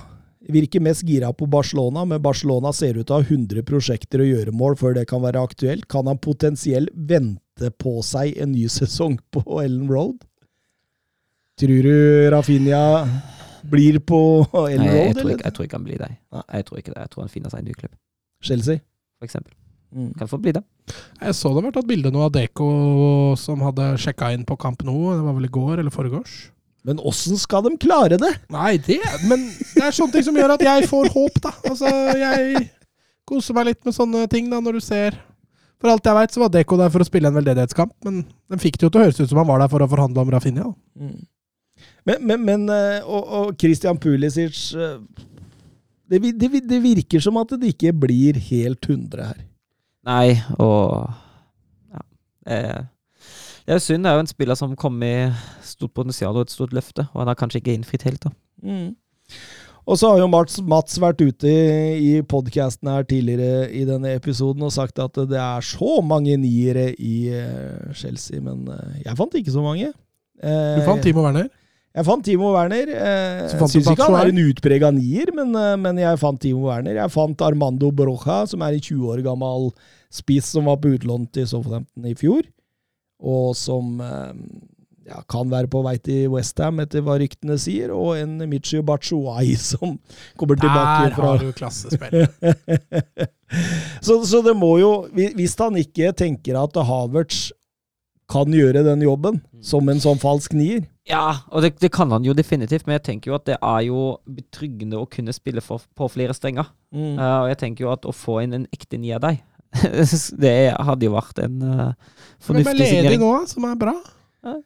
Virker mest gira på Barcelona, men Barcelona ser ut til å ha 100 prosjekter og gjøremål før det kan være aktuelt. Kan han potensielt vente på seg en ny sesong på Ellen Road? Tror du Rafinha blir på Ellen Nei, jeg, tror ikke, jeg tror ikke han blir der. Jeg tror ikke det. Jeg tror han finner seg en ny klubb, Chelsea? for eksempel. Mm. Kan få bli det. Jeg så det var tatt bilde nå av Deko som hadde sjekka inn på Kamp nå. Det var vel i går eller foregårs? Men åssen skal de klare det? Nei, det Men det er sånne ting som gjør at jeg får håp, da. Altså, jeg koser meg litt med sånne ting, da, når du ser For alt jeg veit, så var Deko der for å spille en veldedighetskamp, men den fikk det jo til å høres ut som han var der for å forhandle om Rafinha. da. Mm. Men, men, men eh, og, og Christian Pulisic eh, det, det, det virker som at det ikke blir helt 100 her. Nei, og ja. Eh, Det er jo synd. Det er jo en spiller som kom med stort potensial og et stort løfte, og han har kanskje ikke innfridd helt. da. Mm. Og så har jo Mats, Mats vært ute i, i podkasten her tidligere i denne episoden og sagt at det er så mange niere i uh, Chelsea, men uh, jeg fant ikke så mange. Uh, Du fant Timo Werner. Jeg fant Timo Werner. Eh, fant du Syns ikke han er en utprega nier, men, eh, men jeg fant Timo Werner. Jeg fant Armando Broja, som er en 20 år gammel spiss som var på utlån til Southampton i fjor, og som eh, ja, kan være på vei til Westham, etter hva ryktene sier, og en Michi Bachuai som kommer tilbake Der fra har du klassespill. så, så det må jo Hvis han ikke tenker at Havertz kan gjøre den jobben, som en sånn falsk nier Ja, og det, det kan han jo definitivt, men jeg tenker jo at det er jo betryggende å kunne spille for, på flere strenger. mm. Uh, og jeg tenker jo at å få inn en ekte nier der, det hadde jo vært en uh, Men med fornuftig leding signering. òg, som er bra. Eh,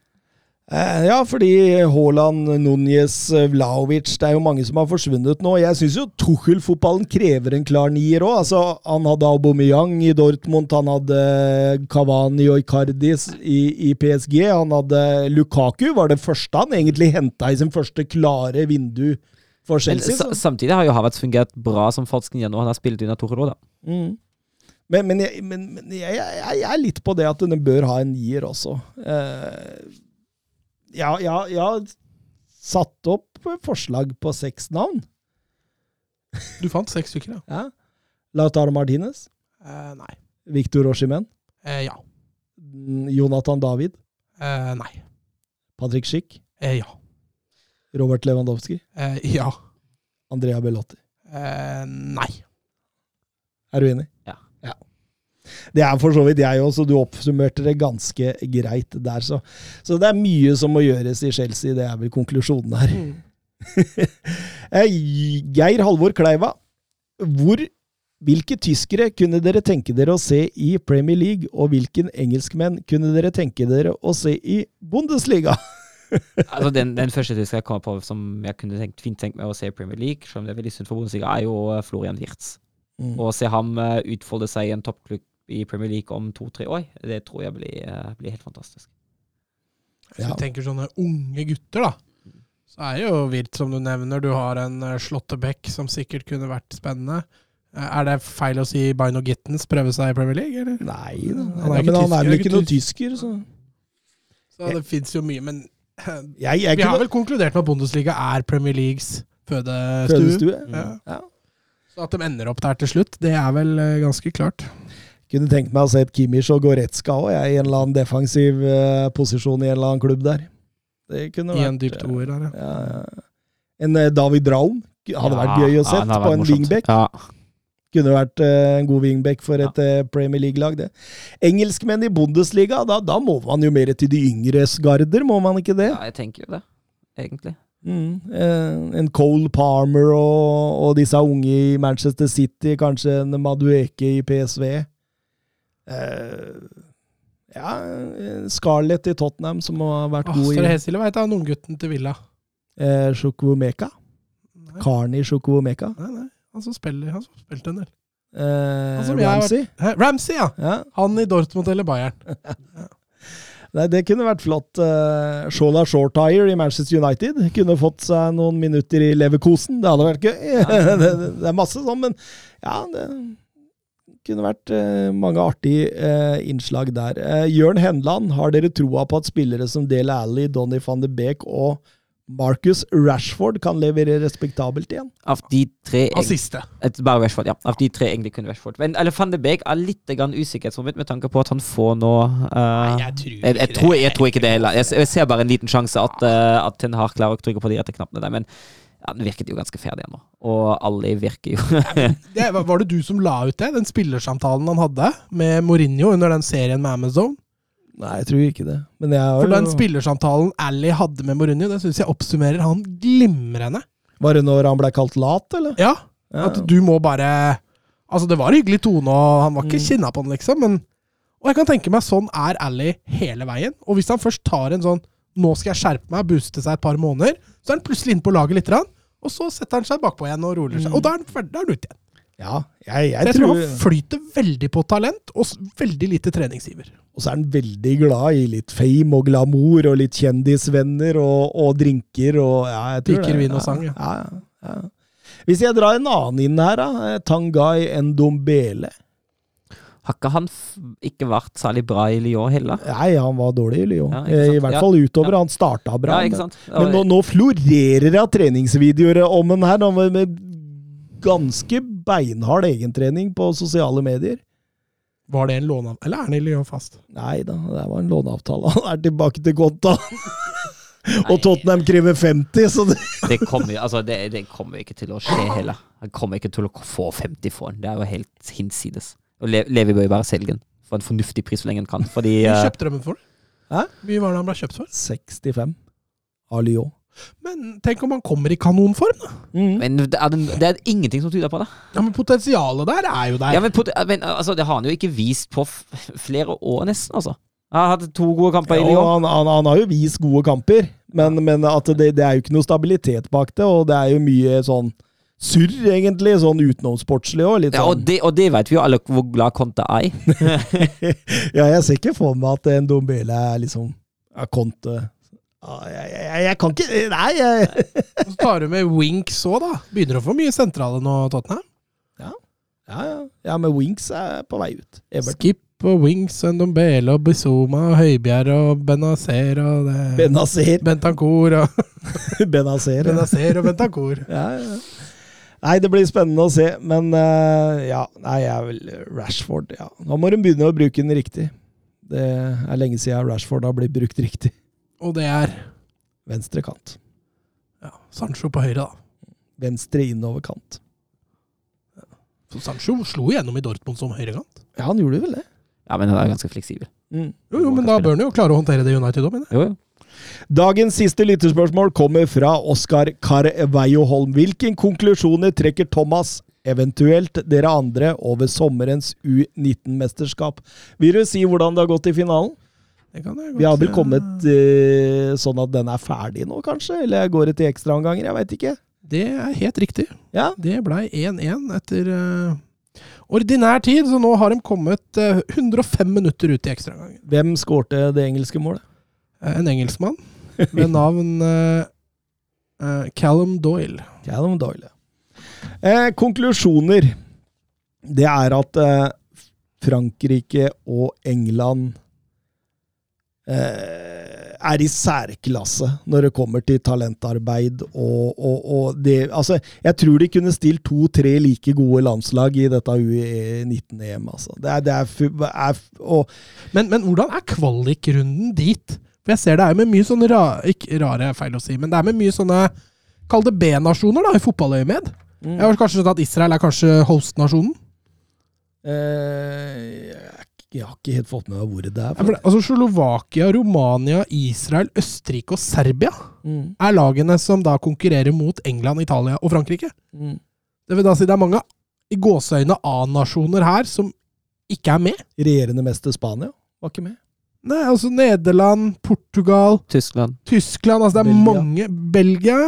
Ja, fordi Haaland, Núñez, Vlaovic Det er jo mange som har forsvunnet nå. Jeg syns jo Tuchel-fotballen krever en klar nier òg. Altså, han hadde Aubameyang i Dortmund, han hadde Cavani og Icardis i, i PSG. Han hadde Lukaku, var det første han egentlig henta i sin første klare vindu for Chelsea. Men, samtidig har jo Havertz fungert bra som falsk nier nå. Han har spilt under Torre da. Mm. Men, men, jeg, men jeg, jeg, jeg er litt på det at den bør ha en nier også. Eh, ja, ja, jeg satt opp forslag på seks navn. Du fant seks stykker, ja. Ja. Lautaro Martinez, Eh, nei. Victor Oshimen, Eh, ja. mm, Jonathan David, Eh, nei. Patrick Schick, Eh, ja. Robert Lewandowski, Eh, ja. Andrea Bellotti. Eh, nei. Er du enig? Ja. Det er for så vidt jeg òg, så du oppsummerte det ganske greit der. Så. så det er mye som må gjøres i Chelsea, det er vel konklusjonen her. Mm. Geir Halvor Kleiva, hvor, hvilke tyskere kunne dere tenke dere å se i Premier League, og hvilken engelskmenn kunne dere tenke dere å se i Bundesliga? Altså den, den første tyskeren jeg kommer på som jeg kunne tenkt, fint tenkt meg å se i Premier League, selv om det er veldig synd for Bundesliga, er jo eh, Florian Wirtz. Å se ham eh, utfolde seg i en toppklubb i Premier League om to-tre år, det tror jeg blir, eh, blir helt fantastisk. Hvis Ja. du tenker sånne unge gutter, da, så er det jo vilt, som du nevner. Du har en uh, Slåttebekk som sikkert kunne vært spennende. Eh, er det feil å si Bino Gittens prøve seg i Premier League, eller? Nei da. Han er Ja, ikke men han er vel ikke noen tysker, så Så det fins jo mye, men eh, jeg, jeg vi har vel konkludert med at Bundesliga er Premier Leagues fødestue. Fødestue. Ja. Ja. Så at de ender opp der til slutt, det er vel eh, ganske klart. Kunne tenkt meg å se et Kimmich og Goretzka òg, i en eller annen defensiv eh, posisjon i en eller annen klubb der. Det kunne I en dyp eh, toer der, ja. ja, ja. En eh, David Raum hadde vært gøy å Ja, se ja, på en morsomt. wingback. Ja. Kunne vært eh, en god wingback for et Premier League-lag, det. Engelskmenn i Bundesliga, da, da må man jo mer til de yngres garder, må man ikke det? ja, jeg tenker jo det, egentlig. Mm, eh, en Cole Palmer og, og disse unge i Manchester City, kanskje en Madueke i PSV. Eh, ja, eh, Scarlett i Tottenham, som har vært Åh, god så det i helt stille, han unggutten til Villa. eh, Chukwumeka. Nei, Karni Chukwumeka. nei, nei. Han som spiller, han som spilte en del. Eh, Altså, Ramsey. Hæ? Ramsey, ja! Ja, Han i Dortmund eller Bayern. Nei, det kunne vært flott. Uh, Shola Shortire i Manchester United kunne fått seg noen minutter i Leverkosen. Det hadde vært gøy. det, det er masse sånn, men ja, det kunne vært eh, mange artige eh, innslag der. Eh, Jørn Henland, har dere troa på at spillere som Dale Alli, Donny van de Beek og Marcus Rashford kan levere respektabelt igjen? Av de tre Av siste. Et, bare Rashford, ja. Av de tre egentlig kun Rashford. Men eller Van de Beek er litt usikkerhetsmoment med tanke på at han får nå eh, jeg tror jeg, jeg, tror, jeg tror ikke det heller. Jeg, jeg ser bare en liten sjanse at, uh, at Ten Hag klarer å trykke på de rette knappene der. Men ja, den virket jo ganske ferdig ennå. Og Ali virker jo Det, var det du som la ut det? Den spillersamtalen han hadde med Mourinho under den serien med Amazon? Nei, jeg tror ikke det. Men jeg har For den jo spillersamtalen Ali hadde med Mourinho, den syns jeg oppsummerer han glimrende. Var det når han ble kalt lat, eller? Ja, Ja. at du må bare Altså, det var hyggelig tone, og han var ikke Mm. kinna på den, liksom, men Og jeg kan tenke meg sånn er Ali hele veien. Og hvis han først tar en sånn 'nå skal jeg skjerpe meg', booste seg et par måneder, så er han plutselig inne på laget litt, grann, og så setter han seg bakpå igjen og roler seg. Og da er han ferdig, da er han ute igjen. Ja, jeg, jeg jeg tror tror han flyter veldig på talent, og veldig lite treningsiver. Og så er han veldig glad i litt fame og glamour og litt kjendisvenner og, og drinker og ja, jeg tror Drikker, det. vin og sang, ja. ja. Ja, ja. Hvis jeg drar en annen inn her, da. eh, Tangai Ndombele. Har ikke han f ikke vært særlig bra i Lyon heller? Nei, han var dårlig i Lyon. Ja, Eh, I hvert fall utover. Ja. Han starta bra. Ja, ikke men- sant? Men nå, nå florerer det av treningsvideoer om han her, med, med ganske beinhard egentrening på sosiale medier. Var det en låneavtale, eller er han i Lyon fast? Nei da, det var en låneavtale. Han er tilbake til konta. Og Tottenham krever 50, så det Det kommer, altså, det, det kommer ikke til å skje heller. Han kommer ikke til å få 50 for den. Det er jo helt hinsides. Og Le Levi bør jo bare selge den for en fornuftig pris så lenge han kan. Fordi Hvor eh, kjøpte de den for? Hæ? Mye var det han ble kjøpt for? 65 av Lyon. Men tenk om han kommer i kanonform, da! Mm. men det er, det er ingenting som tyder på det. Ja, Men potensialet der er jo der. Ja, men, men altså, Det har han jo ikke vist på f flere år, nesten. altså. Han har hatt to gode kamper i Ja, Lyon. han, han, han har jo vist gode kamper, men, men at det, det er jo ikke noe stabilitet bak det, og det er jo mye sånn surr, egentlig, sånn utenomsportslig òg. Ja, og, sånn det, og det vet vi jo alle hvor glad Conte er. Ja, jeg ser ikke for meg at en Dombele er liksom er Conte Ja, jeg, jeg, jeg kan ikke Nei, jeg så tar du med Winks òg, da. Begynner å få mye sentrale nå, Tottenham. Ja, ja. ja men Winks er på vei ut. Everton. Skip og Winks og Ndombele og Bizuma og Høibjerg og Benazer og det Benazer. Bentancur og Benazer. ja. Benazer og Bentancur. Ja, ja. Nei, det blir spennende å se, men uh, ja. Nei, jeg er vel Rashford, ja. Nå må de begynne å bruke den riktig. Det er lenge siden Rashford har blitt brukt riktig. Og det er Venstre kant. ja, Sancho på høyre, da. Venstre innover kant. Så Sancho slo igjennom i Dortmund som høyrekant. Ja, han gjorde vel det. Ja, Men han er ganske fleksibel. Mm. Jo, jo, men da bør han jo klare å håndtere det United òg, mener jeg. Jo, jo. Dagens siste lytterspørsmål kommer fra Oskar Carveio Holm. Hvilken konklusjoner trekker Thomas, eventuelt dere andre, over sommerens U19-mesterskap? Vil du si hvordan det har gått i finalen? Det kan godt Vi har vel kommet uh, sånn at den er ferdig nå, kanskje? Eller går det til ekstraomganger? Jeg veit ikke. Det er helt riktig. Ja, Det blei 1-1 etter uh, ordinær tid, så nå har de kommet eh, 105 minutter ut i ekstragangen. Hvem skårte det engelske målet? Eh, en engelskmann ved navn eh, eh, Callum Doyle. Callum Doyle. Eh, konklusjoner. Det er at eh, Frankrike og England eh, er i særklasse når det kommer til talentarbeid og, og, og det Altså, jeg tror de kunne stilt to-tre like gode landslag i dette UE19-EM, altså. Det er, det er, er og, Men, men hvordan er kvalikrunden dit? For jeg ser det er med mye sånne ra, ikke rare, feil å si, men det er med mye sånne Kall det B-nasjoner, da, i fotballøyemed. Jeg har kanskje skjønt at Israel er kanskje host-nasjonen? eh, jeg har ikke helt fått med meg hvor det er. For Altså Slovakia, Romania, Israel, Østerrike og Serbia Mm, er lagene som da konkurrerer mot England, Italia og Frankrike. mm. Det vil da si det er mange i gåseøyne A-nasjoner her som ikke er med. Regjerende mester Spania var ikke med. Nei, altså Nederland, Portugal, Tyskland. Tyskland Altså det er Belgia. mange Belgia.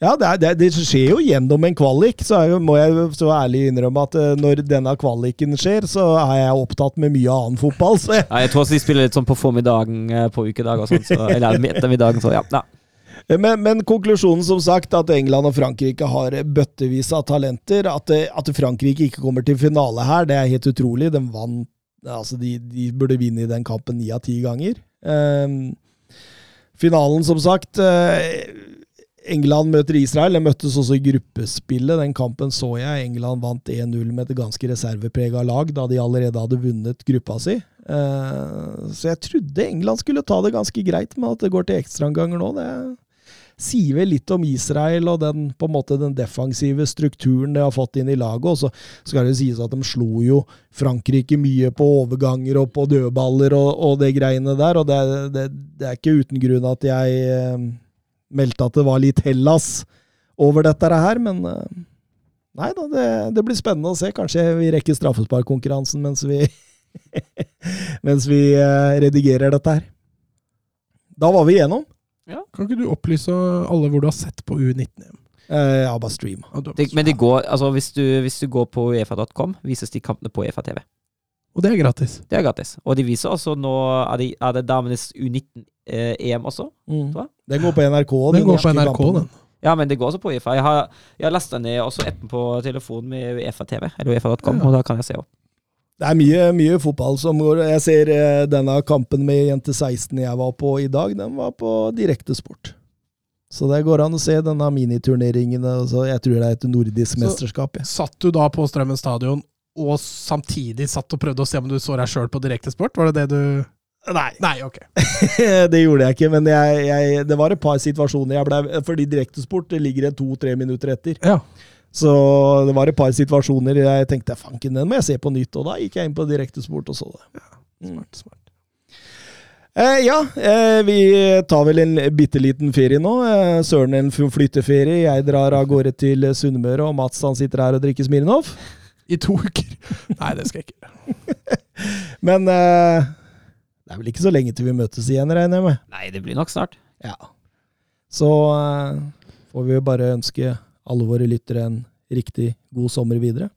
Ja, det, er, det, det skjer jo gjennom en kvalik, så jeg, må jeg så ærlig innrømme at eh, når denne kvaliken skjer, så er jeg opptatt med mye annen fotball. Så jeg, Ja, jeg tror også de spiller litt sånn på formiddagen eh, på ukedag og sånn. Så, eller ettermiddagen, så ja. ja. Men, men konklusjonen, som sagt, at England og Frankrike har bøttevis av talenter. At, at Frankrike ikke kommer til finale her, det er helt utrolig. De vant Altså, de, de burde vinne i den kampen ni av ti ganger. Eh, finalen, som sagt eh, England møter Israel. Det møttes også i gruppespillet. Den kampen så jeg. England vant 1-0 med et ganske reserveprega lag, da de allerede hadde vunnet gruppa si. Eh, så jeg trodde England skulle ta det ganske greit, med at det går til ekstraomganger nå, det sier vel litt om Israel og den, på en måte, den defensive strukturen de har fått inn i laget. Og så skal det sies at de slo jo Frankrike mye på overganger og på dødballer og, og det greiene der. Og det, det, det, er ikke uten grunn at jeg eh, meldte at det var litt Hellas over dette her, men eh, Nei da, det, det, blir spennende å se. Kanskje vi rekker straffesparkkonkurransen mens vi mens vi eh, redigerer dette her. Da var vi igjennom. Ja. Kan ikke du opplyse alle hvor du har sett på U19-EM? Eh, ja, bare stream. men det går, altså, hvis, du, hvis du går på uefa.com, vises de kampene på Uefa TV. Og det er gratis? Det er gratis. Og de viser også nå Er det, er det damenes U19-EM eh, også? Mm. Den går på NRK. Den, går på NRK, den. Ja, men det går også på Uefa. Jeg har, jeg har lasta ned også appen på telefonen med Uefa TV, eller uefa.com, ja. og da kan jeg se opp. Det er mye, mye, fotball som går. Jeg ser eh, denne kampen med jente 16 jeg var på i dag, den var på direktesport. Så det går an å se denne miniturneringen. Altså, jeg tror det er et nordisk så, mesterskap. Ja. Satt du da på Strømmen stadion og samtidig satt og prøvde å se om du så deg sjøl på direktesport? Var det det du Nei. Nei ok. det gjorde jeg ikke, men jeg, jeg, det var et par situasjoner jeg ble Fordi direktesport ligger en to-tre minutter etter. Ja. Så det var et par situasjoner jeg tenkte fanken, den må jeg se på nytt. Og da gikk jeg inn på direktesport og så det. Ja, smart, smart. Eh, ja, eh, vi tar vel en bitte liten ferie nå. Eh, Søren en flytteferie. Jeg drar av gårde til Sunnmøre, og Mats han sitter her og drikker Smirnov. I to uker. Nei, det skal jeg ikke Men eh, det er vel ikke så lenge til vi møtes igjen, regner jeg med? Nei, det blir nok snart. Ja. Så eh, får vi jo bare ønske alle våre lyttere en riktig god sommer videre.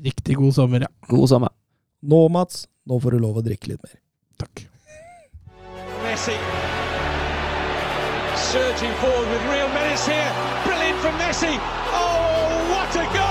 Riktig god sommer, ja. God sommer. Nå, Mats, nå får du lov å drikke litt mer. Takk. Messi. Surging forward with real menace here. Brilliant from Messi. Oh, what a goal!